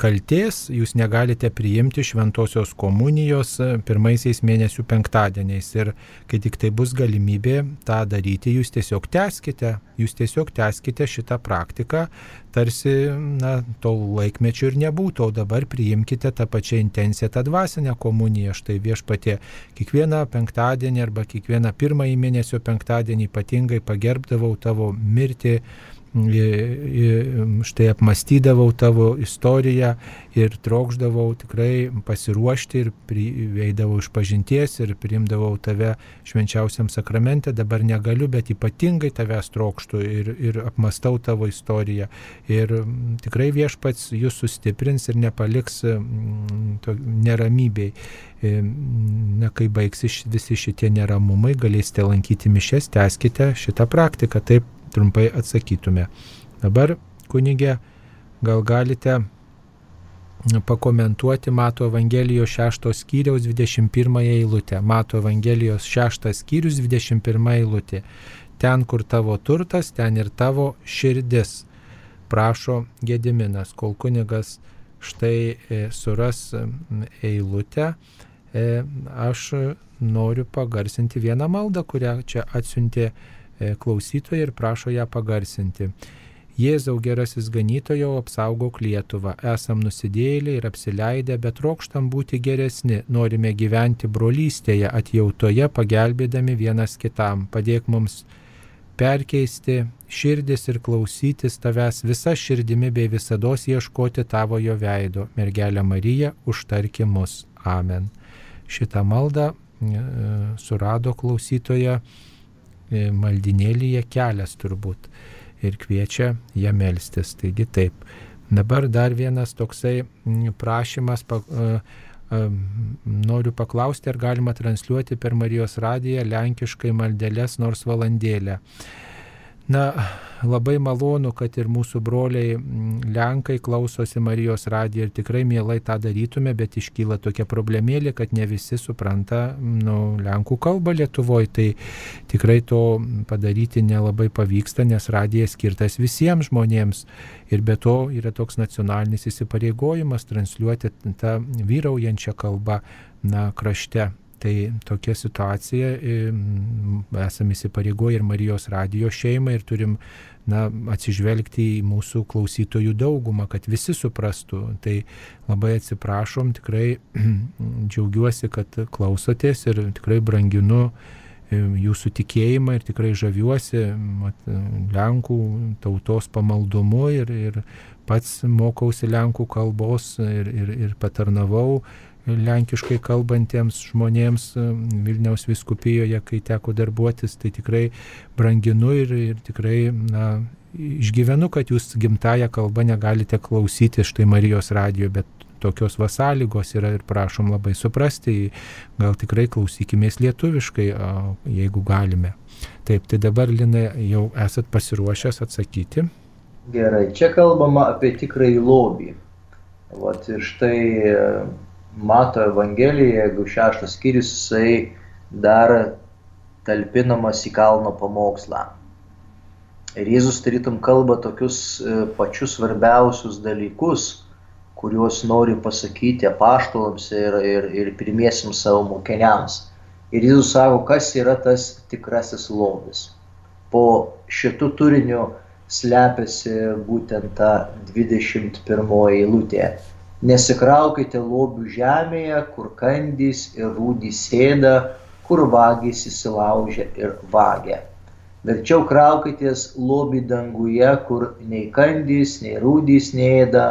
kalties jūs negalite priimti šventosios komunijos e, pirmaisiais mėnesių penktadieniais. Ir kai tik tai bus galimybė tą daryti, jūs tiesiog teskite, jūs tiesiog teskite šitą praktiką, tarsi na, to laikmečio ir nebūtų, o dabar priimkite tą pačią intenciją, tą dvasinę komuniją. Štai viešpatie kiekvieną penktadienį arba kiekvieną pirmąjį mėnesio penktadienį ypatingai pagerbdavau tavo mirtį štai apmastydavau tavo istoriją ir trokšdavau tikrai pasiruošti ir veidavau iš pažinties ir priimdavau tave švenčiausiam sakramente, dabar negaliu, bet ypatingai tavęs trokštų ir, ir apmastau tavo istoriją. Ir tikrai viešpats jūs sustiprins ir nepaliks neramybei. Na, kai baigsis visi šitie neramumai, galėsite lankyti mišes, teskite šitą praktiką. Taip trumpai atsakytume. Dabar, kunigė, gal galite pakomentuoti Mato Evangelijos 6 skyriaus 21 eilutę. Mato Evangelijos 6 skyrius 21 eilutė. Ten, kur tavo turtas, ten ir tavo širdis. Prašo Gediminas, kol kunigas štai e, suras eilutę, e, aš noriu pagarsinti vieną maldą, kurią čia atsiuntė klausytoją ir prašo ją pagarsinti. Jėzau gerasis ganytojau, apsaugok Lietuvą. Esam nusidėlę ir apsileidę, bet trokštam būti geresni. Norime gyventi brolystėje, atjautoje, pagelbėdami vienas kitam. Padėk mums perkeisti širdis ir klausytis tavęs visą širdimi bei visada ieškoti tavojo veido. Mergelė Marija, užtarki mus. Amen. Šitą maldą e, surado klausytoje E, maldinėlyje kelias turbūt ir kviečia ją melstis. Taigi taip. Dabar dar vienas toksai prašymas. Pa, uh, Noriu paklausti, ar galima transliuoti per Marijos radiją lenkiškai maldelės nors valandėlę. Na, labai malonu, kad ir mūsų broliai Lenkai klausosi Marijos radiją ir tikrai mielai tą darytume, bet iškyla tokia problemėlė, kad ne visi supranta nu, Lenkų kalbą Lietuvoje, tai tikrai to padaryti nelabai pavyksta, nes radijas skirtas visiems žmonėms ir be to yra toks nacionalinis įsipareigojimas transliuoti tą vyraujančią kalbą na, krašte. Tai tokia situacija, esame įsipareigoję ir Marijos radio šeimą ir turim na, atsižvelgti į mūsų klausytojų daugumą, kad visi suprastų. Tai labai atsiprašom, tikrai džiaugiuosi, kad klausotės ir tikrai branginu jūsų tikėjimą ir tikrai žaviuosi mat, Lenkų tautos pamaldumu ir, ir pats mokausi Lenkų kalbos ir, ir, ir patarnavau lenkiškai kalbantiems žmonėms e, Vilniaus viskupijoje, kai teko darbuotis, tai tikrai branginu ir, ir tikrai na, išgyvenu, kad jūs gimtają kalbą negalite klausyti štai Marijos radijo, bet tokios vasaligos yra ir prašom labai suprasti, gal tikrai klausykimės lietuviškai, jeigu galime. Taip, tai dabar Lina jau esat pasiruošęs atsakyti. Gerai, čia kalbama apie tikrąjį lobį. Vat ir štai mato Evangeliją, jeigu šeštas skyrius, jisai dar talpinamas į kalno pamokslą. Ir Jėzus tarytum kalba tokius e, pačius svarbiausius dalykus, kuriuos nori pasakyti apaštalams ir, ir, ir pirmiesiams savo mokiniams. Ir Jėzus sako, kas yra tas tikrasis lobis. Po šitų turiniu slepiasi būtent ta 21 eilutė Nesikraukite lobių žemėje, kur kandys ir rūdys sėda, kur vagys įsilaužia ir vagia. Verčiau kraukitės lobį danguje, kur nei kandys, nei rūdys neėda,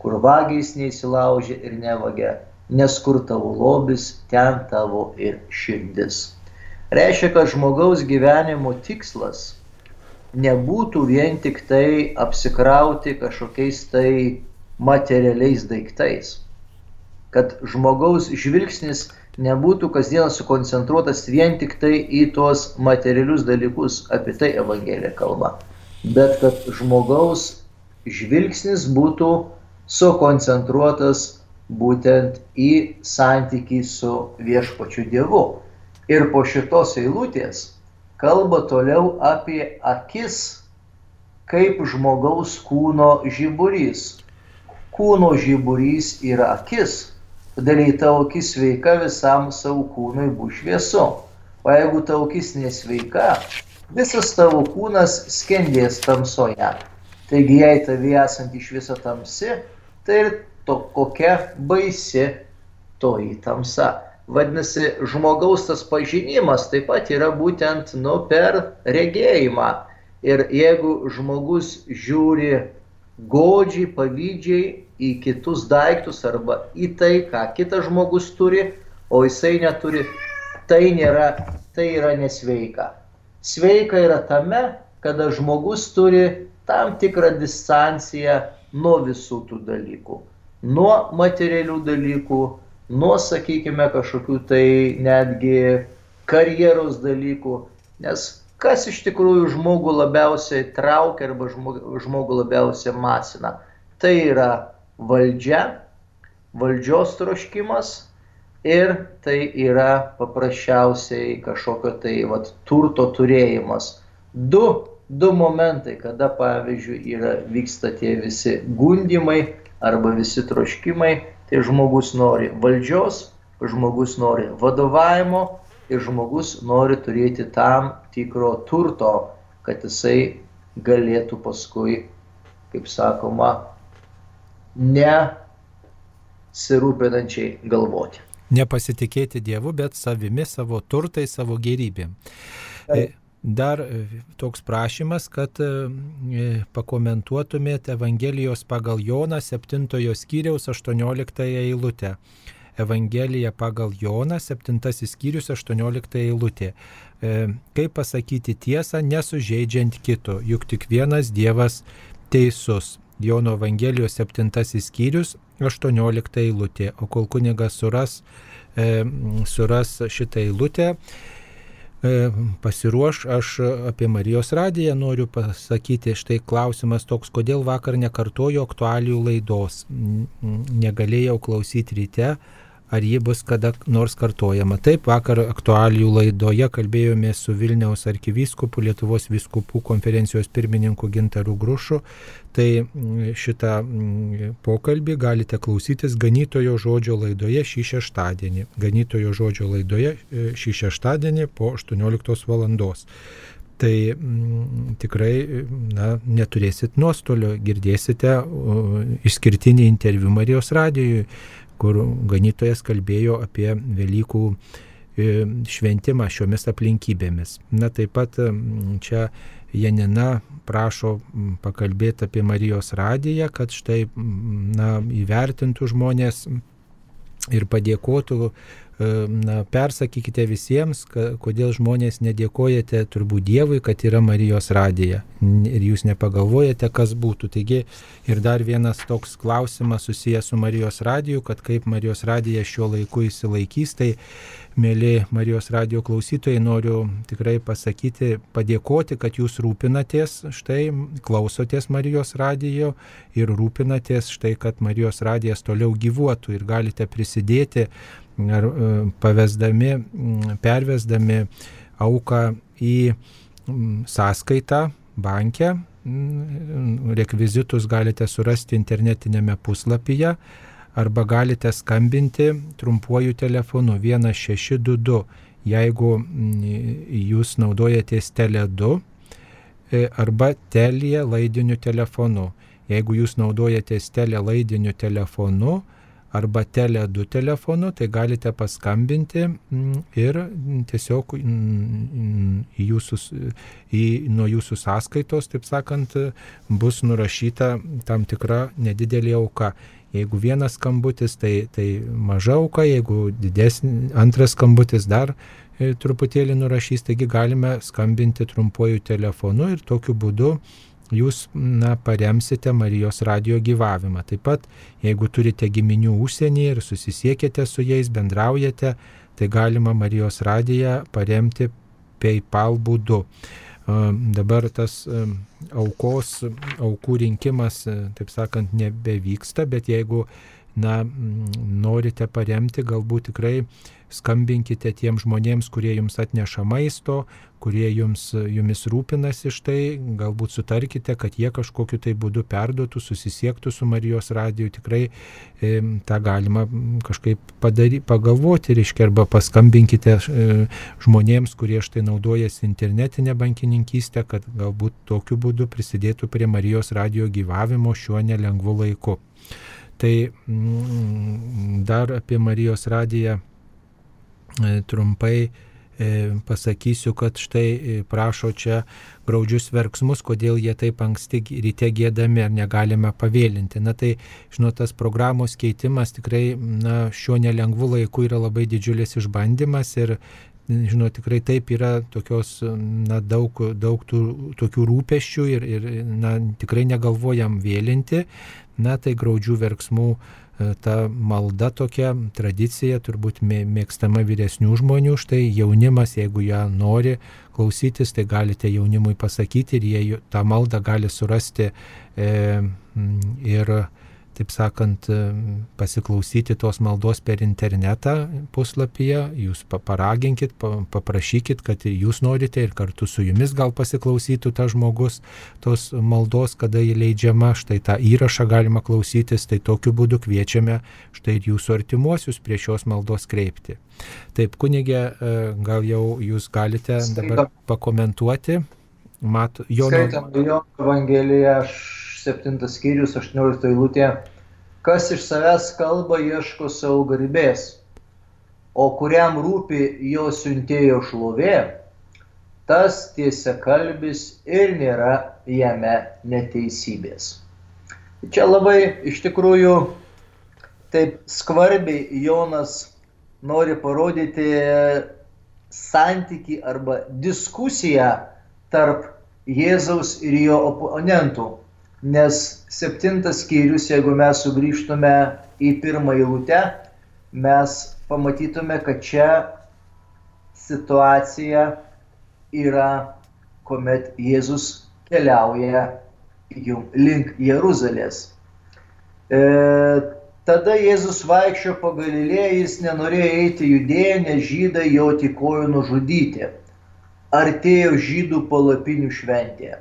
kur vagys neįsilaužia ir nevagia, nes kur tavo lobis, ten tavo ir širdis. Reiškia, kad žmogaus gyvenimo tikslas nebūtų vien tik tai apsikrauti kažkokiais tai materialiais daiktais. Kad žmogaus žvilgsnis nebūtų kasdien sukoncentruotas vien tik tai į tuos materialius dalykus, apie tai Evangelija kalba, bet kad žmogaus žvilgsnis būtų sukoncentruotas būtent į santykį su viešpačiu Dievu. Ir po šitos eilutės kalba toliau apie akis kaip žmogaus kūno žiburys kūno žiburys yra akis. Todėl jei tavo akis sveika, visam savo kūnui bus šviesu. O jeigu tavo akis nesveika, visas tavo kūnas skendės tamsoje. Taigi jei tavie esant iš viso tamsi, tai ir to kokia baisi toji tamsa. Vadinasi, žmogaus tas pažinimas taip pat yra būtent nu, per regėjimą. Ir jeigu žmogus žiūri godžiai, pavydžiai į kitus daiktus arba į tai, ką kitas žmogus turi, o jisai neturi, tai, nėra, tai yra nesveika. Sveika yra tame, kada žmogus turi tam tikrą distanciją nuo visų tų dalykų. Nuo materialių dalykų, nuo, sakykime, kažkokių tai netgi karjeros dalykų. Nes kas iš tikrųjų žmogų labiausiai traukia arba žmogų labiausiai masina. Tai yra valdžia, valdžios troškimas ir tai yra paprasčiausiai kažkokio tai vat, turto turėjimas. Du du momentai, kada pavyzdžiui yra, vyksta tie visi gundimai arba visi troškimai, tai žmogus nori valdžios, žmogus nori vadovavimo ir žmogus nori turėti tam tikro turto, kad jisai galėtų paskui, kaip sakoma, nesirūpinančiai galvoti. Nepasitikėti Dievu, bet savimi, savo turtai, savo gerybėm. Taip. Dar e, toks prašymas, kad e, e, pakomentuotumėte Evangelijos pagal Joną 7 skyriaus 18 eilutę. Evangelija pagal Joną 7 skyrius 18 eilutė. Kaip pasakyti tiesą, nesužeidžiant kito, juk tik vienas Dievas teisus. Jono Evangelijos 7 skyrius 18 eilutė. O kol kunigas suras, suras šitą eilutę, E, pasiruoš, aš apie Marijos radiją noriu pasakyti, štai klausimas toks, kodėl vakar nekartojo aktualijų laidos, negalėjau klausyti ryte, ar ji bus kada nors kartojama. Taip, vakar aktualijų laidoje kalbėjome su Vilniaus arkivyskupu, Lietuvos viskupų konferencijos pirmininku Gintaru Grušu. Tai mm, šitą mm, pokalbį galite klausytis Ganytojo žodžio laidoje šį šeštadienį. Ganytojo žodžio laidoje e, šį šeštadienį po 18 val. Tai m, mm, tikrai na, neturėsit nuostolio, girdėsite o, išskirtinį interviu Marijos radijui kur ganytojas kalbėjo apie Velykų e, šventimą šiomis aplinkybėmis. Na taip pat čia Janina prašo pakalbėti apie Marijos radiją, kad štai na, įvertintų žmonės ir padėkotų na, persakykite visiems, kodėl žmonės nedėkojate turbūt Dievui, kad yra Marijos radija ir jūs nepagalvojate, kas būtų. Taigi ir dar vienas toks klausimas susijęs su Marijos radiju, kad kaip Marijos radija šiuo laiku įsilaikys, tai mėly Marijos radijo klausytojai, noriu tikrai pasakyti, padėkoti, kad jūs rūpinatės, štai klausotės Marijos radijo ir rūpinatės, štai kad Marijos radijas toliau gyvuotų ir galite prisidėti ar e, pavesdami, pervesdami auką į sąskaitą bankę. Rekvizitus galite surasti internetinėme puslapyje arba galite skambinti trumpuoju telefonu 1622, jeigu jūs naudojatės Tele2 e, arba Telija laidiniu telefonu. Jeigu jūs naudojatės Tele laidiniu telefonu, arba Tele2 telefonu, tai galite paskambinti mm, ir tiesiog mm, jūsų, į, nuo jūsų sąskaitos, taip sakant, bus nurašyta tam tikra nedidelė auka. Jeigu vienas skambutis, tai, tai maža auka, jeigu didesnis, antras skambutis dar e, truputėlį nurašys, taigi galime skambinti trumpuoju telefonu ir tokiu būdu jūs na, paremsite Marijos radio gyvavimą. Taip pat, jeigu turite giminių užsienyje ir susisiekėte su jais, bendraujate, tai galima Marijos radiją paremti PayPal būdu. Dabar tas aukos, aukų rinkimas, taip sakant, nebevyksta, bet jeigu na, norite paremti, galbūt tikrai skambinkite tiem žmonėms, kurie jums atneša maisto, kurie jums, jumis rūpinasi štai, galbūt sutarkite, kad jie kažkokiu tai būdu perduotų, susisiektų su Marijos radiju, tikrai e, tą galima kažkaip padary, pagalvoti, reiškia, arba paskambinkite e, žmonėms, kurie štai naudojasi internetinę bankininkystę, kad galbūt tokiu būdu prisidėtų prie Marijos radijo gyvavimo šiuo nelengvu laiku. Tai mm, dar apie Marijos radiją trumpai pasakysiu, kad štai prašo čia graudžius verksmus, kodėl jie taip anksti ryte gėdami ar negalime pavėlinti. Na tai, žinot, tas programos keitimas tikrai na, šiuo nelengvu laiku yra labai didžiulis išbandymas ir žinau, tikrai taip yra tokios, na, daug, daug tų, tokių rūpeščių ir, ir na, tikrai negalvojam vėlinti, na, tai graudžių verksmų e, ta malda tokia tradicija, turbūt mėgstama vyresnių žmonių, štai jaunimas, jeigu ją nori klausytis, tai galite jaunimui pasakyti ir jie tą maldą gali surasti e, ir taip sakant, pasiklausyti tos maldos per internetą puslapyje, jūs paraginkit, paprašykit, kad jūs norite ir kartu su jumis gal pasiklausytų tas žmogus tos maldos, kada jį leidžiama, štai tą įrašą galima klausytis, tai tokiu būdu kviečiame štai ir jūsų artimuosius prie šios maldos kreipti. Taip, kunigė, e, gal jau jūs galite dabar pakomentuoti. Mat, Jono... Skaitant jo Evangeliją, aš 7 skyrius 18 eilutė, kas iš savęs kalba ieško savo garbės, o kuriam rūpi jo siuntėjo šlovė, tas tiesia kalbis ir nėra jame neteisybės. Čia labai iš tikrųjų taip skvarbiai Jonas nori parodyti santyki arba diskusiją tarp Jėzaus ir jo oponentų nes septintas skyrius, jeigu mes sugrįžtume į pirmą eilutę, mes pamatytume, kad čia situacija yra, kuomet Jėzus keliauja link Jeruzalės. E, tada Jėzus vaikščio po Galilėją, jis nenorėjo eiti judėję, nes žydai jo tikojo nužudyti. Artėjo žydų palapinių šventė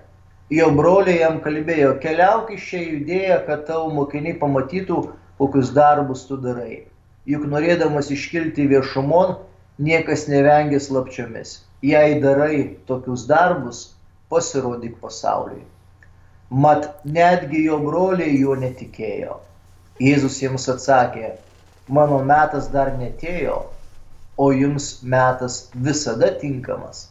jo broliai jam kalbėjo, keliauk iš čia judėję, kad tavo mokiniai pamatytų, kokius darbus tu darai. Juk norėdamas iškilti viešumon, niekas nevengia slapčiomis. Jei darai tokius darbus, pasirodyk pasauliui. Mat netgi jo broliai juo netikėjo. Jėzus jiems atsakė, mano metas dar netėjo, o jums metas visada tinkamas.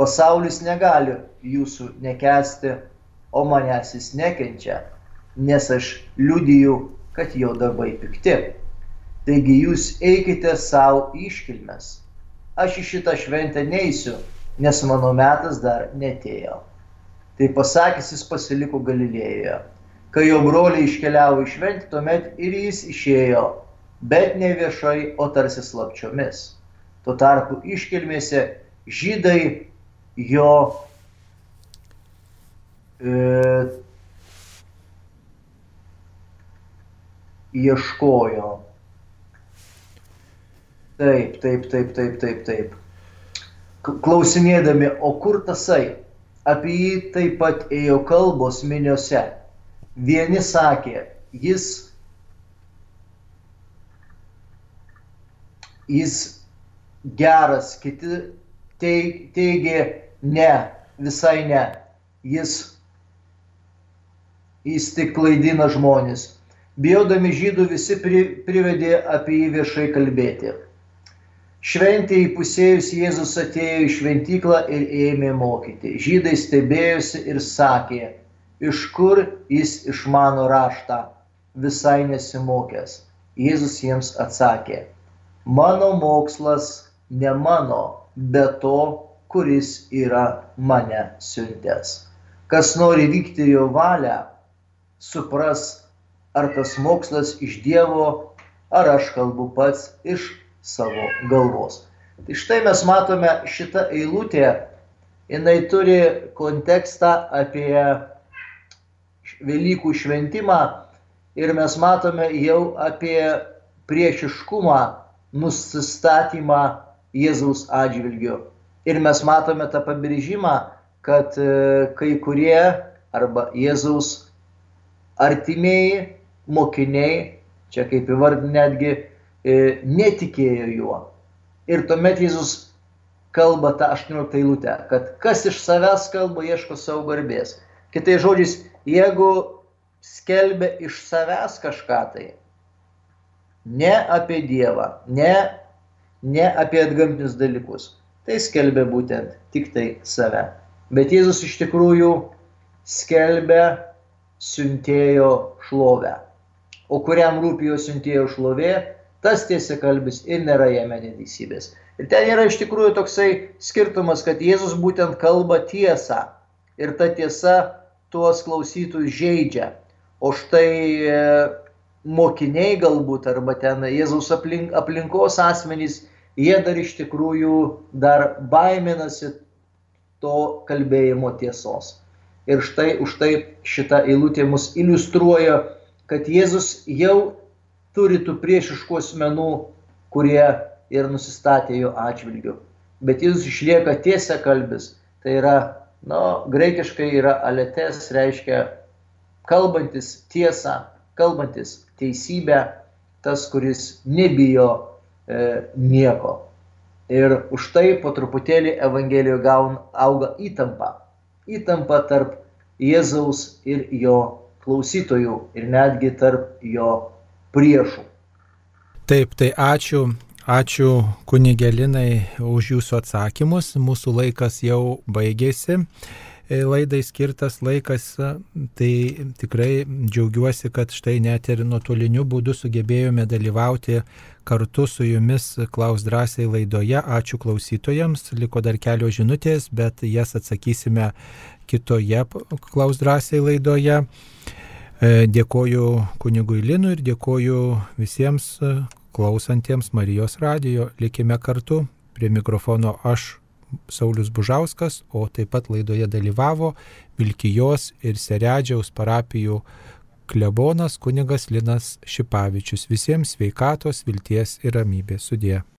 Pasaulis negali jūsų nekesti, o manęs jis nekenčia, nes aš liudiju, kad jo darbai pikti. Taigi jūs eikite savo iškilmes. Aš į šitą šventę neįsiu, nes mano metas dar netėjo. Tai pasakęs jis pasiliko Galilėjoje. Kai jo broliai iškeliavo į šventę, tuomet ir jis išėjo, bet ne viešai, o tarsi slapčiomis. Tuo tarpu iškilmėse žydai jo e, ieškojo. Taip, taip, taip, taip, taip, taip. Klausinėdami, o kur tasai? Apie jį taip pat ėjo kalbos miniuose. Vieni sakė, jis, jis geras, kiti teigė, ne, visai ne. Jis, jis tik klaidina žmonės. Bijodami žydų visi pri, privedė apie jį viešai kalbėti. Šventė įpusėjus Jėzus atėjo į šventyklą ir ėmė mokyti. Žydai stebėjosi ir sakė, iš kur jis išmano raštą, visai nesimokęs. Jėzus jiems atsakė, mano mokslas ne mano, be to, kuris yra mane siuntęs. Kas nori vykti jo valią, supras, ar tas mokslas iš Dievo, ar aš kalbu pats iš savo galvos. Tai štai mes matome šitą eilutę, jinai turi kontekstą apie Velykų šventimą ir mes matome jau apie priešiškumą, nusistatymą Jėzaus atžvilgiu. Ir mes matome tą pabrėžimą, kad e, kai kurie arba Jėzaus artimieji mokiniai, čia kaip įvardinti netgi, e, netikėjo juo. Ir tuomet Jėzus kalba tą 18 eilutę, kad kas iš savęs kalba, ieško savo garbės. Kitai žodžiais, jeigu skelbia iš savęs kažką tai, ne apie Dievą, ne ne apie atgamtinius dalykus. tai skelbia būtent tik tai save. Bet Jėzus iš tikrųjų skelbia siuntėjo šlovę. O kuriam rūpi jo siuntėjo šlovė, tas tiesa kalbis ir nėra jame neteisybės. Ir ten yra iš tikrųjų toksai skirtumas, kad Jėzus būtent kalba tiesą. Ir ta tiesa tuos klausytojus žaidžia. O štai e, mokiniai galbūt arba ten Jėzaus aplink, aplinkos asmenys, jie dar iš tikrųjų dar baiminasi to kalbėjimo tiesos. Ir štai už tai šita eilutė mus iliustruoja, kad Jėzus jau turi tų priešiškų asmenų, kurie ir nusistatė jo atžvilgiu. Bet Jėzus išlieka tiesia kalbis. Tai yra, nu, graikiškai yra aletes, reiškia kalbantis tiesą, kalbantis teisybę, tas, kuris nebijo e, nieko. Ir už tai po truputėlį Evangelijoje gaun, auga įtampa. Įtampa tarp Jėzaus ir jo klausytojų ir netgi tarp jo priešų. Taip, tai ačiū. Ačiū kunigelinai už jūsų atsakymus. Mūsų laikas jau baigėsi. E, laidai skirtas laikas, tai tikrai džiaugiuosi, kad štai net ir nuotoliniu būdu sugebėjome dalyvauti kartu su jumis Klaus drąsiai laidoje. Ačiū klausytojams, liko dar kelios žinutės, bet jas atsakysime kitoje Klaus drąsiai laidoje. E, dėkoju kunigui Linui ir dėkoju visiems klausantiems Marijos radijo. Likime kartu. Prie mikrofono aš Saulis Bužauskas, o taip pat laidoje dalyvavo Vilkijos ir Seredžiaus parapijų klebonas kunigas Linas Šipavičius. Visiems sveikatos, vilties ir ramybės sudė.